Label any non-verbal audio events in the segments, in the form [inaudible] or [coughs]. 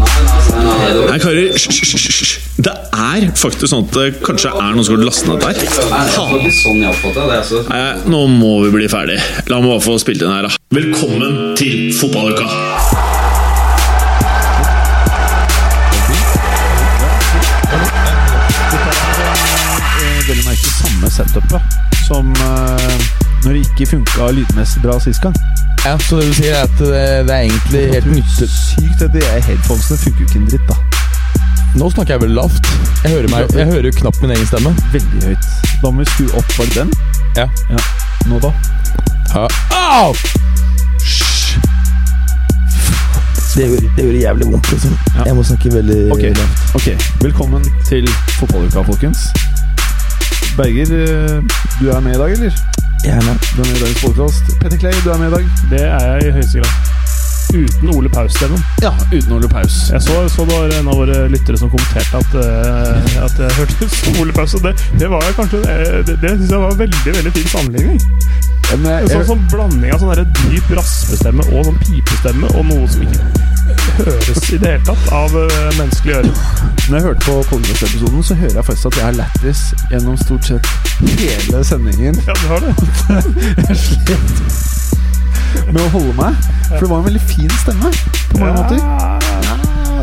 Nei, karer, hysj. Det er faktisk sånn at det kanskje er noen som har lastet ned der. sånn. Altså. Nei, nå må vi bli ferdig. La meg bare få spilt inn her, da. Velkommen til fotballuka! veldig merke samme setupet som eh, når det ikke funka lydmessig bra sist gang. Ja, Så det du sier, er at det, det er egentlig helt nytte... Sykt at de headphonesene funker jo ikke en dritt, da. Nå snakker jeg veldig lavt. Jeg hører, meg, jeg hører jo knapt min egen stemme. Veldig høyt. Da må vi skru opp, for den? Ja. Nå da? Ja. Au! Det gjør, det gjør jævlig vondt, liksom. Ja. Jeg må snakke veldig okay. lavt. Ok, velkommen til fotballuka, folkens. Berger, eh, du er med i dag, eller? Gjerne. Du er med i dagens podcast. Petter Clay, du er med i dag. Det er jeg i høyeste grad. Uten Ole Paus-stemmen. Ja, uten Ole Paus. Jeg så, så det var en av våre lyttere som kommenterte at, uh, at jeg hørtes [laughs] som Ole Paus. Og det, det var jeg kanskje eh, Det, det syns jeg var veldig veldig fin sammenligning. En sånn, sånn blanding av sånn dyp raspestemme og sånn pipestemme og noe som ikke høres i det hele tatt av eh, menneskelig øre. Når jeg hørte på podcast-episoden, så hører jeg faktisk at jeg har lættis gjennom stort sett hele sendingen. Ja, du har det. [laughs] Jeg slet med å holde meg, for det var en veldig fin stemme på mange måter. Ja,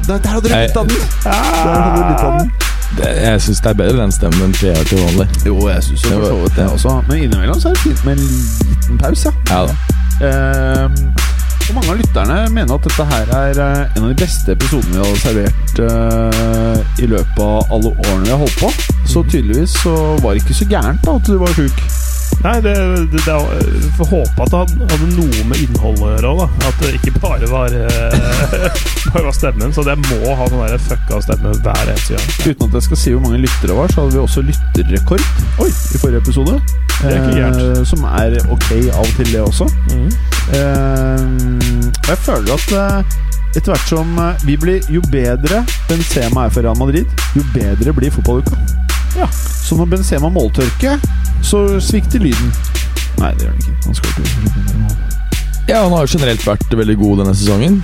der, der hadde du litt av den! Der hadde du litt av den. Det, jeg syns det er bedre den stemmen enn det jeg har til vanlig. Jo, jeg syns jo Det for var- så vidt det også. Men innimellom så er det fint med en liten pause, ja. Ja da. Ehm, og mange av lytterne mener at dette her er eh, en av de beste episodene vi har servert uh, i løpet av alle årene vi har holdt på. Så tydeligvis så var det ikke så gærent da at du var sjuk. Nei, det, det, det får håpe at det hadde, hadde noe med innholdet å gjøre òg, da. At det ikke bare var, eh, [laughs] bare var stemmen. Så det må ha sånn der fucka stemme hver eneste gang. Uten at jeg skal si hvor mange lyttere det var, så hadde vi også lytterrekord Oi, i forrige episode. Det er ikke gærent. Eh, som er ok av og til, det også. Mm. Eh, og jeg føler at eh, etter hvert som eh, vi blir Jo bedre Benzema er for Real Madrid, jo bedre blir fotballuka. Ja. Så når Benzema måltørker, så svikter lyden. Nei, det gjør den ikke. Han skal ikke Ja, han har jo generelt vært veldig god denne sesongen.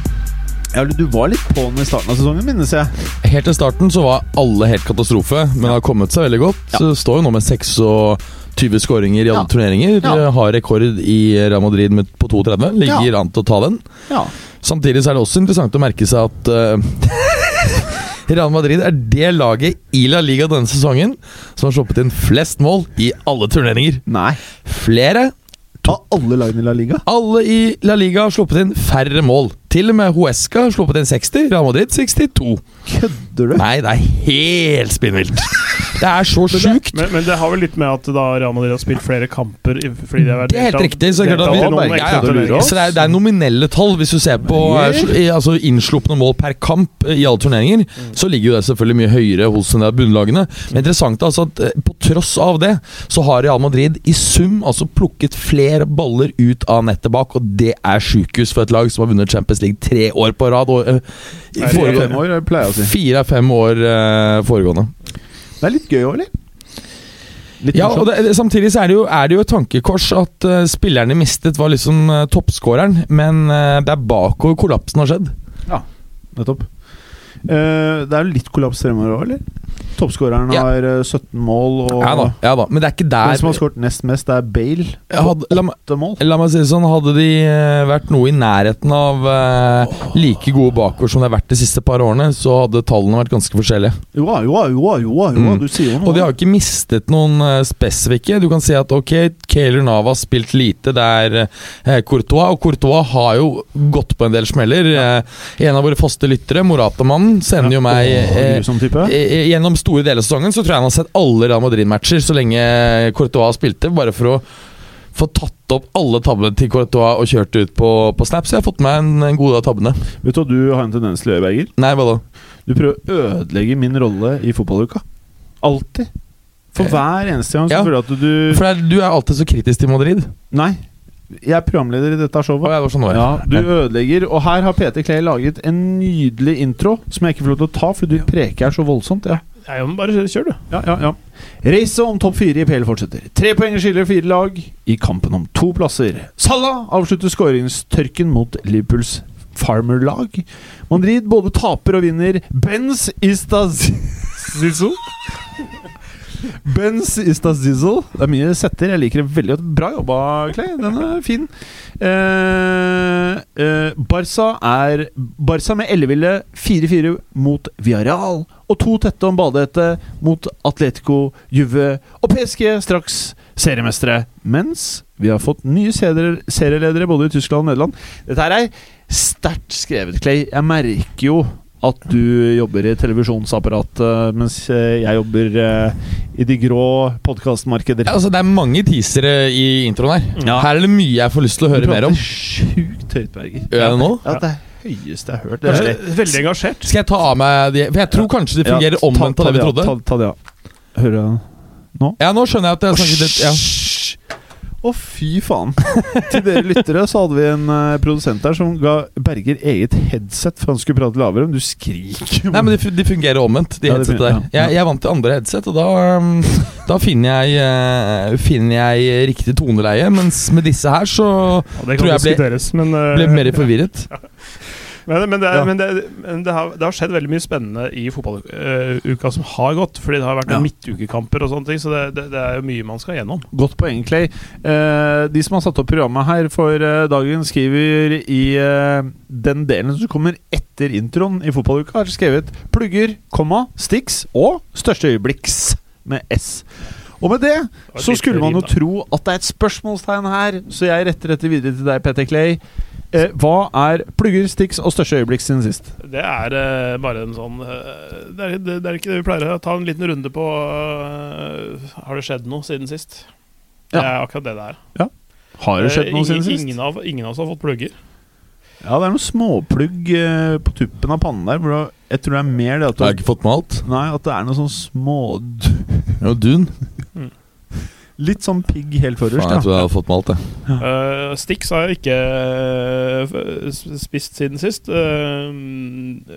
Ja, du var litt på den i starten av sesongen, minnes jeg. Helt til starten så var alle helt katastrofe, men har kommet seg veldig godt. Ja. Så står jo nå med 26 skåringer i alle Ja. turneringer. Ja. Har rekord i Real Madrid med, på 32. Ligger an til å ta den. Ja. Samtidig så er det også interessant å merke seg at eh, [laughs] Real Madrid er det laget i La Liga denne sesongen som har sluppet inn flest mål i alle turneringer. Nei. Flere. Av alle lagene i La Liga? Alle i La Liga har sluppet inn færre mål. Til og med Huesca har sluppet inn 60, Real Madrid 62. Kødder du? Nei, det er helt spinnvilt. Det er så sjukt. Men, men det har vel litt med at da Real Madrid har spilt flere kamper fordi de har vært Det er helt riktig. Så, det er klart vi, deltatt i noen ja, ja. så det, er, det er nominelle tall. Hvis du ser på eh, altså innslupne mål per kamp i alle turneringer, så ligger jo det selvfølgelig mye høyere hos de bunnlagene. Men interessant altså at eh, på tross av det, så har Real Madrid i sum altså plukket flere baller ut av nettet bak, og det er sjukehus for et lag som har vunnet Champions League tre år på rad. Og, uh, i Nei, foregående- Fem år, pleier jeg å si. Fire av fem år uh, foregående. Det er litt gøy òg, eller? Litt Ja, og det, Samtidig så er det, jo, er det jo et tankekors at uh, spillerne mistet var liksom uh, toppskåreren, men uh, det er bakover kollapsen har skjedd. Ja, Nettopp. Uh, det er jo litt kollaps fremover òg, eller? Toppskåreren Ja. har eh, 17 mål, og Ja da, ja da, men det er ikke der den som har skåret nest mest, det er Bale. Hadde, la, meg- 8 mål. la meg si det sånn, hadde de eh, vært noe i nærheten av eh, like gode bakord som de har vært de siste par årene, så hadde tallene vært ganske forskjellige. Jo jo jo jo jo Mm. du sier jo noe. Og de har ikke mistet noen uh, spesifikke. Du kan si at ok, Kayler Nava har spilt lite, det er uh, Courtois, og Courtois har jo gått på en del smeller. Uh, en av våre faste lyttere, Morata-mannen, sender jo meg Åh, Gjennom store deler av sesongen så tror jeg han har sett alle Real Madrid-matcher så lenge Courtois spilte, bare for å få tatt opp alle tabbene til Courtois og kjørt ut på, på Snap. Så jeg har fått med en, en god av tabbene. Vet du hva du har en tendens til å gjøre, Berger? Nei, hva da? Du prøver å ødelegge min rolle i fotballuka. Alltid. For Eh, hver eneste gang så ja. føler jeg at du For er, du er alltid så kritisk til Madrid. Nei. Jeg er programleder i dette showet. ja, det sånn. Ja, du ødelegger. Og her har Peter Clay laget en nydelig intro som jeg ikke får lov til å ta, fordi du preker så voldsomt. Ja, Nei, men bare kjør, du. ja, ja, ja. Racet om topp fire i PL fortsetter. Tre poeng skiller fire lag i kampen om to plasser. Salah avslutter skåringstørken mot Liverpools Farmer-lag. Madrid både taper og vinner. Benz Istazizo. [laughs] Benz Istazizo. Det er mye setter. Jeg liker det veldig godt. Bra jobba, Clay. Den er fin. Eh, eh, Barca er Barca med elleville 4-4 mot Villarreal. Og to tette om badehette mot Atletico, Juve og PSG straks seriemestere. Mens vi har fått nye serieledere både i Tyskland og Nederland. Dette her er sterkt skrevet, Clay. Jeg merker jo at du jobber i televisjonsapparatet, mens eh, jeg jobber eh, i de grå podkastmarkeder. Ja, altså, det er mange teasere i introen her. Ja. Her er det mye jeg får lyst til å høre mer om. Du prater Sjukt høyt, Berger. Gjør jeg det nå? Ja, det er høyeste jeg har hørt. Det er Veldig, veldig engasjert. Skal jeg ta av meg de For jeg tror kanskje det fungerer Ja, omvendt av det vi trodde. Ta, ta det av. Hører jeg nå? Ja, nå skjønner jeg at jeg snakket litt ja. Å, fy faen. Til dere lyttere så hadde vi en uh, produsent der som ga Berger eget headset for han skulle prate lavere, men du skriker. Nei, men de, de fungerer omvendt, de Ja, de headsetene der. ja. Jeg, jeg er vant til andre headset, og da, um, da finner, jeg, uh, finner jeg riktig toneleie. Mens med disse her så Ja, Tror jeg ble- men uh, ble mer forvirret. [laughs] Men, men, det, er- Ja. men, det, men det, har, det har skjedd veldig mye spennende i fotballuka som har gått. Fordi det har vært Ja. midtukekamper og sånne ting, så det, er jo mye man skal gjennom. Godt poeng, Clay. Uh, de som har satt opp programmet her for uh, dagen, skriver i eh, den delen som kommer etter introen i fotballuka, har skrevet plugger, komma, sticks og største øyeblikks med S. Og med det det så skulle man jo tro at det er et spørsmålstegn her, så jeg retter dette videre til deg, Petter Clay. Eh, hva er plugger, sticks og største øyeblikk siden sist? Det er eh, bare en sånn eh, det, er, det, det er ikke det vi pleier å ta en liten runde på eh, Har det skjedd noe siden sist? Det Ja. er akkurat det det er. Ja. Har det skjedd Eh, noe siden sist? ingen, av, ingen av oss har fått plugger. Ja, det er noen småplugg eh, på tuppen av pannen der. Hvor jeg tror det er mer det at Jeg har ikke fått med alt. Nei, at det er noe sånn små Jo, dun. Litt sånn pigg helt forrest. jeg tror jeg hadde fått med alt, jeg. Uh, Stix har jeg ikke eh, spist siden sist. Uh,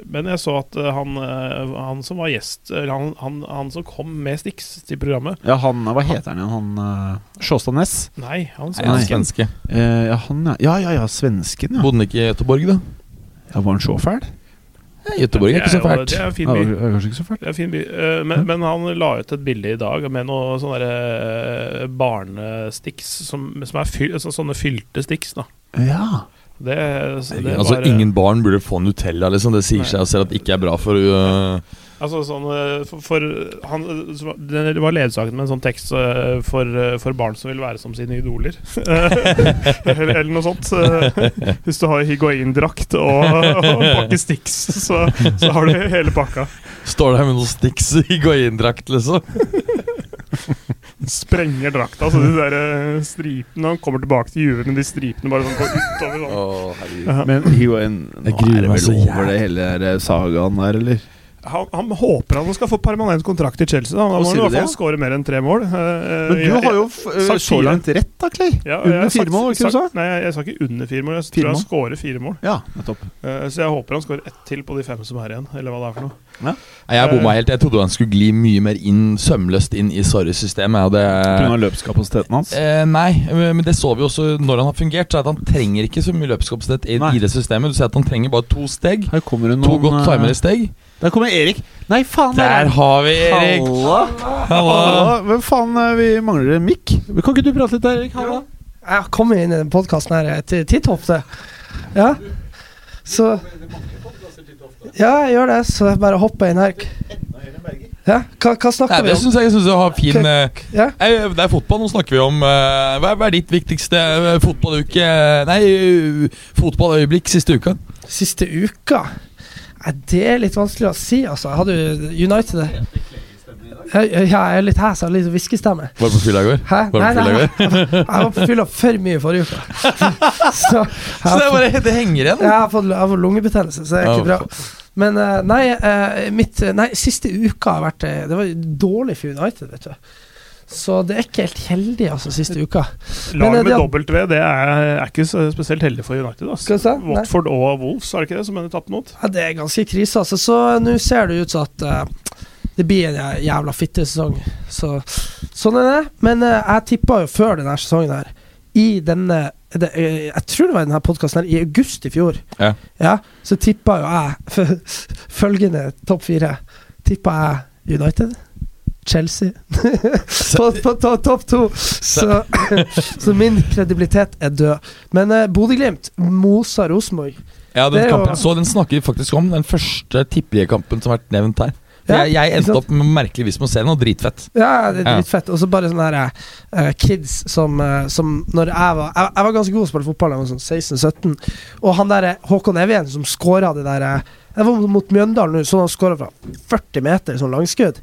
men jeg så at eh, han, eh, han som var gjest Eller han, han, han som kom med Stix til programmet ja, han Hva heter han igjen? Han uh, Sjåstad Næss? Nei, han Nei, er svensken. svenske. Eh, ja, han ja. Ja, ja, ja, svensken, ja. Bodde han ikke i Göteborg, da? ja var han så fæl? Göteborg er ikke så fælt. Det er en fin by. det er kanskje ikke så fælt. Fin by. Eh, men, men han la ut et bilde i dag med noen sånne eh, barnestiks som, som er fyl, sånne fylte stiks. da Ja. Det, det altså, var, eh, ingen barn burde få Nutella, liksom. Det sier seg selv at det ikke er bra for uh, Altså sånn eh, For, for han, Det var ledsaget med en sånn tekst eh, for, eh, for barn som vil være som sine idoler. [laughs] eller, eller noe sånt. Hvis du har higuain-drakt og, og en pakke Stix, så, så har du hele pakka. Står der med noen sticks i Goyen-drakt, liksom. Sprenger drakta, så de der stripene Han kommer tilbake til juvet, men de stripene bare sånn går utover. Sånn. Oh. Men Higuain Nå er det vel over det hele sagaen der, eller? Han, han håper han skal få permanent kontrakt i Chelsea. Da, da må han i hvert fall skåre mer enn tre mål. Uh, Men du jeg- har jo f sagt så langt rett, da, Clay. Ja, Under fire mål, ikke det du sa? sagt- Nei, jeg, jeg sa ikke under fire mål. Jeg Fire tror han mål? skårer fire mål. Ja, nettopp. Uh, så jeg håper han skårer ett til på de fem som er igjen, eller hva det er for noe. Ja. Jeg bomma helt. Jeg trodde han skulle gli mye mer inn sømløst inn i det Pga. løpskapasiteten hans. Eh, nei, men det så vi også når han har fungert. Så at Han trenger ikke så mye løpskapasitet i, Nei. i det systemet. Du ser at han trenger bare to steg. Her kommer det To noen godt timede steg. Der kommer Erik. Nei, faen! Der har vi Erik! Halla! Halla! Hvem faen, eh, vi mangler en mikk. Kan ikke du prate litt der, Erik? Halla. Jeg har inn i den podkasten her til titt ofte. Ja. Så Ja, jeg gjør det, så jeg bare hopper inn her. Ja, hva, hva Nei, snakker vi det om? syns jeg, jeg synes har fin eh, Ja. eh, Det er fotball. Nå snakker vi om eh, Hva er, hva er ditt viktigste eh, fotballuke Nei, eh, fotballøyeblikk siste uka? Siste uka? Nei, det er litt vanskelig å si, altså. Jeg hadde jo United Ja, ja, jeg er litt hes, jeg har litt hviskestemme. Var du på fylla i går? Hæ? Var Nei, nei, fylla jeg var på fylla for mye forrige uke. [laughs] Så Så det, er bare, det henger igjen. Jeg har fått, jeg har fått lungebetennelse, så det er ikke bra. Men eh, nei, eh, mitt, nei, siste uka har vært eh, Det var dårlig for United, vet du. Så det er ikke helt heldig, altså, siste uka. Lag eh, med det- dobbelt V det er, er ikke spesielt heldig for United. Altså. Watford og Wolves, er det ikke det som er tapt mot? Ja, det er ganske krise, altså. Så nå ser det ut som at uh, det blir en jævla fittesesong. Så sånn er det. Men uh, jeg tippa jo før denne sesongen her, i denne det, eh, Jeg tror det var i denne podkasten i august i fjor. Ja. Ja, så tippa jo jeg [laughs] følgende topp fire. Tippa jeg United. Chelsea [laughs] på, på to, topp to. Så, [laughs] så min kredibilitet er død. Men eh, Bodø-Glimt mosa Rosenborg. Ja, den kampen, jo- så den snakker vi faktisk om. Den første tippeligakampen som har vært nevnt her. Ja, jeg, jeg endte opp med merkeligvis med å se noe dritfett. Ja, det er dritfett. Og så bare sånne her, uh, kids som, uh, som Når jeg var jeg, jeg var ganske god til å spille fotball, jeg var sånn 16-17. Og han der eh, Håkon Evjen som skåra det der uh, Jeg var mot Mjøndalen nå, så han skåra fra 40 meter, sånn langskudd.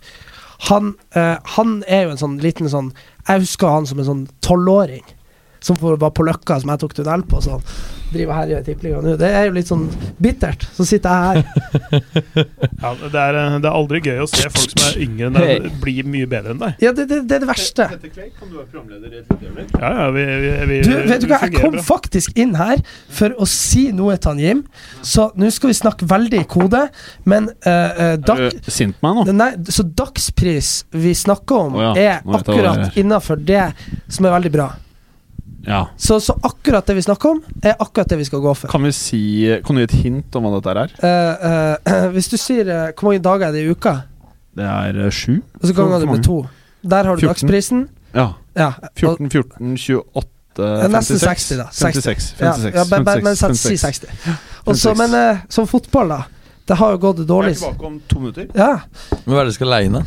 Han, eh, han er jo en sånn liten sånn Jeg husker han som en sånn tolvåring. Som var på Løkka, som jeg tok tunnel på. Sånn. Driver her i tippeligaen nå. Det er jo litt sånn bittert. Så sitter jeg her. [laughs] Ja, det, er, eh, det er aldri gøy å se folk som er yngre enn deg, bli mye bedre enn deg. Ja, det, det, det er det verste. kan du være programleder i et lite? Ja, ja, vi, vi, vi, Du, vet du hva, jeg kom bra. faktisk inn her for å si noe til han Jim, så nå skal vi snakke veldig i kode, men uh, eh, dak, Er du sint på meg nå? Nei, så dagspris vi snakker om, oh, ja, er akkurat innafor det som er veldig bra. Ja. Så, så akkurat det vi snakker om, er akkurat det vi skal gå for. Kan vi si Kan du gi et hint om hva dette er? Uh, uh, [clears throat] hvis du sier uh, hvor mange dager er det i uka, Det er sju? og så ganger du med to Der har du 14. dagsprisen. Ja. Ja, 14, 14, 28 56 nesten 60 da. 56. 56, ja, 56, ja, men 56, si 56. 60. Også, men som fotball, da. Det har jo gått Jeg dårlig. er tilbake om to minutter. Ja, Men hva er det du skal leie inn? da?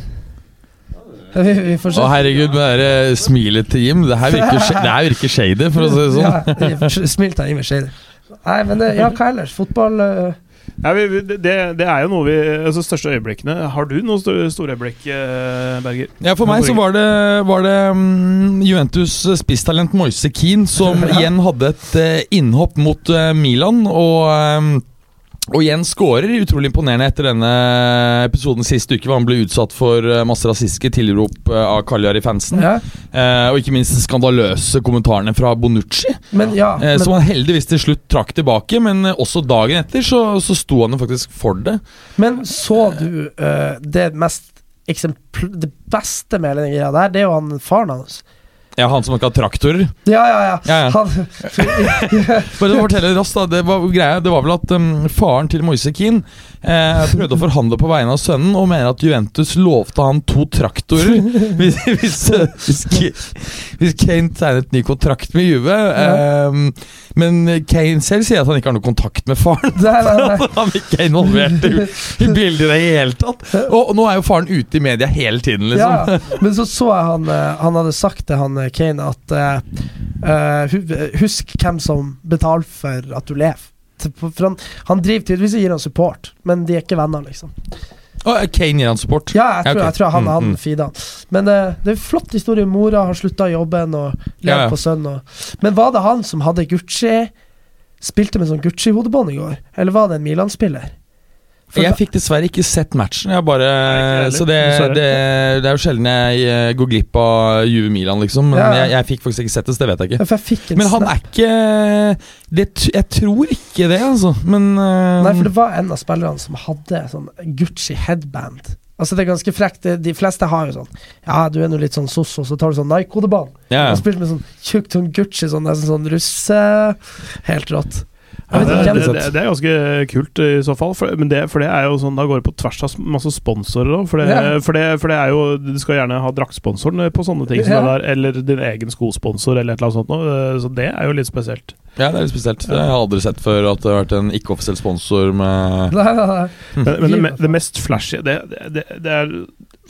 Vi, vi får se. Å herregud, med det smilet til Jim. Det her virker, det her virker shady, for å si det sånn. Ja, Smil til Jim er shady. Nei, men det, ja, hva ellers? Fotball uh... Ja, vi, det, det er jo noe vi Altså største øyeblikkene. Har du noen store, store øyeblikk, eh, Berger? Ja, For meg så var det, var det um, Juventus spisstalent Moise Keane som igjen hadde et uh, innhopp mot uh, Milan. Og, eh, og igjen skårer utrolig imponerende etter denne episoden sist uke, hvor han ble utsatt for eh, masse rasistiske tilrop eh, av Kaljari-fansen. Ja, Eh, og ikke minst de skandaløse kommentarene fra Bonucci. men ja. Eh, Men, som han heldigvis til slutt trakk tilbake, men eh, også dagen etter så, så sto han jo faktisk for det. men så du eh, det mest eksempl Det beste med hele den greia der, det er jo han faren hans. Ja, Han som ikke har traktorer. Ja, ja, ja. Ja, ja. Han, [laughs] Bare å fortelle raskt da Det var greia Det var vel at um, faren til Moise Keane eh, prøvde å forhandle på vegne av sønnen, og mener at Juventus lovte han to traktorer [laughs] hvis, hvis, hvis, hvis Kane tegnet ny kontrakt med Juve. Eh, men Kane selv sier at han ikke har noe kontakt med faren. Nei, nei, nei. [laughs] Han er ikke involvert i, i bildet i det hele tatt. Og nå er jo faren ute i media hele tiden, liksom. Ja, men så så jeg han eh, Han hadde sagt til han eh, Kane at eh, Husk hvem som betaler for at du lever. For han, han driver tydeligvis og gir han support, men de er ikke venner, liksom. Oh, Kane gir han support. Ja, jeg tror, okay. jeg tror han, er han mm. feeder han. Men uh, det er en flott historie. Mora har slutta jobben og lever Ja, ja. på sønnen. Men var det han som hadde Gucci Spilte med sånn Gucci-hodebånd i går? Eller var det en Milan-spiller? For Jeg fikk dessverre ikke sett matchen. Bare, så det, det, det er jo sjelden jeg eh, går glipp av Juve Milan, liksom. Men Ja. jeg, jeg fikk faktisk ikke sett det, så det vet jeg ikke. jeg Men han er ikke det, Jeg tror ikke det, altså. Men uh, Nei, for det var en av spillerne som hadde sånn Gucci headband. Altså Det er ganske frekt. De fleste har jo sånn Ja, du er nå litt sånn sosso, så tar du sånn Nike-hodebånd. ja, ja. Og spilte med sånn tjukt sånn Gucci, sånn nesten sånn russe Helt rått. Ja, det, det, det, det er ganske kult i så fall. For, men det, for det er jo sånn Da går det på tvers av masse sponsorer òg. For, det- Ja. for, for det er jo Du skal gjerne ha draktsponsoren på sånne ting som Ja. det der, eller din egen skosponsor, eller et eller annet sånt noe. Så det er jo litt spesielt. ja, det er litt spesielt. Det har jeg aldri sett før at det har vært en ikke-offisiell sponsor med Nei, nei, nei. Men, men det, det mest flashy det, det, det, det er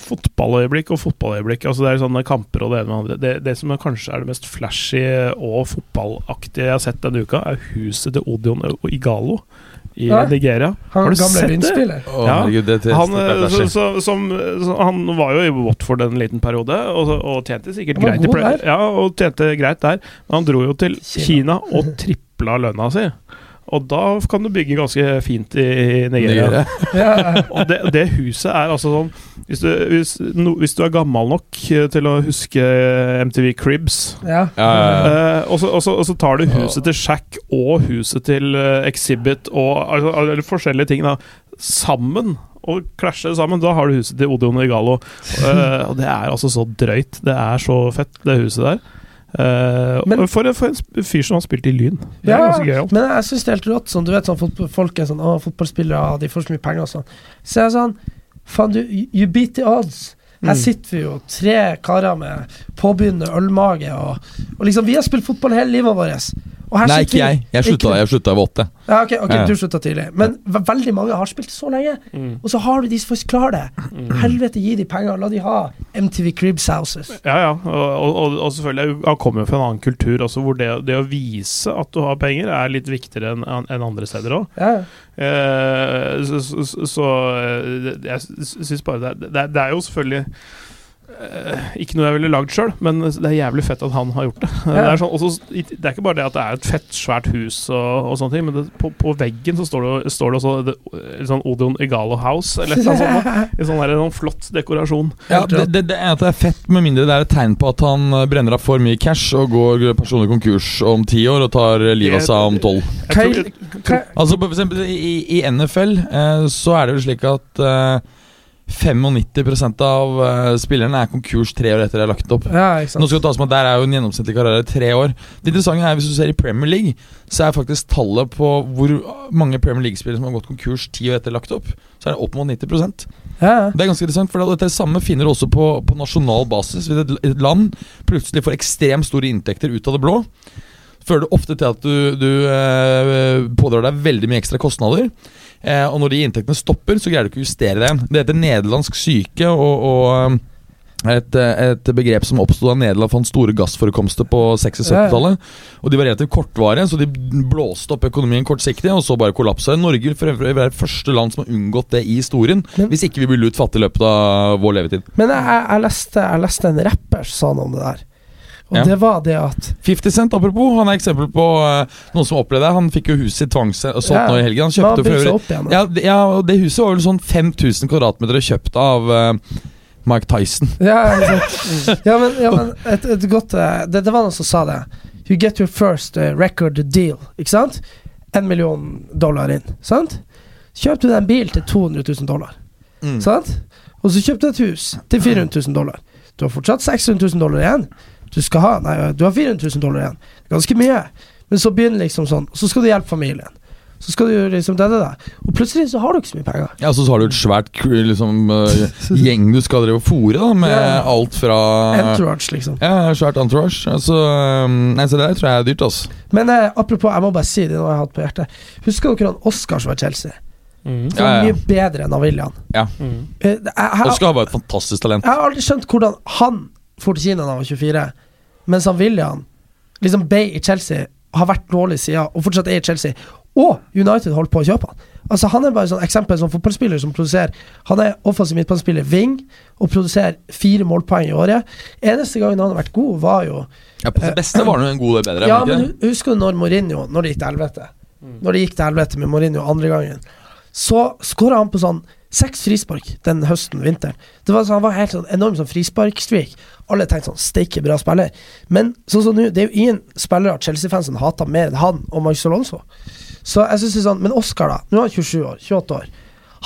fotballøyeblikk og fotballøyeblikk. Altså Det er sånne kamper og det ene med det andre. Det, det som er kanskje er det mest flashy og fotballaktige jeg har sett denne uka, er huset til Odion Igalo i Ja. Nigeria. Han Har du gamle sett det? Oh, Ja, Gud, det, Han, det er eh, så, så, som, så, han var jo i Watford en liten periode, og, og tjente sikkert greit i god Ja, og tjente greit der. Men han dro jo til Kina. Kina og tripla lønna si. Og da kan du bygge ganske fint i Nigeria. Nigeria. Ja, [laughs] Og det, det huset er altså sånn hvis du, hvis, no, hvis du er gammel nok eh, til å huske MTV Cribs ja. Ja, ja, ja. eh, og, så, og, så, og så tar du huset til Shack og huset til eh, Exhibit og altså, eller forskjellige ting da sammen. Og klasjer sammen. Da har du huset til Odion Igalo. Eh, og det er altså så drøyt. Det er så fett, det huset der. Eh, Men- for, for en fyr som har spilt i Lyn. Det er Ja, ganske gøyalt. Men jeg syns det er helt rått. Sånn, du vet sånn Folk er sånn Å, fotballspillere de får så mye penger og sånn. Så jeg er sånn Faen, du You beat the odds. Her Mm. sitter vi jo tre karer med påbegynnende ølmage, og, og liksom Vi har spilt fotball hele livet vårt. Og her Nei, ikke jeg. Jeg slutta, jeg slutta ved åtte. Ja, ok, okay Ja. du slutta tidlig. Men ve veldig mange har spilt så lenge. Mm. Og så har du de som faktisk klarer det. Helvete, gi de penger. La de ha MTV Cribs Houses. Ja, ja. Og, og, og, selvfølgelig, han kommer jo fra en annen kultur også, hvor det, det å vise at du har penger, er litt viktigere enn en andre steder òg. Ja. Eh, så så, så, eh, det- jeg syns bare det, er- det, er- det er jo selvfølgelig ikke noe jeg ville lagd sjøl, men det er jævlig fett at han har gjort det. Det, er sånn, også, det er ikke bare det at det er et fett, svært hus og, og sånne ting, men det, på, på veggen så står det, står det også det, sånn Odion Egalo House, eller noe sånt. En sånn, der, en sånn flott dekorasjon. Ja, det, det, det er at det er fett, med mindre det er et tegn på at han eh, brenner av for mye cash og går personlig konkurs om ti år og tar livet av seg om tolv. Altså for eksempel i, i NFL eh, så er det jo slik at eh, 95 av eh, spillerne er konkurs tre år etter de er lagt opp. Ja, Nå skal det tas med at Der er jo en gjennomsnittlig karriere tre år. Det interessante er hvis du ser i Premier League, så er faktisk tallet på hvor mange Premier League-spillere som har gått konkurs ti år etter lagt opp, så er det opp mot 90 Det Ja, Det er ganske interessant, for dette samme finner du også på, på nasjonal basis. Hvis et, et land plutselig får ekstremt store inntekter ut av det blå, fører det ofte til at du, du eh, pådrar deg veldig mye ekstra kostnader. Eh, og når de inntektene stopper, så greier du ikke å justere det igjen. Det heter nederlandsk syke, og, og eh, et, et begrep som oppstod da Nederland fant store gassforekomster på 60- og 70-tallet. Og de var relativt kortvarige, så de blåste opp økonomien kortsiktig, og så bare kollapsa. Norge vil være det første land som har unngått det i historien, Men- hvis ikke vi blir lut fattige i løpet av vår levetid. Men jeg, jeg, leste, jeg leste en rapper som sa noe om det der. Og Ja. det var det at 50 Cent, apropos, han er eksempel på uh, noen som opplevde det. Han fikk jo huset sitt tvangssolgt Ja. nå i helgen. Han kjøpte for øvrig opp igjen. ja, ja, og det huset var vel sånn 5000 kvadratmeter kjøpt av uh, Mike Tyson. Ja, altså. ja, men, ja, men et, et godt uh, det, det var noen som sa det. You get your first record deal, ikke sant? En million dollar inn, sant? Kjøpte du deg en bil til 200 000 dollar, Mm. sant? Og så kjøpte du et hus til 400 000 dollar. Du har fortsatt 600 000 dollar igjen. Du skal ha Nei, du har 400 000 dollar igjen. Ganske mye. Men så begynner liksom sånn, og så skal du hjelpe familien. Så skal du gjøre liksom det, det, det. Og plutselig så har du ikke så mye penger. Ja, så har du et svært liksom, eh, gjeng du skal drive og fòre, da, med Ja. alt fra Entourage, liksom. Ja, svært entourage. Altså, eh, nei, så det der tror jeg er dyrt, altså. Men eh, apropos, jeg må bare si det nå jeg har hatt på hjertet. Husker dere han Oscar som var Chelsea? Mm. Så Ja, ja. Mye bedre enn William. Mm. Eh, jeg, jeg, Oscar var et fantastisk talent. jeg har aldri skjønt hvordan han for til Kina da han var 24, mens han William liksom ble i Chelsea, har vært dårlig siden, og fortsatt er i Chelsea. Og United holdt på å kjøpe han. Altså Han er bare et sånn eksempel som fotballspiller som produserer Han er offensiv midtbanespiller, wing, og produserer fire målpoeng i året. Eneste gangen han har vært god, var jo Ja, På det beste var han en god del bedre. Ja, men husker du når Mourinho Når det gikk til helvete? Mm. Når det gikk til helvete med Mourinho andre gangen, så skåra han på sånn seks frispark den høsten, vinteren. Det var, han var helt sånn enorm sånn frisparkstreak. Alle tenkte sånn steike bra spiller. Men sånn som nå, det er jo ingen spillere Chelsea-fansen hater mer enn han og Marcus Alonso. Så jeg synes det er sånn Men Oscar, da. Nå er han 27 år. 28 år.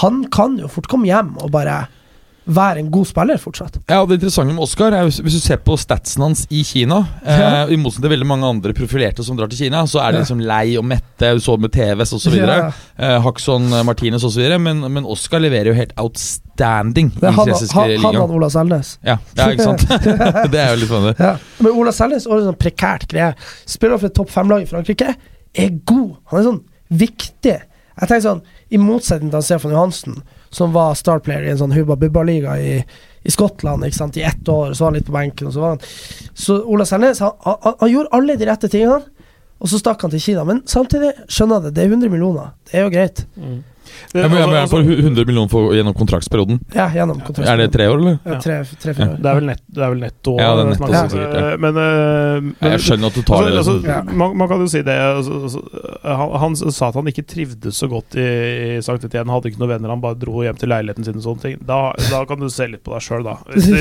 Han kan jo fort komme hjem og bare være en god spiller fortsatt. Ja, og Det interessante med Oscar er hvis hvis du ser på statsen hans i Kina Ja. eh, I motsetning til veldig mange andre profilerte som drar til Kina, så er det liksom lei og mette. Du så med TVS osv. Ja. Eh, Haxon Martinez osv. Men, men Oscar leverer jo helt outstanding Det er i han, han, han Ola Selnes. Ja, ja, ikke sant? [laughs] [laughs] det er jo litt spennende. Ja. Men Ola Selnes er en sånn prekært greie. Spiller for et topp fem-lag i Frankrike. Er god. Han er sånn viktig. Jeg tenker sånn I motsetning til han Stefan Johansen, som var starplayer i en sånn Hubba Bubba-liga i, i Skottland ikke sant, i ett år, så var han litt på benken, og så var han Så Ola Selnes, han, han, han gjorde alle de rette tingene, og så stakk han til Kina. Men samtidig skjønner jeg det. Det er 100 millioner. Det er jo greit. Det, Jeg må, jeg må altså- få 100 millioner for, gjennom kontraktsperioden. Ja, gjennom kontraktsperioden. Er det tre år, eller? Ja, tre, tre, fire år. det er vel nett, det er vel netto Ja, det er netto, om. sikkert, ja. Eh, Men, eh, men Jeg skjønner at du tar det. altså, det. Ja. altså, man, man kan jo si det altså, altså, han, han sa at han ikke trivdes så godt i, i Sankt Etienne. Hadde ikke noen venner, han bare dro hjem til leiligheten sin og sånne ting. Da, da kan du se litt på deg sjøl, da. Hvis du,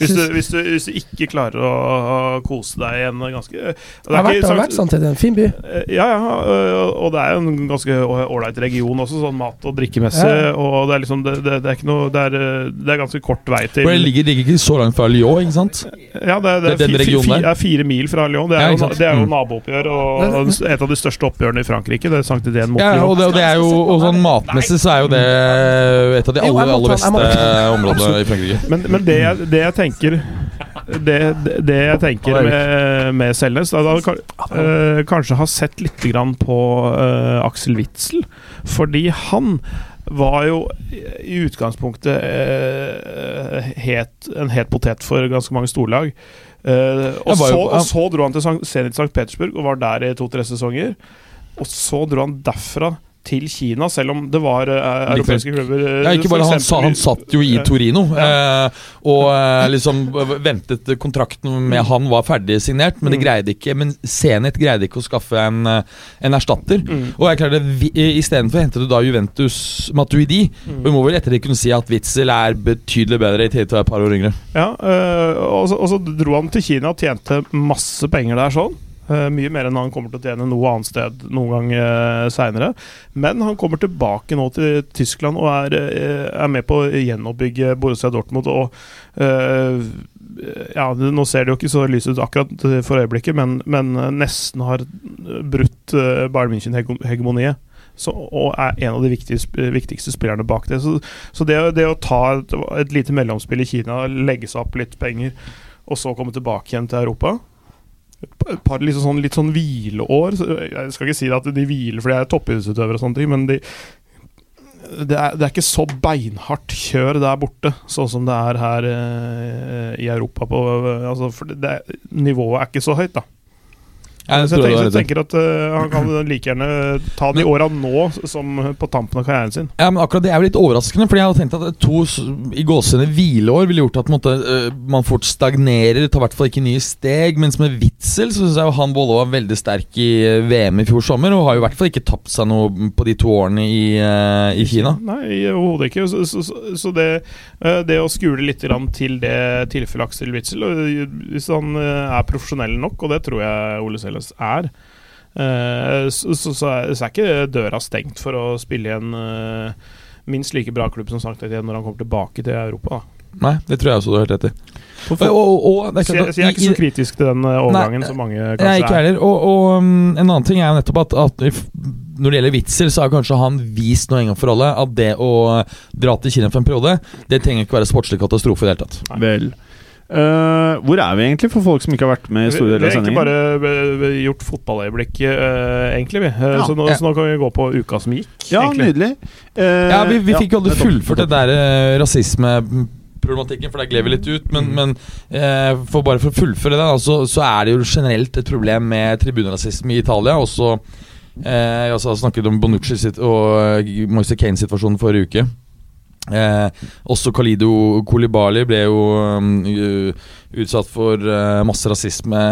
hvis, du, hvis, du, hvis du ikke klarer å, kose deg i en ganske det har vært, ikke har Sankt- vært sånn. En fin by. Eh, Ja, ja, og det er jo en ganske ålreit region også, sånn mat- og drikkemessig. Ja. Og det er liksom det, det, det er ikke noe Det er, det er ganske kort vei til For det ligger, ligger ikke så langt fra Lyon, ikke sant? Ja, det, det, Det er fi- fi- fi- er fire mil fra Lyon. Det er, ja, jo, det er jo Mm. nabooppgjør og, og et av de største oppgjørene i Frankrike. Det er Sankt Idén mot Ja, og det, og det er jo og sånn matmessig så er jo det et av de aller, aller beste områdene i Frankrike. Men, men det, jeg, det jeg tenker Det, det, jeg tenker med, med Selnes da, da, eh, Kanskje har sett litt grann på uh, Aksel Witzel. Fordi han var jo i utgangspunktet uh, het, en het potet for ganske mange storlag. Og, så, og så dro han til Zenit St. Petersburg og var der i to-tre sesonger. Og så dro han derfra til Kina, selv om det var uh, europeiske klubber. eh, Ja, ikke bare han, sa, han satt jo i Ja. Torino, eh, og eh, liksom ventet kontrakten med han var ferdig signert, men det Mm. greide ikke Men Zenit greide ikke å skaffe en, en erstatter. Mm. Og jeg klarte Istedenfor hentet du da Juventus Matuidi. Mm. Og vi må vel etter det kunne si at Witzel er betydelig bedre i tillegg til å være et par år yngre. Ja, og, så, og så dro han til Kina og tjente masse penger der sånn. Øh, mye mer enn han kommer til å tjene noe annet sted noen gang uh, seinere. Men han kommer tilbake nå til Tyskland og er, øh, er med på å gjenoppbygge Borussia Dortmund. Og øh, ja, nå ser det jo ikke så lyst ut akkurat for øyeblikket, men, men nesten har brutt Bayern München-hegemoniet. Så, og er en av de viktigste, viktigste spillerne bak det. Så, så det, det å ta et, et lite mellomspill i Kina, legge seg opp litt penger, og så komme tilbake igjen til Europa Et par liksom sånn, litt sånn hvileår. Jeg skal ikke si at de hviler fordi jeg er toppidrettsutøver, og sånne ting, men de, det, er, det er ikke så beinhardt kjør der borte, sånn som det er her eh, i Europa. På, altså, det, nivået er ikke så høyt, da. Jeg så jeg tenker, så jeg tenker at uh, han kan like gjerne ta de åra nå som på tampen av karrieren sin. Ja, men akkurat Det er jo litt overraskende, Fordi jeg hadde tenkt at to i gåsehudene hvileår ville gjort at måtte, uh, øh, man fort stagnerer, tar i hvert fall ikke nye steg. Mens med Witzel så syns jeg han både var veldig sterk i øh, VM i fjor sommer, og har jo i hvert fall ikke tapt seg noe på de to årene i, uh, i Kina. Nei, overhodet ikke. Så, så, så, så det, eh, det å skule litt grann til det tilfellet Aksel Witzel Hvis han eh, er profesjonell nok, og det tror jeg Ole Selnes er, eh, så, så, så, er, ikke døra stengt for å spille i en eh, minst like bra klubb som Sankt Etienne når han kommer tilbake til Europa. Da. Nei, det tror jeg også du har helt rett i. For, Og, og, er så, jeg, så jeg er ikke så kritisk til den overgangen overgangen som mange Jeg er kanskje ikke er. heller. Og, og um, en annen ting er jo nettopp at, at if, når det gjelder Witzel, så har kanskje han vist noe en gang for alle at det å dra til Kina for en periode, det trenger ikke være sportslig katastrofe i det hele tatt. Vel. Eh, hvor er vi egentlig, for folk som ikke har vært med i Vi, sendingen? vi har av egentlig bare eh, gjort fotballøyeblikk, uh, egentlig, vi. Eh, Ja. så, nå, Ja. så nå kan vi gå på uka som gikk. Ja, egentlig. nydelig. Eh, Ja, Vi, vi fikk jo aldri fullført det der eh, rasismeproblematikken, for der gled vi litt ut. Men, men eh, for bare for å fullføre det, da, så, så er det jo generelt et problem med tribunerasisme i Italia. Også eh, Jeg også snakket om Bonucci sitt og eh, Moise Kane-situasjonen forrige uke. Eh, også Kalido Kolibali ble jo um, utsatt for uh, masse rasisme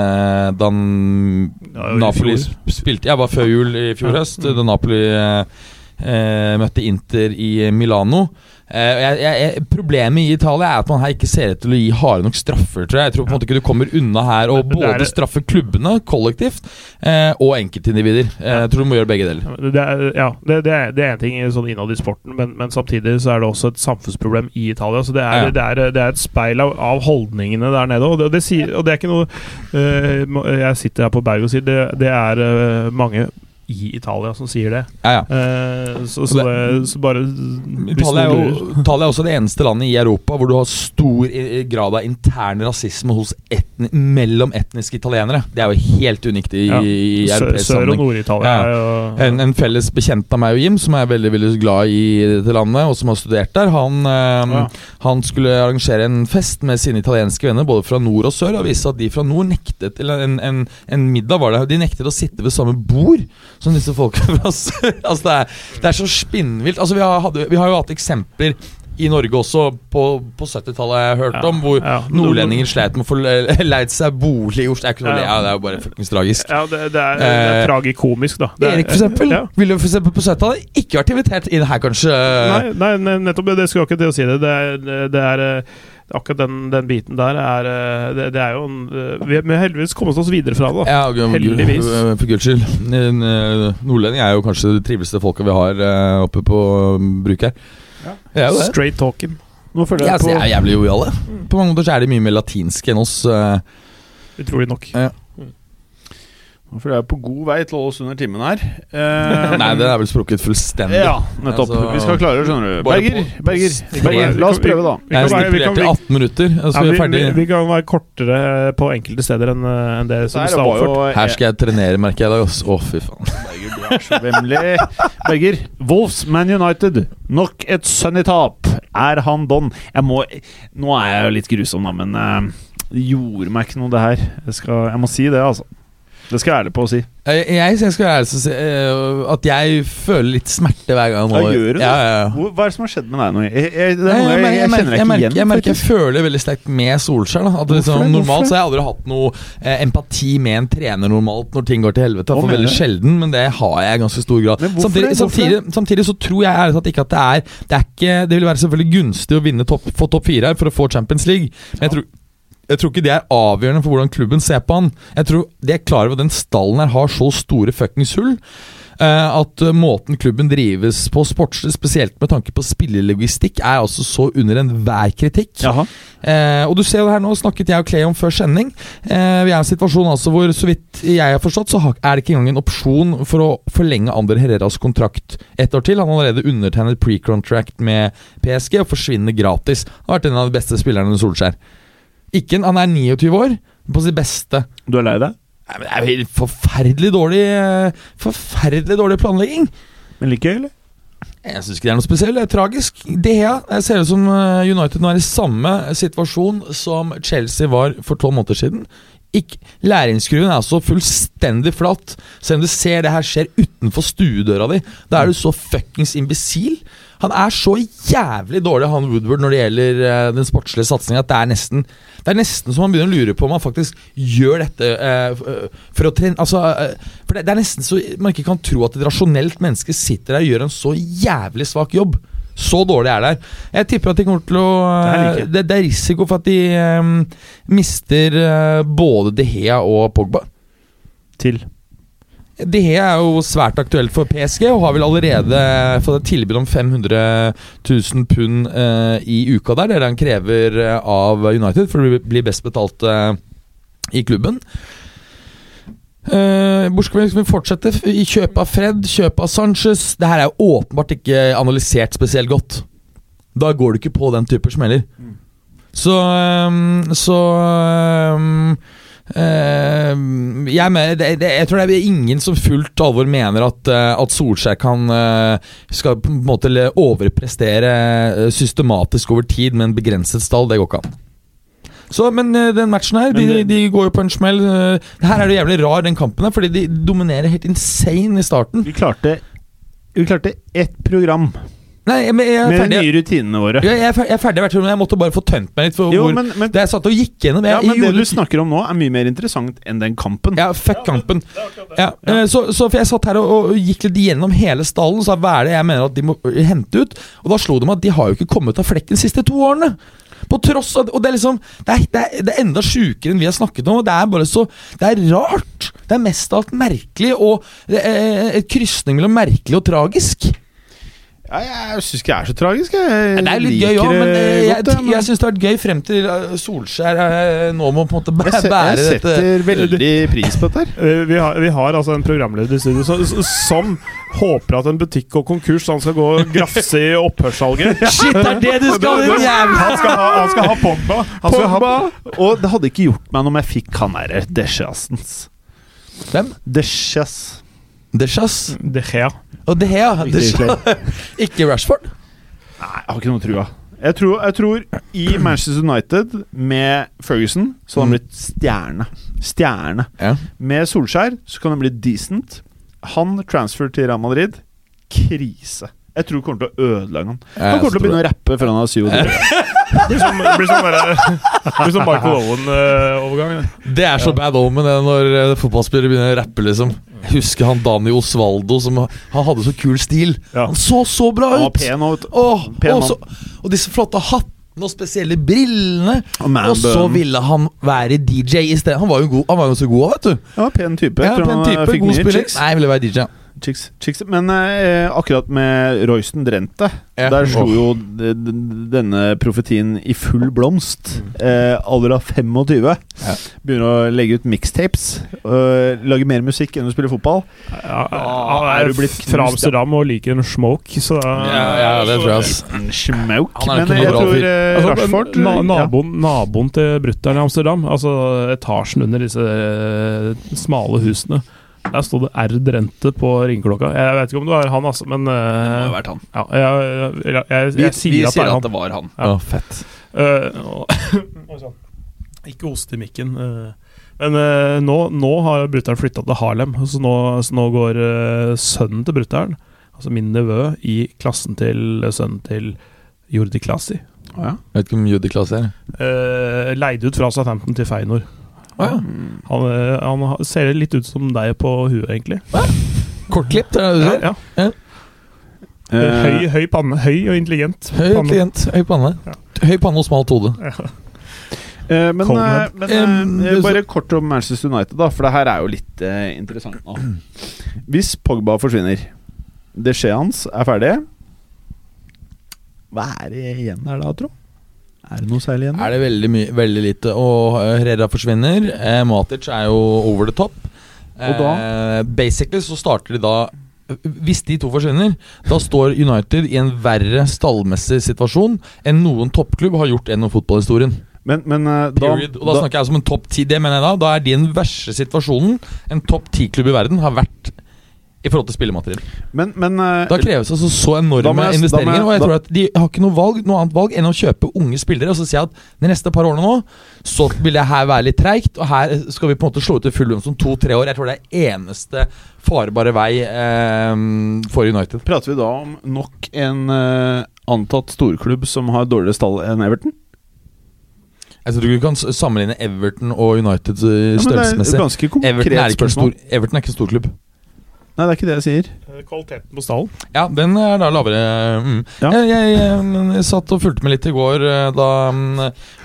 da Ja, Napoli spilte Ja, var før jul i fjor høst, da Napoli eh, eh, møtte Inter i Milano. Eh, jeg, jeg, problemet i Italia er at man her ikke ser ut til å gi harde nok straffer. Tror jeg. jeg tror på en måte ikke du kommer unna her og både straffe klubbene kollektivt eh, og enkeltindivider. Eh, jeg tror du må gjøre begge deler. Ja, Det er, ja, det, det, er, det er en ting sånn innad i sporten, men, men samtidig så er det også et samfunnsproblem i Italia. Så det er, Ja. det er, det er et speil av, av holdningene der nede. Og det, sier, og det er ikke noe Jeg sitter her på berget og sier det, det er mange i Italia som sier det. Ja, ja. Eh, så, så, det, så bare Italia er, jo, Italia er også det eneste landet i Europa hvor du har stor grad av intern rasisme hos etni, mellom etniske italienere. Det er jo helt unikt i, Ja. i europeisk Sør- og. Nord-Italia Ja. En, en felles bekjent av meg og Jim, som er veldig veldig glad i dette landet, og som har studert der, han, eh, han skulle arrangere en fest med sine italienske venner, både fra nord og sør, og viste at de fra nord nektet Eller en, en, en middag var det, de nektet å sitte ved samme bord som disse folka fra sør. [laughs] Altså, det er, det er så spinnvilt. Altså, vi, har, hadde, vi har jo hatt eksempler i Norge også, på, på 70-tallet, har jeg hørt Ja, om, hvor ja. nordlendinger sleit med å få le- [laughs] leid seg bolig i Oslo. Det er ikke noe å le av, det er jo bare fuckings tragisk. Ja, det, det er, det er Eh, tragikomisk, da. Det er- Erik, for eksempel, Ja. ville for eksempel på 70-tallet ikke vært invitert inn her, kanskje. Nei, nei, nettopp det. Det skulle jeg ikke til å si det. Det er, det er, eh, akkurat den, den biten der er eh, Det, det er jo en eh, Vi har heldigvis kommet oss videre fra det. da. Ja, Heldigvis. For guds skyld. Eh, Nordlending er jo kanskje det triveligste folka vi har oppe på um, bruk her. Ja. Er det. Straight talking. Nå føler jeg ja, på jeg er jævlig joviale. På mange måter så er de mye mer latinske enn oss. Utrolig nok. Nå føler jeg på god vei til å holde oss under timen her. [laughs] Eh, Nei, det er vel sprukket fullstendig. Ja, nettopp. Altså, vi skal klare det, skjønner du. Berger, på- Berger, Berger la oss prøve, da. Vi Jeg er kan, være, vi, stipulert kan, i vi, 18 minutter. og Så ja, er vi vi, vi, ferdig. vi kan være kortere på enkelte steder enn eh, enn det som Der avført. Her skal jeg trenere, merker jeg i dag. Å, fy faen. Berger, du er så vemmelig. Berger, Wolves Man United. Nok et Sunny-tap. Er han don? Jeg må Nå er jeg jo litt grusom, da, men eh, det gjorde meg ikke noe, det her. Jeg, skal, jeg må si det, altså. Det skal jeg ærlig på å si. Jeg, jeg, jeg skal være ærlig på å si uh, at jeg føler litt smerte hver gang. Ja, gjør du det? Ja, ja. Hvor, hva er det som har skjedd med deg nå? Jeg, jeg, det er noe jeg, jeg, kjenner deg ikke igjen. jeg merker jeg føler veldig sterkt med Solskjær. Da. At liksom, normalt så har jeg aldri hatt noe eh, empati med en trener normalt når ting går til helvete. For veldig sjelden, men det har jeg i ganske stor grad. Samtidig, samtidig, samtidig så tror jeg ærlig talt ikke at det er Det er ikke Det vil være selvfølgelig gunstig å vinne topp, få topp fire her for å få Champions League. Men jeg tror jeg tror ikke det er avgjørende for hvordan klubben ser på han. Jeg tror De er klar over at den stallen her har så store fuckings hull. eh, at eh, måten klubben drives på sportslig, spesielt med tanke på spillelogistikk, er altså så under enhver kritikk. Eh, og du ser jo her nå, snakket jeg og Clay om før sending. Eh, vi er i en situasjon altså hvor, så vidt jeg har forstått, så er det ikke engang en opsjon for å forlenge Ander Herreras kontrakt ett år til. Han har allerede undertegnet pre-contract med PSG og forsvinner gratis. Han har vært en av de beste spillerne under Solskjær. Ikke en, Han er 29 år, på sitt beste. Du er lei deg? Nei, men Det er jo forferdelig dårlig eh, Forferdelig dårlig planlegging. Men like gøy, eller? Jeg syns ikke det er noe spesielt. Det er tragisk. Det her ser ut som eh, United nå er i samme situasjon som Chelsea var for tolv måneder siden. Læringsskruen er altså fullstendig flatt. Selv om du ser det her skjer utenfor stuedøra di, da er du så fuckings imbisil. Han er så jævlig dårlig, han Woodward, når det gjelder eh, den sportslige satsinga, at det er nesten Det er nesten så man begynner å lure på om han faktisk gjør dette eh, eh, for å trene Altså, for det, det er nesten så man ikke kan tro at et rasjonelt menneske sitter der og gjør en så jævlig svak jobb. Så dårlig er det her. Jeg tipper at de kommer til å Det det, det er risiko for at de um, mister uh, både De Hea og Pogba. Til. De Hea er jo svært aktuelt for PSG og har vel allerede fått et tilbud om 500 000 pund eh, i uka der. Det er det han krever eh, av United for å bli- best betalt eh, i klubben. Uh, Bortsett fra vi fortsetter i kjøpet av Fred, kjøpet av Sanchez. Det her er jo åpenbart ikke analysert spesielt godt. Da går du ikke på den type smeller. Så ehm, Så ehm, jeg, mener, det, det, jeg tror det er ingen som fullt alvor mener at, eh, at Solskjær kan eh, Skal på en måte overprestere eh, systematisk over tid med en begrenset stall. Det går ikke an. Så, men eh, den matchen her, de, det- de går jo på en smell. eh, Her er det jævlig rar, den kampen her, fordi de dominerer helt insane i starten. Vi klarte Vi klarte ett program Nei, men jeg er med de nye rutinene våre. Jeg, jeg, er ferdig, jeg er ferdig, jeg måtte bare få tømt meg litt. Jo, hvor, men, men, det jeg satt og gikk gjennom jeg, ja, men det du snakker om nå, er mye mer interessant enn den kampen. Ja, fuck kampen. Ja, eh, så, så for jeg satt her og, og gikk litt gjennom hele stallen, sa hva er det jeg mener at de må hente ut? Og da slo det meg at de har jo ikke kommet av flekken de siste to årene. På tross av Og det er liksom Det er, det er, det er enda sjukere enn vi har snakket om. Og det er bare så Det er rart. Det er mest av alt merkelig og det er et krysning mellom merkelig og tragisk. Ja, jeg syns ikke det er så tragisk. Jeg Det er litt liker gøy òg, men det eh, jeg, godt, jeg, syns det har vært gøy frem til eh, Solskjær eh, nå må på en måte bæ- jeg, se- bære jeg dette. setter veldig pris på dette. her Eh, Vi har, vi har altså en programleder i studio som, som håper at en butikk går konkurs, så han skal gå og grafse i opphørssalget. [laughs] Shit, det er det du skal, [laughs] din jævla Han skal ha, han skal ha Pogba. Han skal ha, Og det hadde ikke gjort meg noe om jeg fikk han derre Deschassens. Hvem? Deschass. Deschass? De Gea. Og det ja. Deschas. [laughs] Ikke Rashford. Nei, jeg har ikke noe trua. Jeg tror, jeg tror i Manchester United med Ferguson så hadde han blitt stjerne. Stjerne. Ja. Med Solskjær så kan han bli decent. Han transfer til Real Madrid krise. Jeg tror det kommer til å ødelegge han. Han kommer til å begynne å rappe før han har 27. Det blir sånn, blir sånn, der- det blir sånn Michael Owen-overgang. Det er så bad omen det når eh, fotballspillere begynner å rappe, liksom. Jeg husker han Dani Osvaldo, som Han hadde så kul stil. Han så så bra ut! pen òg. Åh, Pen og, så, og disse flotte hattene og spesielle brillene. Og Og så ville han være DJ i stedet. Han var jo, god, han var jo så god, vet du. Ja, pen type. Ja, pen han, type, fikk god spiller. Nei, jeg ville være DJ. Chicks, chicks. Men eh, akkurat med Royston Drenthe, Ja. der slo Åh. jo denne profetien i full blomst. Eh, alder av 25. Ja. Begynner å legge ut mixtapes. øh, lage mer musikk enn å spille fotball. Ja, han er er du blitt knust, fra ja. Amsterdam og liker en smoke, så Ja, ja, det tror jeg, ass. En smoke. Er Men jeg tror eh, Altså, Rashford na naboen, naboen til brutter'n i Amsterdam, altså etasjen under disse eh, smale husene Der sto det R Drente på ringeklokka. Jeg vet ikke om det var han, altså, men Det eh, må ha vært han. ja, jeg, jeg, jeg, jeg, Vi, jeg sier vi at det sier det at det var han. Ja. Ja, fett. Uh, og- [coughs] Ikke host i mikken. Uh, men eh, nå, nå har brutter'n flytta til Harlem, så nå, så nå går eh, sønnen til brutter'n, altså min nevø, i klassen til sønnen til Jordi Klasi. Å, ja. Vet ikke om Jordi Klasi er. Uh, leid ut fra Southampton til Feinor. Å ja. Han, eh, han ser litt ut som deg på huet, egentlig. Kortklipt, er det det du sier? ja. Eh, Høy, høy panne. Høy og intelligent. Høy panne. Intelligent, høy panne. Ja. Høy panne og smalt hode. Eh, men eh, men eh, bare kort om Manchester United, da, for det her er jo litt eh, interessant nå. Hvis Pogba forsvinner, det skjeet hans er ferdig Hva er det igjen her da, tro? Er det noe særlig igjen? Er det veldig, mye, veldig lite. Og eh, Herrera forsvinner. Eh, Matic er jo over the top. Og da? Eh, basically så starter de da Hvis de to forsvinner, da står United i en verre stallmessig situasjon enn noen toppklubb har gjort gjennom fotballhistorien. Men, men eh, da, Period. Og da snakker jeg som en topp ti. Det mener jeg da. Da er de den verste situasjonen en topp ti-klubb i verden har vært i forhold til spillemateriell. men, men eh, Da kreves altså så enorme jeg- investeringer. jeg- Og jeg tror at De har ikke noe, valg, noe annet valg enn å kjøpe unge spillere. Og så sier jeg at de neste par årene nå Så vil det her være litt treigt. Og her skal vi på en måte slå ut til full lønn som to-tre år. Jeg tror det er eneste farbare vei eh, for United. prater vi da om nok en eh, antatt storklubb som har dårligere stall enn Everton? Jeg tror vi kan sammenligne Everton og United størrelsesmessig. Ja, et størrelsesmessig. ganske Everton er, ikke en spørsmål. stor, Everton er ikke en storklubb. Nei, det er ikke det jeg sier. Eh, Kvaliteten på stallen. Ja, den er da lavere. Mm. Ja. Jeg, jeg, jeg, jeg satt og fulgte med litt i går eh, da mm,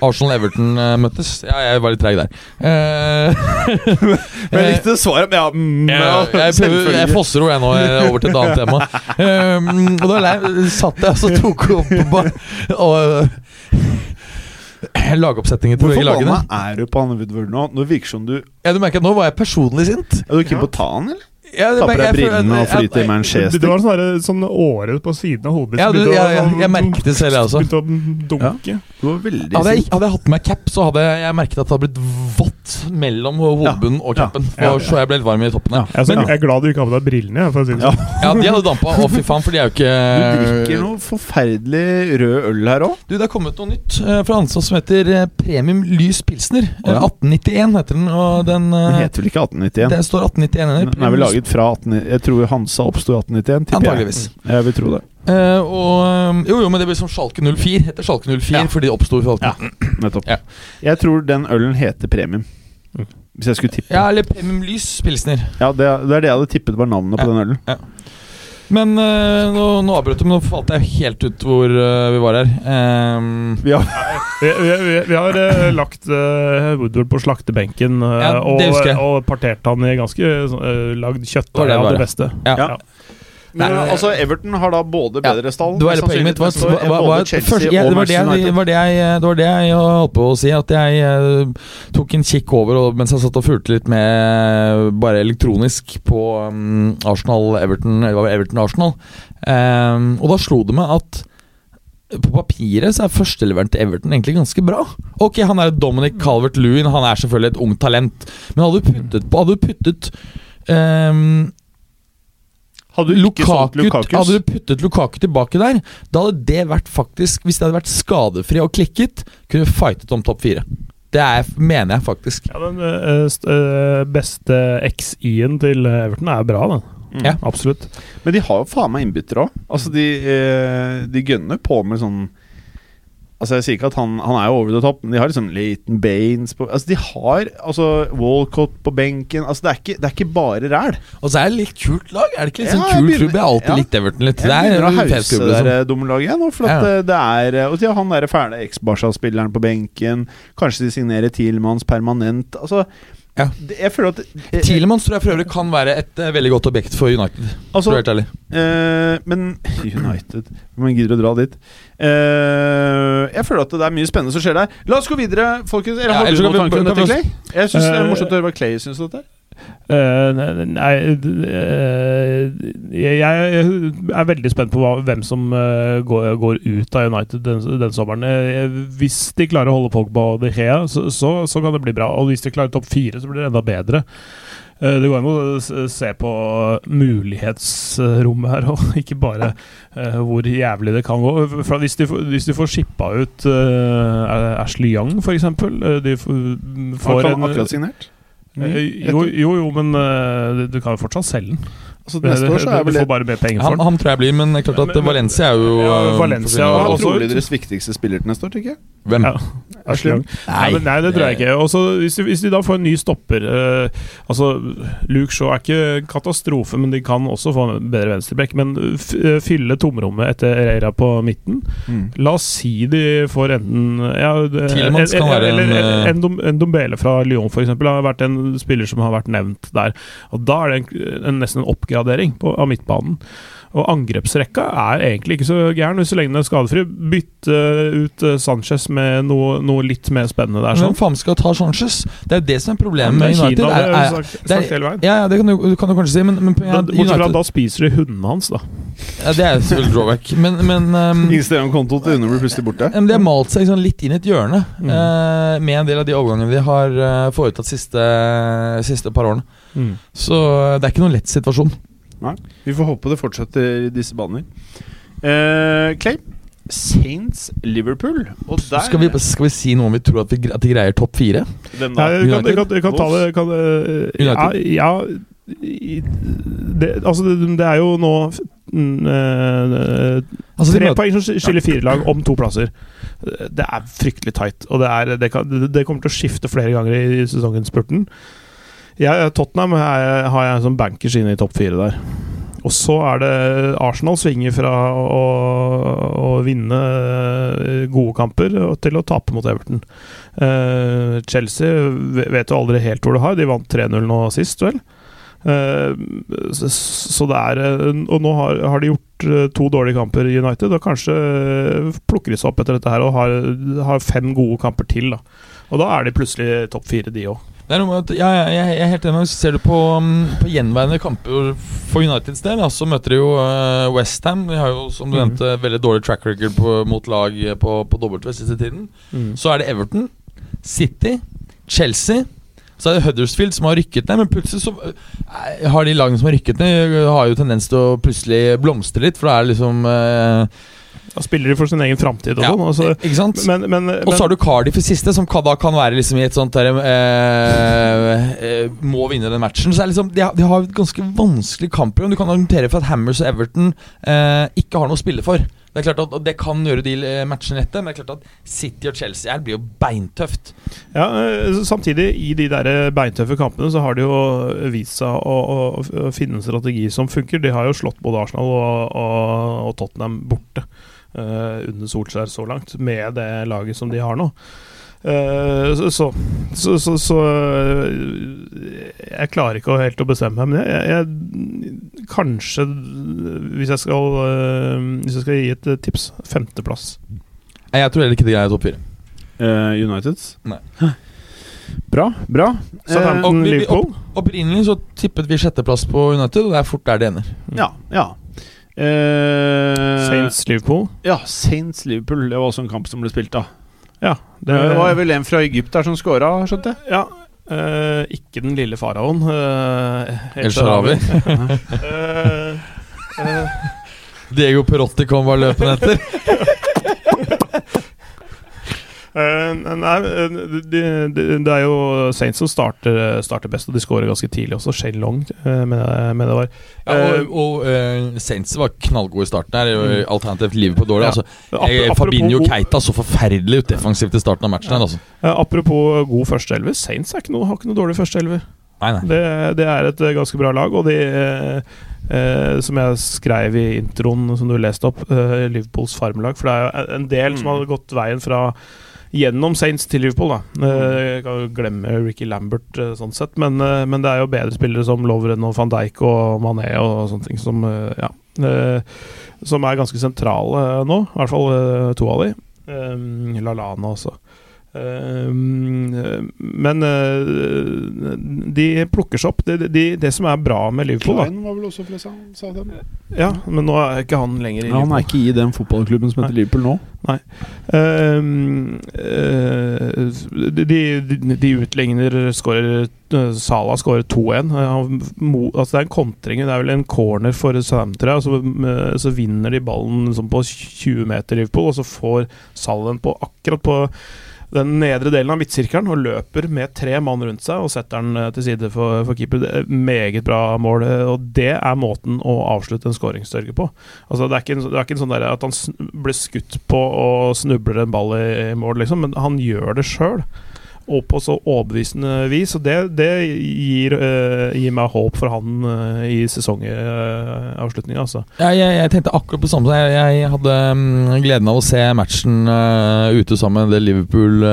Arsenal-Everton eh, møttes. Ja, jeg var litt treig der. Eh, [laughs] Men jeg likte svaret. Ja, mm, jeg, ja, jeg, prøver, jeg fosser jo jeg nå eh, over til et annet tema. Eh, mm, og da satt jeg og så tok opp bare, og, lagoppsetningen til begge lagene. Hvorfor er du på Anne Woodward nå? Nå virker som du Ja, du merker at Nå var jeg personlig sint. Er du ikke på ta han, eller? Ja, det- Tapper deg brillene og jeg- flyter Det Manchester? var sånn, der- sånn åre på siden av hodet. Ja, du, ja, ja jeg, jeg, merket det selv, jeg også. Begynte å dunke. Du veldig Hadde jeg, hadde jeg hatt på meg cap, så hadde jeg merket at det hadde blitt vått mellom hodebunnen og capen. Ja. Så jeg ble litt varm i toppen. Ja. Jeg er, jeg er glad du ikke har på deg brillene. For å si det Ja. sånn. ja, de hadde dampa. Å, fy faen, for de er jo Du drikker noe forferdelig rød øl her òg. Du, Det er kommet noe nytt eh, fra Hansa som heter eh, Premium Lys Pilsner. Eh, Ja. 1891 heter den, og den Den heter vel ikke 1891? Det står 1891 under. Den er vel laget fra 18... Jeg tror Hansa oppsto i 1891. tipper jeg. Antageligvis. Jeg vil tro det. Eh, og, eh, jo, jo, men det blir som Schalke 04. Heter Schalke 04 Ja. fordi det oppsto i Ja. Nettopp. Ja. Jeg tror den ølen heter Premium. Hvis jeg skulle tippe. Ja, eller Premium Lys Pilsner. Ja, det, det er det jeg hadde tippet var navnet på Ja. den ølen. Men uh, nå, nå avbrøt du, men nå falt jeg helt ut hvor uh, vi var her. Um, vi Vi, vi, vi, vi har uh, lagt Woodward på slaktebenken Ja, og, og partert han i ganske uh, lagd Det var kjøttdeig det av det beste. Ja. Men Nei, altså, Everton har da både bedre stall Det var hele poenget mitt. Var, sannsynligvis neste år, enn var, var, først, ja, det, var det, jeg, det, var det, jeg, det var det jeg holdt på å si. At jeg uh, tok en kikk over og, mens jeg satt og fulgte litt med bare elektronisk på um, Arsenal-Everton Eller Everton-Arsenal. Um, og da slo det meg at på papiret så er førsteleveren til Everton egentlig ganske bra. Ok, han er Dominic Calvert-Lewin, han er selvfølgelig et ungt talent. Men hadde du puttet på Hadde du puttet um, Hadde du Lukaku, hadde du puttet Lukaku tilbake der, da hadde det vært faktisk Hvis det hadde vært skadefri og klikket, kunne vi fightet om topp fire. Det er, mener jeg faktisk. Ja, Den øh, st eh, beste XY-en til Everton er bra, den. Mm. Ja. Absolutt. Men de har jo faen meg innbyttere òg. Altså, de, øh, de gønner på med sånn Altså Jeg sier ikke at han, han er jo over the top, men de har liksom Laton Baines på Altså De har altså Walcott på benken. Altså Det er ikke, det er ikke bare ræl. Og så er det litt kult lag. Er det ikke litt Ja, sånn jeg kul begynner- klubb? Jeg har alltid ja. likt Everton litt. Jeg Det er en hause det der dumme laget igjen. For at Ja. eh, det er Og de har han derre fæle eks-Barca-spilleren på benken. Kanskje de signerer Tielmanns permanent. Altså Ja. Jeg føler at eh, Tielemanns tror jeg for øvrig kan være et eh, veldig godt objekt for United. Altså, for å være helt ærlig. Eh, men [laughs] United Man gidder å dra dit. Eh, jeg føler at det er mye spennende som skjer der. La oss gå videre, folkens. Eller Ja, har du noen vi- tanker om kan dette, vi- Clay? Jeg syns det er Eh, morsomt å høre hva Clay syns om dette. Eh, nei, uh, jeg, jeg er veldig spent på hva, hvem som uh, går, går ut av United den, den sommeren. Hvis de klarer å holde Pogba og De Gea, så, så, så kan det bli bra. Og hvis de klarer topp fire, så blir det enda bedre. Det går an å se på mulighetsrommet her, og [laughs] ikke bare hvor jævlig det kan gå. For hvis, de, får- hvis de får shippa ut Ashley Young, f.eks. De får, Han får kan en akkurat signert. Eh, Jo, jo, jo, men eh, du kan jo fortsatt selge den. Altså, neste år så er vel får bare mer penger for Han, den. han tror jeg blir, men klart at Men- men- Valencia er jo Ja, eh, Valencia Han er også- trolig deres viktigste spiller til neste år, tenker jeg. Hvem? Ja. Ashley Nei, men, nei, det tror jeg ikke. Også, hvis, de, hvis de da får en ny stopper eh, Altså, Luke Shaw er ikke katastrofe, men de kan også få en bedre venstrebekk. Men f eh, fylle tomrommet etter Ereira på midten La oss si de får enten ja, det- Tielemans kan være en, eller, eh, en, en Dombele fra Lyon, f.eks., har vært en spiller som har vært nevnt der. Og Da er det en, en, nesten en oppgradering på, av midtbanen. Og angrepsrekka er egentlig ikke så gæren, hvis så lenge den er skadefri. Bytte ut eh, Sanchez med noe, noe litt mer spennende der. Sånn. Hvem faen skal ta Sanchez? Det er jo det som er problemet med United. Kina, er- er- vi sagt, er- hele veien. Ja, ja, det kan du, kan du kanskje si, men, men ja, bortsett fra da spiser de hundene hans, da. ja, Det er selvfølgelig drawback. Men, men [laughs] um, Instagram-kontoen til Une blir plutselig borte. men de har malt seg liksom, litt inn i et hjørne Mm. uh, med en del av de overgangene de har uh, foretatt siste, siste par årene. Så eh, det er ikke noen lett situasjon. Vi får håpe det fortsetter i disse baner. Uh, Clay, Saints Liverpool. Og der Skal vi, skal vi si noe om vi tror at, vi, at de greier topp fire? Nei, vi kan, kan, kan ta det kan, uh, Ja, United? ja i- det, altså det, det er jo nå mm, eh, Altså, Tre poeng som skiller fire lag om to plasser. Det er fryktelig tight, og det, er, det, kan, det kommer til å skifte flere ganger i sesongens spurten. Jeg, Tottenham er, har jeg som bankers inne i topp fire der. Og så er det Arsenal svinger fra å, å vinne eh, gode kamper til å tape mot Everton. Uh, Chelsea vet jo aldri helt hvor det har. De vant 3-0 nå sist, vel. Eh, så, det er Og nå har, har de gjort to dårlige kamper i United, og kanskje plukker de seg opp etter dette her og har, har fem gode kamper til. da Og da er de plutselig topp fire, de òg. Det er noe med at, ja, ja, jeg, jeg er helt enig. med ser du på, um, på gjenværende kamper for Uniteds del, så møter de jo uh, Westham. De har jo, som du mm. nevnte, veldig dårlig track record på, mot lag på, på W siste tiden. Så er det Everton, City, Chelsea. Så er det Huddersfield som har rykket ned, men plutselig så eh, har de lagene som har rykket ned, har jo tendens til å plutselig blomstre litt, for da er det liksom eh, Da spiller de for sin egen framtid og ja, sånn. Altså, Ikke sant? men, men, Og så har du Cardiff i siste, som da kan være liksom i et sånt der, eh, eh, Må vinne den matchen. Så liksom, de, har, de har et ganske vanskelig kampprogram. Du kan argumentere for at Hammers og Everton eh, ikke har noe å spille for. Det er klart at Det kan gjøre de eh, matchene lette, men det er klart at City og Chelsea her blir jo beintøft. Ja, eh, Samtidig, i de der beintøffe kampene, så har de jo vist seg å, å, å finne en strategi som funker. De har jo slått både Arsenal og, og, og Tottenham borte eh, under Solskjær så langt, med det laget som de har nå. Eh, så, så, så, så, så eh, Jeg klarer ikke helt å bestemme meg, men jeg, jeg Kanskje, hvis jeg skal eh, Hvis jeg skal gi et eh, tips, femteplass. Jeg tror heller ikke det greier topp fire. Uh, Uniteds? Nei. Bra, bra. Så Eh, Southampton, og vi- vi- Opprinnelig så tippet vi sjetteplass på United, og det er fort der det ender. ja, ja. Eh, Saints, Liverpool. Ja, Saints Liverpool. Det var også en kamp som ble spilt, da. Ja, Det var vel en fra Egypt der som scora, skjønte jeg. Ja. Uh, ikke den lille faraoen. Uh, El Sharawi. uh, [laughs] eh, Diego Perotti kom bare løpende etter. [laughs] eh, nei, eh, det de, er jo Saints som starter, starter best, og de skårer ganske tidlig også. Shane Long, mener jeg det var. Ja, og og Saints var knallgode i starten her. Mm. Alternativt Liverpool dårlig. Ja. Altså, Fabinho Keita så forferdelig ut defensivt i starten av matchen. her altså. apropos god førsteelver. Saints ikke noe, har ikke noe dårlig førsteelver. Det, det, er et ganske bra lag, og de Eh, som jeg skrev i introen som du leste opp, eh, Liverpools farmlag. For det er jo en del mm. som har gått veien fra gjennom Saints til Liverpool. da eh, Jeg kan jo glemme Ricky Lambert eh, sånn sett, men, eh, men, det er jo bedre spillere som Lovren og van Dijk og Mané og sånne ting som Ja Som er ganske sentrale nå. I hvert fall to av de. Lalana også. Ehm, men eh, de plukker seg opp. Det, de, det som er bra med Liverpool Klein var vel også fra Southampton? Ja, men nå er ikke han lenger i Liverpool. Han er ikke i den fotballklubben som heter Nei. Liverpool nå? Nei. Uh, de, de, de, utligner skårer Sala skårer 2-1. Altså det er en kontring. Det er vel en corner for Southampton. Så, så, vinner de ballen liksom på 20 meter, Liverpool, og så får Salen på akkurat på den nedre delen av midtsirkelen og løper med tre mann rundt seg og setter den eh, til side for, for keeper. Er meget bra mål, eh, og det er måten å avslutte en skåringstørke på. Altså, det, er ikke, det er ikke en sånn der at han blir skutt på og snubler en ball i mål, liksom, men han gjør det sjøl og på så overbevisende vis. Og det, det gir, uh, gir, meg håp for han uh, i sesongavslutninga, altså. Ja, jeg, jeg, tenkte akkurat på samme. Jeg, jeg hadde um, gleden av å se matchen uh, ute sammen med det Liverpool.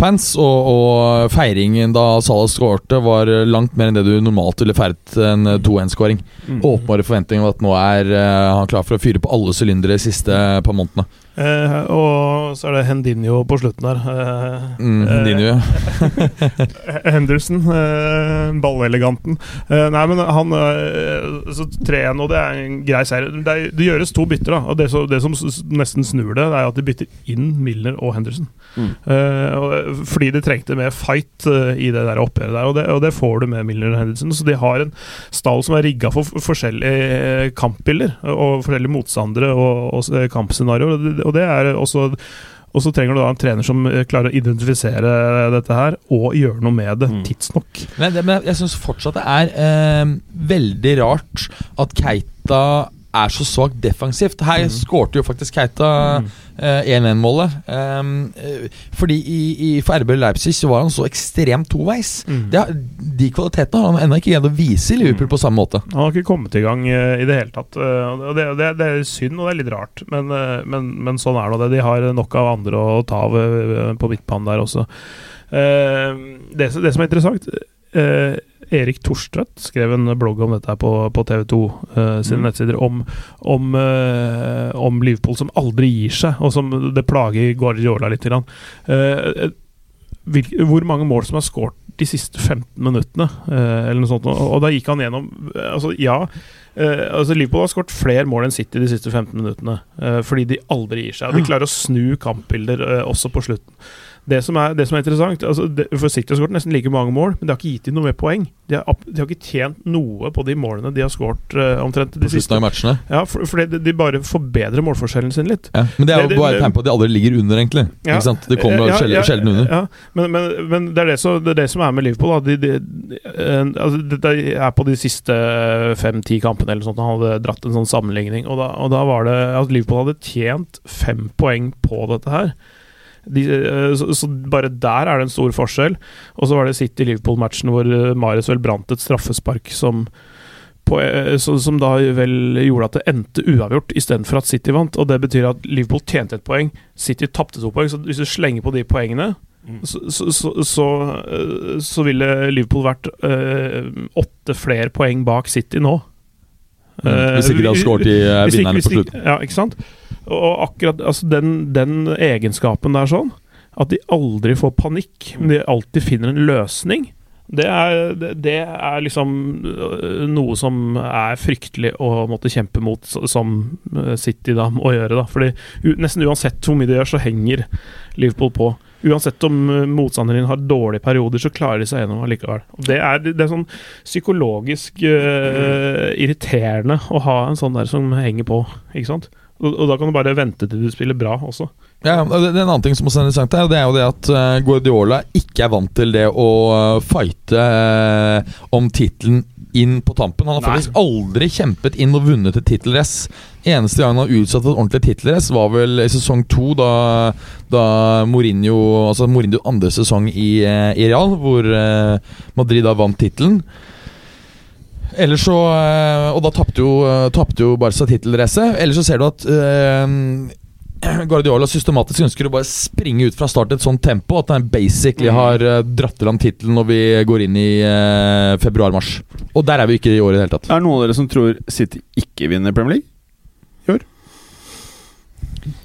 Fans, og, og, feiringen da Salah skårte, var langt mer enn det du normalt ville feiret en 2-1-skåring. Mm. Åpenbare forventninger om at nå er han klar for å fyre på alle sylindere de siste par månedene. Eh, og så er det Hendinho på slutten der. Eh, mm, Hendinho, eh, [laughs] Henderson, eh, balleleganten. Eh, nei, men han eh, Så 3-1, og det er en grei seier. Det, det, gjøres to bytter, da. Og det, så, det, som nesten snur det, det er at de bytter inn Milner og Henderson. Mm. Og, fordi de trengte mer fight i det der oppgjøret der, og det, og det, får du med Milner og Henderson. Så de har en stall som er rigga for forskjellige kampbilder, og forskjellige motstandere og, og kampscenarioer og det er også og så trenger du da en trener som eh, klarer å identifisere dette her og gjøre noe med det mm. tidsnok. Men, det, men jeg syns fortsatt det er eh, veldig rart at Keita er så svakt defensivt. Her mm. skårte jo faktisk Keita mm. uh, 1-1-målet. Um, uh, fordi i, i, for RB Leipzig så var han så ekstremt toveis. Mm. Det, de kvalitetene har han ennå ikke greid å vise i Liverpool mm. på samme måte. Han har ikke kommet i gang uh, i det hele tatt. og det, det, det, er synd, og det er litt rart. Men, men, men sånn er det. De har nok av andre å ta av på midtbanen der også. det, det som er interessant Erik Torstvedt skrev en blogg om dette på, på TV 2 uh, eh, sine mm. nettsider, om, om, uh, om, Liverpool som aldri gir seg, og som det plager Guardiola litt. Uh, hvor mange mål som er skåret de siste 15 minuttene, eller noe sånt. Og, og da gikk han gjennom Altså, ja. altså Liverpool har skåret flere mål enn City de siste 15 minuttene, fordi de aldri gir seg. Og de klarer å snu kampbilder også på slutten. Det som er, det som er interessant altså det, For City har skåret nesten like mange mål, men det har ikke gitt dem noe mer poeng. De har, de har, ikke tjent noe på de målene de har skåret uh, omtrent de siste matchene. Ja, for, for de, de, bare forbedrer målforskjellen sin litt. Ja, men det er jo bare et tegn på at de aldri ligger under, egentlig. Ja, ikke sant? De kommer ja, ja, sjelden under. Ja, men, men, men det, er det, så, det, er det, som er med Liverpool. Da. De, altså, dette er på de siste fem-ti kampene eller sånt. Han hadde dratt en sånn sammenligning, og da, og da var det at Liverpool hadde tjent fem poeng på dette her. De, eh, så, så, bare der er det en stor forskjell. Og så var det City-Liverpool-matchen hvor eh, Marius vel brant et straffespark som på, eh, så, som da vel gjorde at det endte uavgjort istedenfor at City vant. Og det betyr at Liverpool tjente et poeng, City tapte to poeng. Så hvis du slenger på de poengene, mm. så, så, så, så, ville Liverpool vært øh, åtte flere poeng bak City nå. Mm. Hvis ikke de hadde skåret i vinnerne på slutten. Ja, ikke sant? Og akkurat altså den, den, egenskapen der sånn, at de aldri får panikk, men de alltid finner en løsning, det er, det er liksom øh, noe som er fryktelig å måtte kjempe mot, som City da må gjøre. da Fordi Nesten uansett hvor mye de gjør, så henger Liverpool på. Uansett om øh, motstanderen din har dårlige perioder, så klarer de seg gjennom allikevel. Det er, det er sånn psykologisk uh, irriterende å ha en sånn der som henger på, ikke sant? Og, og, da kan du bare vente til du spiller bra også. Ja, det, er En annen ting som er interessant, her, det er jo det at eh, Guardiola ikke er vant til det å eh, fighte eh, om tittelen inn på tampen. Han har Nei. faktisk aldri kjempet inn og vunnet et tittelrace. Eneste gang han har utsatt et ordentlig tittelrace, var vel i sesong to, da, da Mourinho Altså Mourinho andre sesong i, eh, i Real, hvor eh, Madrid da vant tittelen. Ellers så eh, Og da tapte jo, tapte jo Barca tittelracet. Ellers så ser du at eh, Guardiola systematisk ønsker å bare springe ut fra start i et sånt tempo at han basically har eh, dratt til ham tittelen når vi går inn i eh, februar-mars. Og der er vi ikke i år i det hele tatt. Er det noen av dere som tror City ikke vinner Premier League?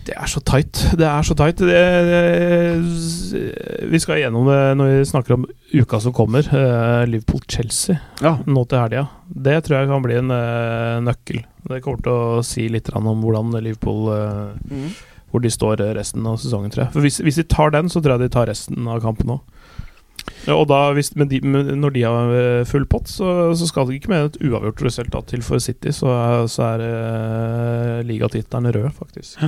Det er så tight. Det er så tight. Det, det, vi skal gjennom det når vi snakker om uka som kommer. eh, Liverpool-Chelsea Ja. nå til helga. Det tror jeg kan bli en eh, nøkkel. Det kommer til å si litt om hvordan Liverpool mm. Hvor de står eh, resten av sesongen, tror jeg. For hvis, hvis de tar den, så tror jeg de tar resten av kampen òg. Ja, og da, hvis, men de, men når de har eh, full pott, så, så skal det ikke med et uavgjort resultat til for City. Så, så er uh, ligatittelen rød, faktisk.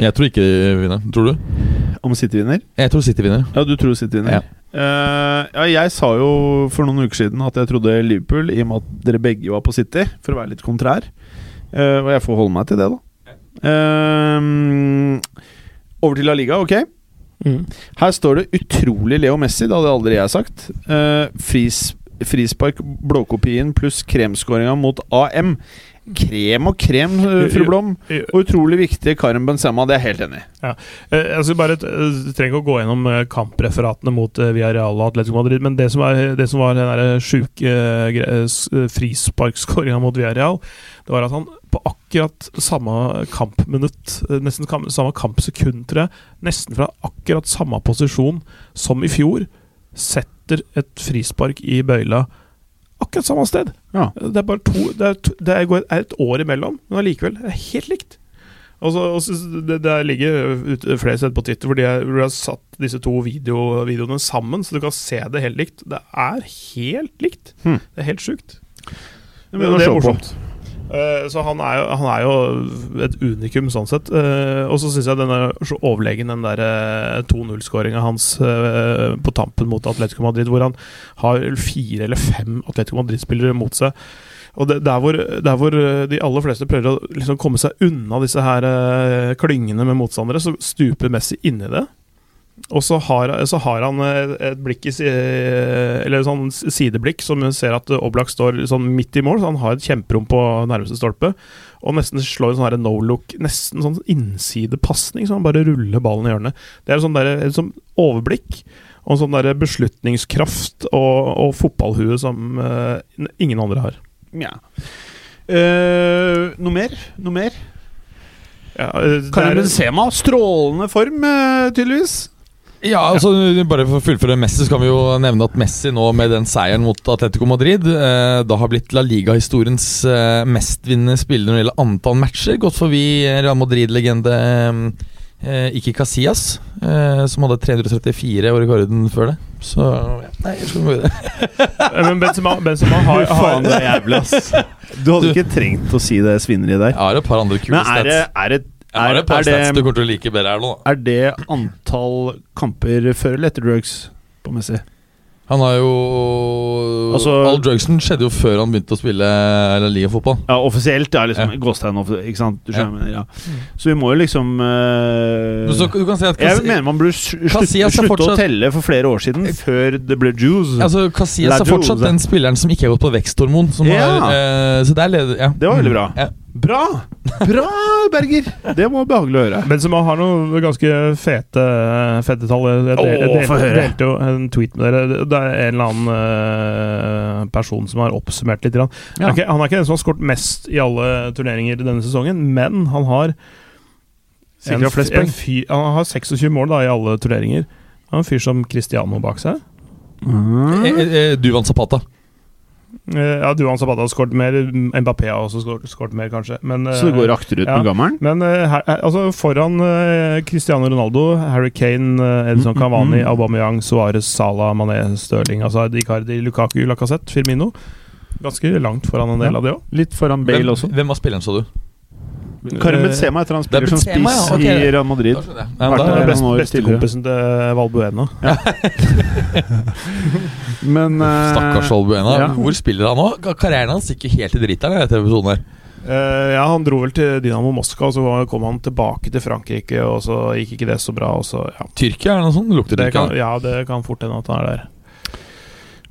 Jeg tror ikke de vinner. Tror du? Om City vinner? Jeg tror City vinner. Ja, du tror City vinner? Ja. Uh, ja, jeg sa jo for noen uker siden at jeg trodde Liverpool, i og med at dere begge var på City, for å være litt kontrær. Uh, og jeg får holde meg til det, da. Uh, over til La Liga, ok? Mm. Her står det utrolig Leo Messi, det hadde aldri jeg sagt. Eh, fris, frispark, blåkopien pluss kremskåringa mot AM. Krem og krem, eh, fru Blom. Og utrolig viktig Karim Benzema, det er jeg helt enig i. Ja. jeg skal bare, eh, trenger ikke å gå gjennom eh, kampreferatene mot eh, Villarreal og Atletico Madrid, men det som, er, det som var den sjuke frisparkskåringa mot Villarreal, det var at han på akkurat samme kampminutt, eh, nesten samme kampsekund, tror jeg, nesten fra akkurat samme posisjon som i fjor, setter et frispark i bøyla akkurat samme sted. Ja. Det er bare to Det er, to, det er, et år imellom, men allikevel det er helt likt. Og så, og så det, det ligger ut, flere steder på Twitter hvor de, hvor de har satt disse to video, videoene sammen, så du kan se det helt likt. Det er helt likt. Hmm. Det er helt sjukt. Det Det, det er på. morsomt. Eh, så han er, jo, han er jo et unikum sånn sett. Eh, og så syns jeg den er så overlegen, den der eh, 2-0-skåringa hans eh, på tampen mot Atletico Madrid, hvor han har fire eller fem Atletico Madrid-spillere mot seg. Og det, der, hvor, der hvor eh, de aller fleste prøver å liksom komme seg unna disse her eh, klyngene med motstandere, så stuper Messi inni det. Og så har, så har han eh, et blikk i eller et sånn sideblikk som ser at Oblak står sånn midt i mål. Så han har et kjemperom på nærmeste stolpe. Og nesten slår en sånn no look, nesten sånn innsidepasning, så han bare ruller ballen i hjørnet. Det er sånn der, et sånn overblikk og sånn der beslutningskraft og, og fotballhue som uh, ingen andre har. Ja. Uh, noe mer? Noe mer? Ja, eh, Karim er- Benzema, strålende form, eh, tydeligvis. Ja, altså Bare for å fullføre Messi, så kan vi jo nevne at Messi nå med den seieren mot Atletico Madrid eh, da har blitt La Liga-historiens eh, mestvinnende spiller når det gjelder antall matcher. Gått forbi Real Madrid-legende eh, Iki Casillas, eh, som hadde 334 år i rekorden før det. Så ja, Nei, jeg skal. Eh, [laughs] Men Benzema, Benzema har, har Faen, det er jævlig, ass. Du hadde ikke trengt å si det svinneriet der. Jeg har et par andre kule Men er det, er det, Jeg har et par stats du kommer til å like bedre her nå. er det antall kamper før eller etter drugs på Messi? Han har jo Altså- All drugsen skjedde jo før han begynte å spille Eller Liga-fotball. Ja, offisielt. Ja, liksom Ja. Gåstein, ikke sant? Du skjønner, Ja. ja. Så vi må jo liksom uh, Men Så du kan si at Jeg mener man burde slutte, Casillas slutte å telle for flere år siden, før det ble juice. Altså, Casillas er fortsatt den spilleren som ikke har gått på veksthormon. Som Ja. har, uh, så det er leder, ja. Det var veldig bra. Ja. Bra! Bra, Berger! Det var behagelig å høre. Benzema har noen ganske fete, fete tall. Jeg, jeg, Åh, jeg, få delte, delte jo en tweet med dere. Det er en eller annen eh, person som har oppsummert litt. grann. Han, er ikke, han er ikke den som har skåret mest i alle turneringer denne sesongen, men han har en, en fyr, Han har 26 mål da i alle turneringer. Han har en fyr som Cristiano bak seg. Mm. Eh, eh, Duvan Zapata. Eh, ja, Duan Zapata har skåret mer. Mbappé har også skåret- mer, kanskje. Men, Så det eh, går akterut ja. med gammelen? Men eh, her, eh, altså foran eh, Cristiano Ronaldo, Harry Kane, Edison Edson Mm, mm, Cavani, mm. Aubameyang, Suárez, Salah, Mané, Stirling, altså Icardi, Lukaku, Lacassette, Firmino. Ganske langt foran en del Ja. av det òg. Litt foran Bale Hvem, også. hvem var spilleren, så du? Karim Sema Benzema heter han er spiller som spiss ja, okay. i Real Madrid. Da. Vært Ja, da, noen Best, Bestekompisen til Valbuena. Men uh, Stakkars Valbuena. ja. Hvor spiller han nå? Karrieren hans gikk jo helt i driteren etter episoden her. Eh, ja, Han dro vel til Dynamo Moskva, og så kom han tilbake til Frankrike, og så gikk ikke det så bra. Og så, ja. Tyrkia, er det noe sånt? Lukter Det kan, ja, det kan fort hende at han er der.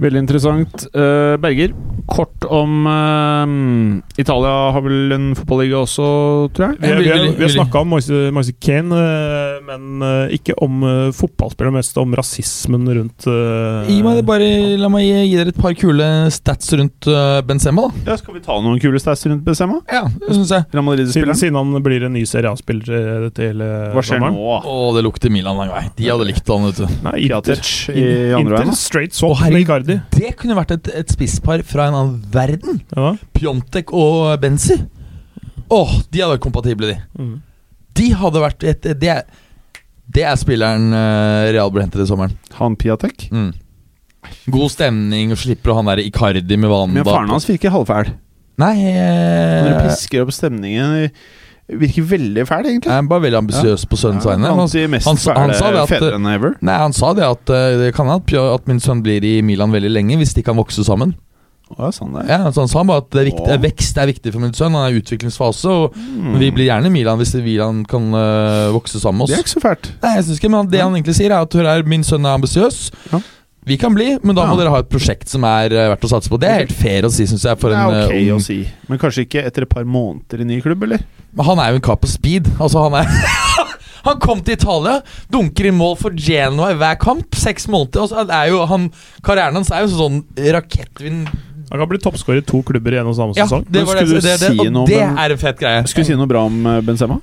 Veldig interessant. Uh, Berger, kort om uh, Italia har vel en fotballiga også, tror jeg? Vi, vi, vil- vi har snakka om Moise, Kane, eh, men ikke om uh, fotballspillere, mest om rasismen rundt Gi meg det bare, La meg gi, gi dere et par kule stats rundt uh, Benzema, da. Ja, Skal vi ta noen kule stats rundt Benzema? Ja, det syns jeg. Siden, siden han blir en ny Serie A-spiller til, Hva skjer nå? Å, det lukter Milan lang vei. De hadde likt han, vet du. Nei, Inter. Inter, i andre Inter straight swap med Icardi. Det kunne vært et, et spisspar fra en annen verden. Ja. Pjontek og Benzi. Åh, de hadde vært kompatible, de. Mm. De hadde vært et, Det er, det er spilleren uh, Real ble hentet i sommeren. Han Piatek? Mm. God stemning, og slipper å han der Icardi med vann. Men faren hans virker halvfæl. Nei, Når du eh, pisker opp stemningen Virker veldig fæl, egentlig. jeg er bare veldig ambisiøs på sønnens vegne. Han sier mest han sa- han sa det at- ever. Nei, Han sa det at eh, det kan hende at, min sønn blir i Milan veldig lenge hvis de kan vokse sammen. Å, sånn det. Ja, så Han sa bare at det er viktig, vekst er viktig for min sønn. Han er i utviklingsfase. Og Mm. Vi blir gjerne i Milan hvis Milan kan eh, vokse sammen med oss. Det er ikke så fælt. Nei, jeg synes ikke, men Det han egentlig sier, er at hør her, min sønn er ambisiøs. Ja. Vi kan bli, men da må Ja. dere ha et prosjekt som er eh, verdt å satse på. Det er helt fair å si, syns jeg. For det er ok um... å si. Men kanskje ikke etter et par måneder i ny klubb, eller? Men Han er jo en kar på speed. Altså, han er [laughs] Han kom til Italia, dunker i mål for Genoa i hver kamp. Seks måneder. Altså, så er jo, han, karrieren hans er jo sånn rakettvind Han kan bli toppskårer i to klubber i en og samme Ja, sesong. det var det, skulle du det, det, si og noe det er en fet greie. Skulle du si noe bra om eh, Benzema?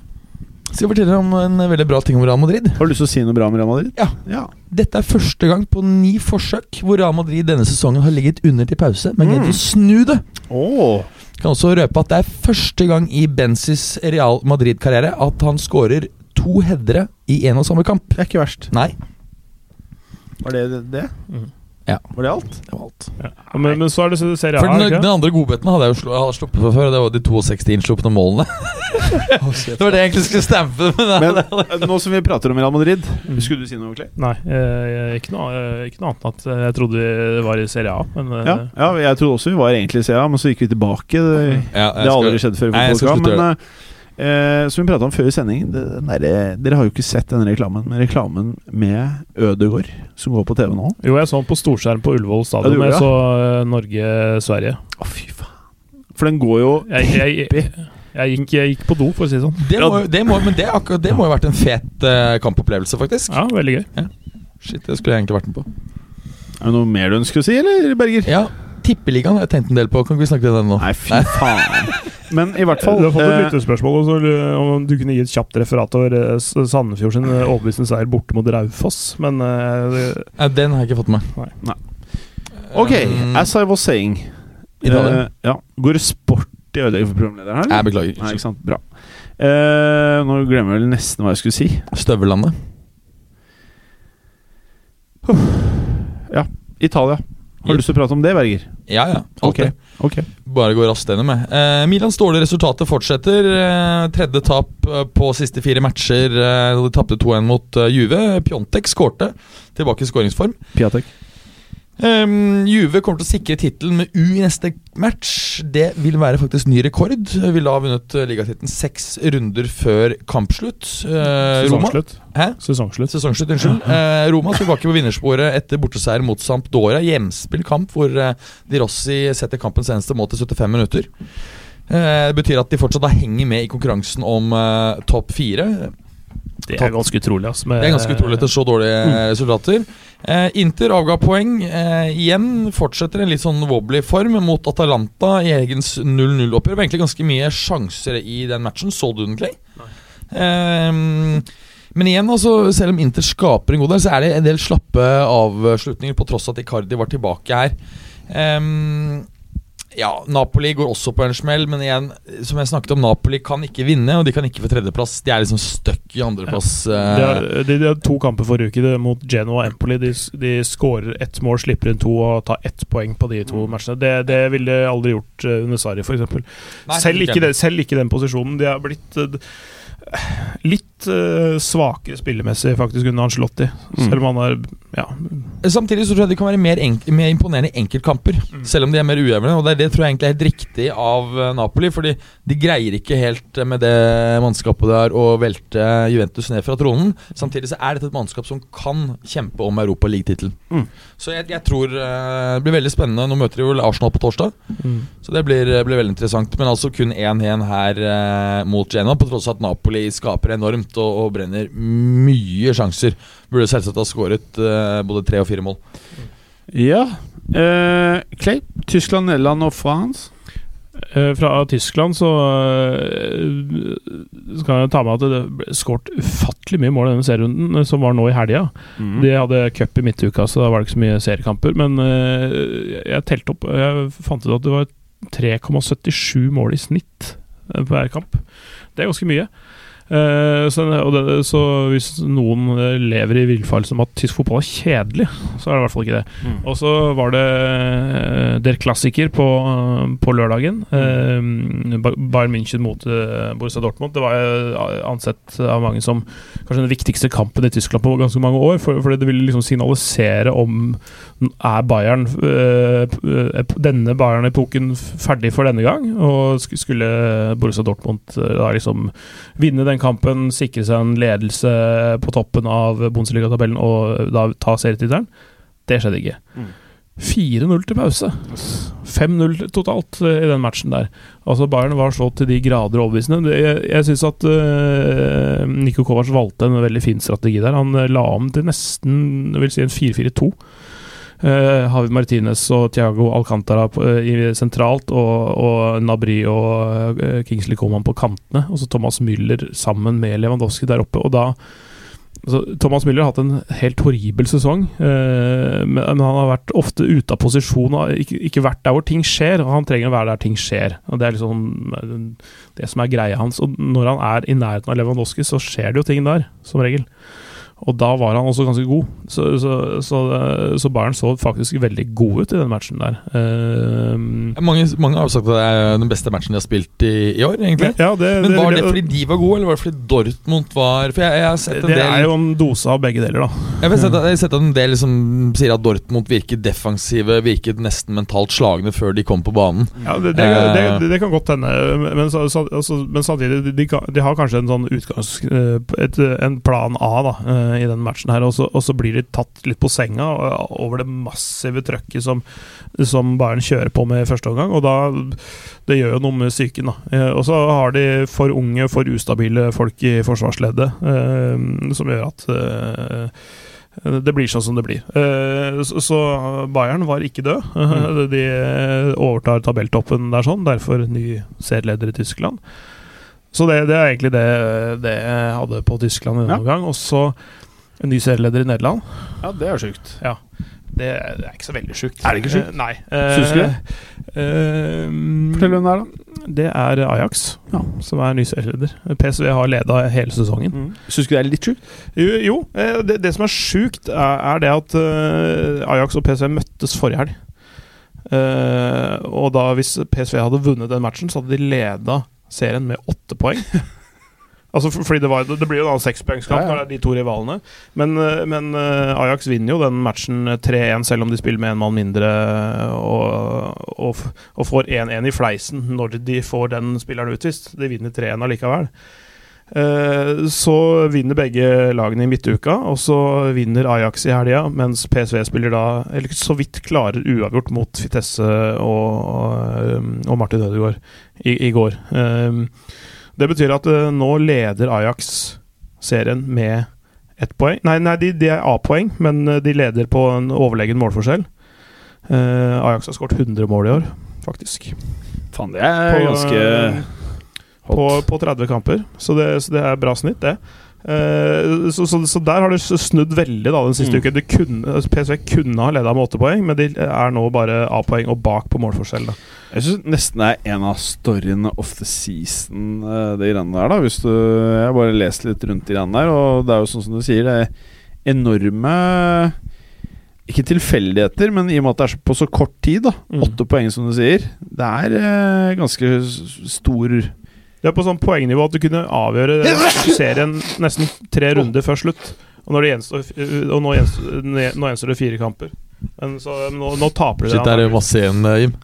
Skal jeg fortelle om en veldig bra ting om Real Madrid? Har du lyst til å si noe bra om Real Madrid? Ja. ja. Dette er første gang på ni forsøk hvor Real Madrid denne sesongen har ligget under til pause, men Mm. å snu det. Åh. Kan også røpe at det er første gang i Benzis Real Madrid-karriere at han skårer to headere i en og samme kamp. Det er ikke verst. Nei, Var det det? Mhm. Ja. Var det alt? det var alt. Ja. Men, men så er det Serie A. For den, den andre godbeten hadde jeg jo hadde sluppet for før, det var de 62 innslupne målene. [laughs] det var det jeg egentlig skulle stampe. Men, Men eh, nå som vi prater om Real Madrid, skulle du si noe, Clay? Nei, eh, ikke, noe, eh, ikke noe annet enn at eh, jeg trodde vi var i Serie A. Men eh, Ja, ja, jeg trodde også vi var egentlig i Serie A, men så gikk vi tilbake. Det, ja, har aldri skjedd før. i å Men eh, som vi prata om før i sending, det, den derre- dere har jo ikke sett denne reklamen, men reklamen med Ødegård som går på TV nå. Jo, jeg så den på storskjerm på Ullevål stadion. Ja, jeg så eh, Norge-Sverige. Å, fy faen. For den går jo Jeg, jeg, jeg, jeg, gikk, jeg gikk på do, for å si det sånn. Det må, det må, men det, akkurat, det må jo ha vært en fet uh, kampopplevelse, faktisk. Ja, veldig gøy. Shit, det skulle jeg egentlig vært med på. Er det noe mer du ønsker å si, eller, Berger? Ja, Tippeligaen har jeg tenkt en del på. Kan ikke vi snakke om den nå? Nei, fy faen. [laughs] Men i hvert fall Du har fått et eh, lyttespørsmål også, om du kunne gi et kjapt referat over eh, Sandefjord sin eh, overbevisende seier borte mot Raufoss. Men det, Nei, den har jeg ikke fått med. Nei. Nei. Ok, Um, as I was saying eh, ja. Går det sport i ødelegger for programlederen her? Jeg beklager. Nei, ikke sant. Bra. Uh, nå glemmer jeg vel nesten hva jeg skulle si. Støvellandet. Italia. Har du lyst til å prate om det, Berger? Ja, ja. Ok. Okay. Ok. Bare gå raskt gjennom, jeg. Eh, Milans dårlige resultater fortsetter. Eh, tredje tap eh, på siste fire matcher. Eh, de tapte 2-1 mot eh, Juve. Pjontek skårte. Tilbake i skåringsform. Piatek. Um, Juve kommer til å sikre tittelen med U i neste match. Det vil være faktisk ny rekord. Vil da ha vunnet uh, ligatittelen seks runder før kampslutt. Eh, Roma Sesongslutt. Hæ? Sesongslutt. Sesongslutt, unnskyld. Uh, Roma tilbake på vinnersporet etter borteseier mot Sampdoria. Hjemspill kamp hvor uh, Di Rossi setter kampens eneste mål til 75 minutter. Uh, det betyr at de fortsatt da henger med i konkurransen om eh, topp fire. Det er ganske utrolig. Altså, med- Det er ganske utrolig etter så dårlige eh, resultater. Eh, Inter avga poeng. Eh, igjen fortsetter en litt sånn wobbly form mot Atalanta i helgens 0-0-oppgjør. Det var egentlig ganske mye sjanser i den matchen. Så du den, Clay? Eh, men igjen, altså, selv om Inter skaper en god del, så er det en del slappe avslutninger, på tross av at Icardi var tilbake her. Eh, Ja, Napoli går også på en smell, men igjen, som jeg snakket om, Napoli kan ikke vinne, og de kan ikke få tredjeplass. De er liksom stuck i andreplass. De eh, de, de har to kamper forrige uke det, mot Genoa og Empoli. De, de skårer ett mål, slipper inn to og tar ett poeng på de to matchene. Det, det ville de aldri gjort uh, under Sarri, f.eks. Selv, ikke det- selv ikke den posisjonen. De har blitt eh, litt eh, svakere spillemessig faktisk under Ancelotti. Selv om han har ja, Samtidig så tror jeg de kan være mer, enk mer imponerende i enkeltkamper, Mm. selv om de er mer ujevne. Og det, er det tror jeg egentlig er helt riktig av eh, Napoli, fordi de greier ikke helt eh, med det mannskapet der å velte Juventus ned fra tronen. Samtidig så er dette et mannskap som kan kjempe om Europaliga-tittelen. Mm. Så jeg, jeg tror eh, det blir veldig spennende. Nå møter de vel Arsenal på torsdag, så det blir, blir veldig interessant. Men altså kun 1-1 her mot Genoa, på tross av at Napoli skaper enormt og, og brenner mye sjanser. Burde selvsagt ha skåret uh, både tre og fire mål. Ja. Uh, Clay, Tyskland, Nederland og France. Uh, Fra Tyskland så eh, skal jeg ta med at det ble skåret ufattelig mye mål i denne serierunden, som var nå i helga. De hadde cup i midtuka, så da var det ikke så mye seriekamper. Men jeg telte opp Jeg fant ut at det var 3,77 mål i snitt på hver kamp. Det er ganske mye. Eh, så, det, så hvis noen eh, lever i villfarelse om at tysk fotball er kjedelig, så er det i hvert fall ikke det. Og så var det eh, Der Klassiker på, på lørdagen. Eh, Bayern München mot Borussia Dortmund. Det var ansett av mange som kanskje den viktigste kampen i Tyskland på ganske mange år. For, fordi det ville liksom signalisere om er Bayern eh, eh, denne Bayern-epoken ferdig for denne gang. Og skulle Borussia Dortmund eh, da liksom vinne den kampen, sikre seg en ledelse på toppen av Bundesliga-tabellen og da ta serietittelen? Det skjedde ikke. 4-0 til pause. 5-0 totalt i den matchen der. Altså Bayern var så til de grader overbevisende. Jeg, jeg syns at uh, Niko Kovac valgte en veldig fin strategi der. Han la om til nesten vil si en 4-4-2. Uh, Havid Martinez og Thiago Alcantara på, uh, sentralt, og, og Nabri og uh, Kingsley Coman på kantene. Og så Thomas Müller sammen med Lewandowski der oppe. Og da altså, Thomas Müller har hatt en helt horribel sesong, eh, men han har vært ofte ute av posisjon og ikke, ikke vært der hvor ting skjer. Og han trenger å være der ting skjer. Og Det er liksom eh, det som er greia hans. Og når han er i nærheten av Lewandowski, så skjer det jo ting der, som regel. Og da var han også ganske god. Så, så, så, så Bayern så faktisk veldig god ut i den matchen der. Uh, Mange, mange har jo sagt at det er den beste matchen de har spilt i, i år, egentlig. ja, det, Men var det, det fordi de var gode, eller var det fordi Dortmund var For jeg, jeg har sett en det del er jo en dose av begge deler, da. Jeg har sett, jeg har sett at en del som sier at Dortmund virket defensive, virket nesten mentalt slagne før de kom på banen. Ja, det, det, det, det, det kan godt hende, men, så, så, altså, men samtidig de, de, har kanskje en sånn utgangs... eh, Et, en plan A da eh, i den matchen her, og så, og så blir de tatt litt på senga eh, over det massive trøkket som, som Bayern kjører på med i første omgang, og da Det gjør jo noe med psyken, da. Eh, Og så har de for unge, for ustabile folk i forsvarsleddet, eh, som gjør at eh, det blir sånn som det blir. Eh, Så så Bayern var ikke død. Mm. [laughs] De overtar tabelltoppen der sånn, derfor ny serieleder i Tyskland. Så det, det er egentlig det, det jeg hadde på Tyskland denne Ja. gang. Og så en ny serieleder i Nederland. Ja, det er sjukt. Det, er- det er ikke så veldig sjukt. Er det ikke sjukt? Eh, Nei. Syns du det? Eh, Fortell hvem det er, da. det er Ajax Ja. som er ny serieleder. PSV har leda hele sesongen. Syns du det er litt sjukt? Jo, jo eh, det, det som er sjukt, er, er det at eh, Ajax og PSV møttes forrige helg. Uh, og da hvis PSV hadde vunnet den matchen, så hadde de leda serien med åtte poeng. [laughs] altså for, fordi det, var, det blir jo da sekspoengskamp Ja, ja. når det er de to rivalene. Men, eh, men eh, Ajax vinner jo den matchen 3-1, selv om de spiller med en mann mindre, og, og, og får 1-1 i fleisen når de får den spilleren utvist. De vinner 3-1 allikevel. Eh, Så vinner begge lagene i midtuka, og så vinner Ajax i helga, mens PSV spiller da Eller så vidt klarer uavgjort mot Fitesse og, og Martin Ødegaard i, i går. Eh, Det betyr at eh, nå leder Ajax serien med ett poeng. Nei, nei de, de er A-poeng, men eh, de leder på en overlegen målforskjell. Eh, Ajax har skåret 100 mål i år, faktisk. Faen, det er ganske på, på 30 kamper, så det, så det er bra snitt, det. Eh, så, så, så der har det snudd veldig da den siste Mm. uken. Kunne, PSV kunne ha leda med åtte poeng, men de er nå bare A-poeng og bak på målforskjell. Da. Jeg syns nesten det er en av storyene of the season, eh, det greiene der. da Hvis du, Jeg har bare lest litt rundt de greiene der, og det er jo sånn som du sier, det er enorme Ikke tilfeldigheter, men i og med at det er på så kort tid, da Mm. poeng, som du sier, det er eh, ganske stor Det er på sånn poengnivå at du kunne avgjøre [laughs] serien nesten tre runder før slutt. Og, når det gjenstår, og nå, gjenstår, nå gjenstår det fire kamper. Men så, nå, nå taper de Shit, det er masse igjen, eh, Jim.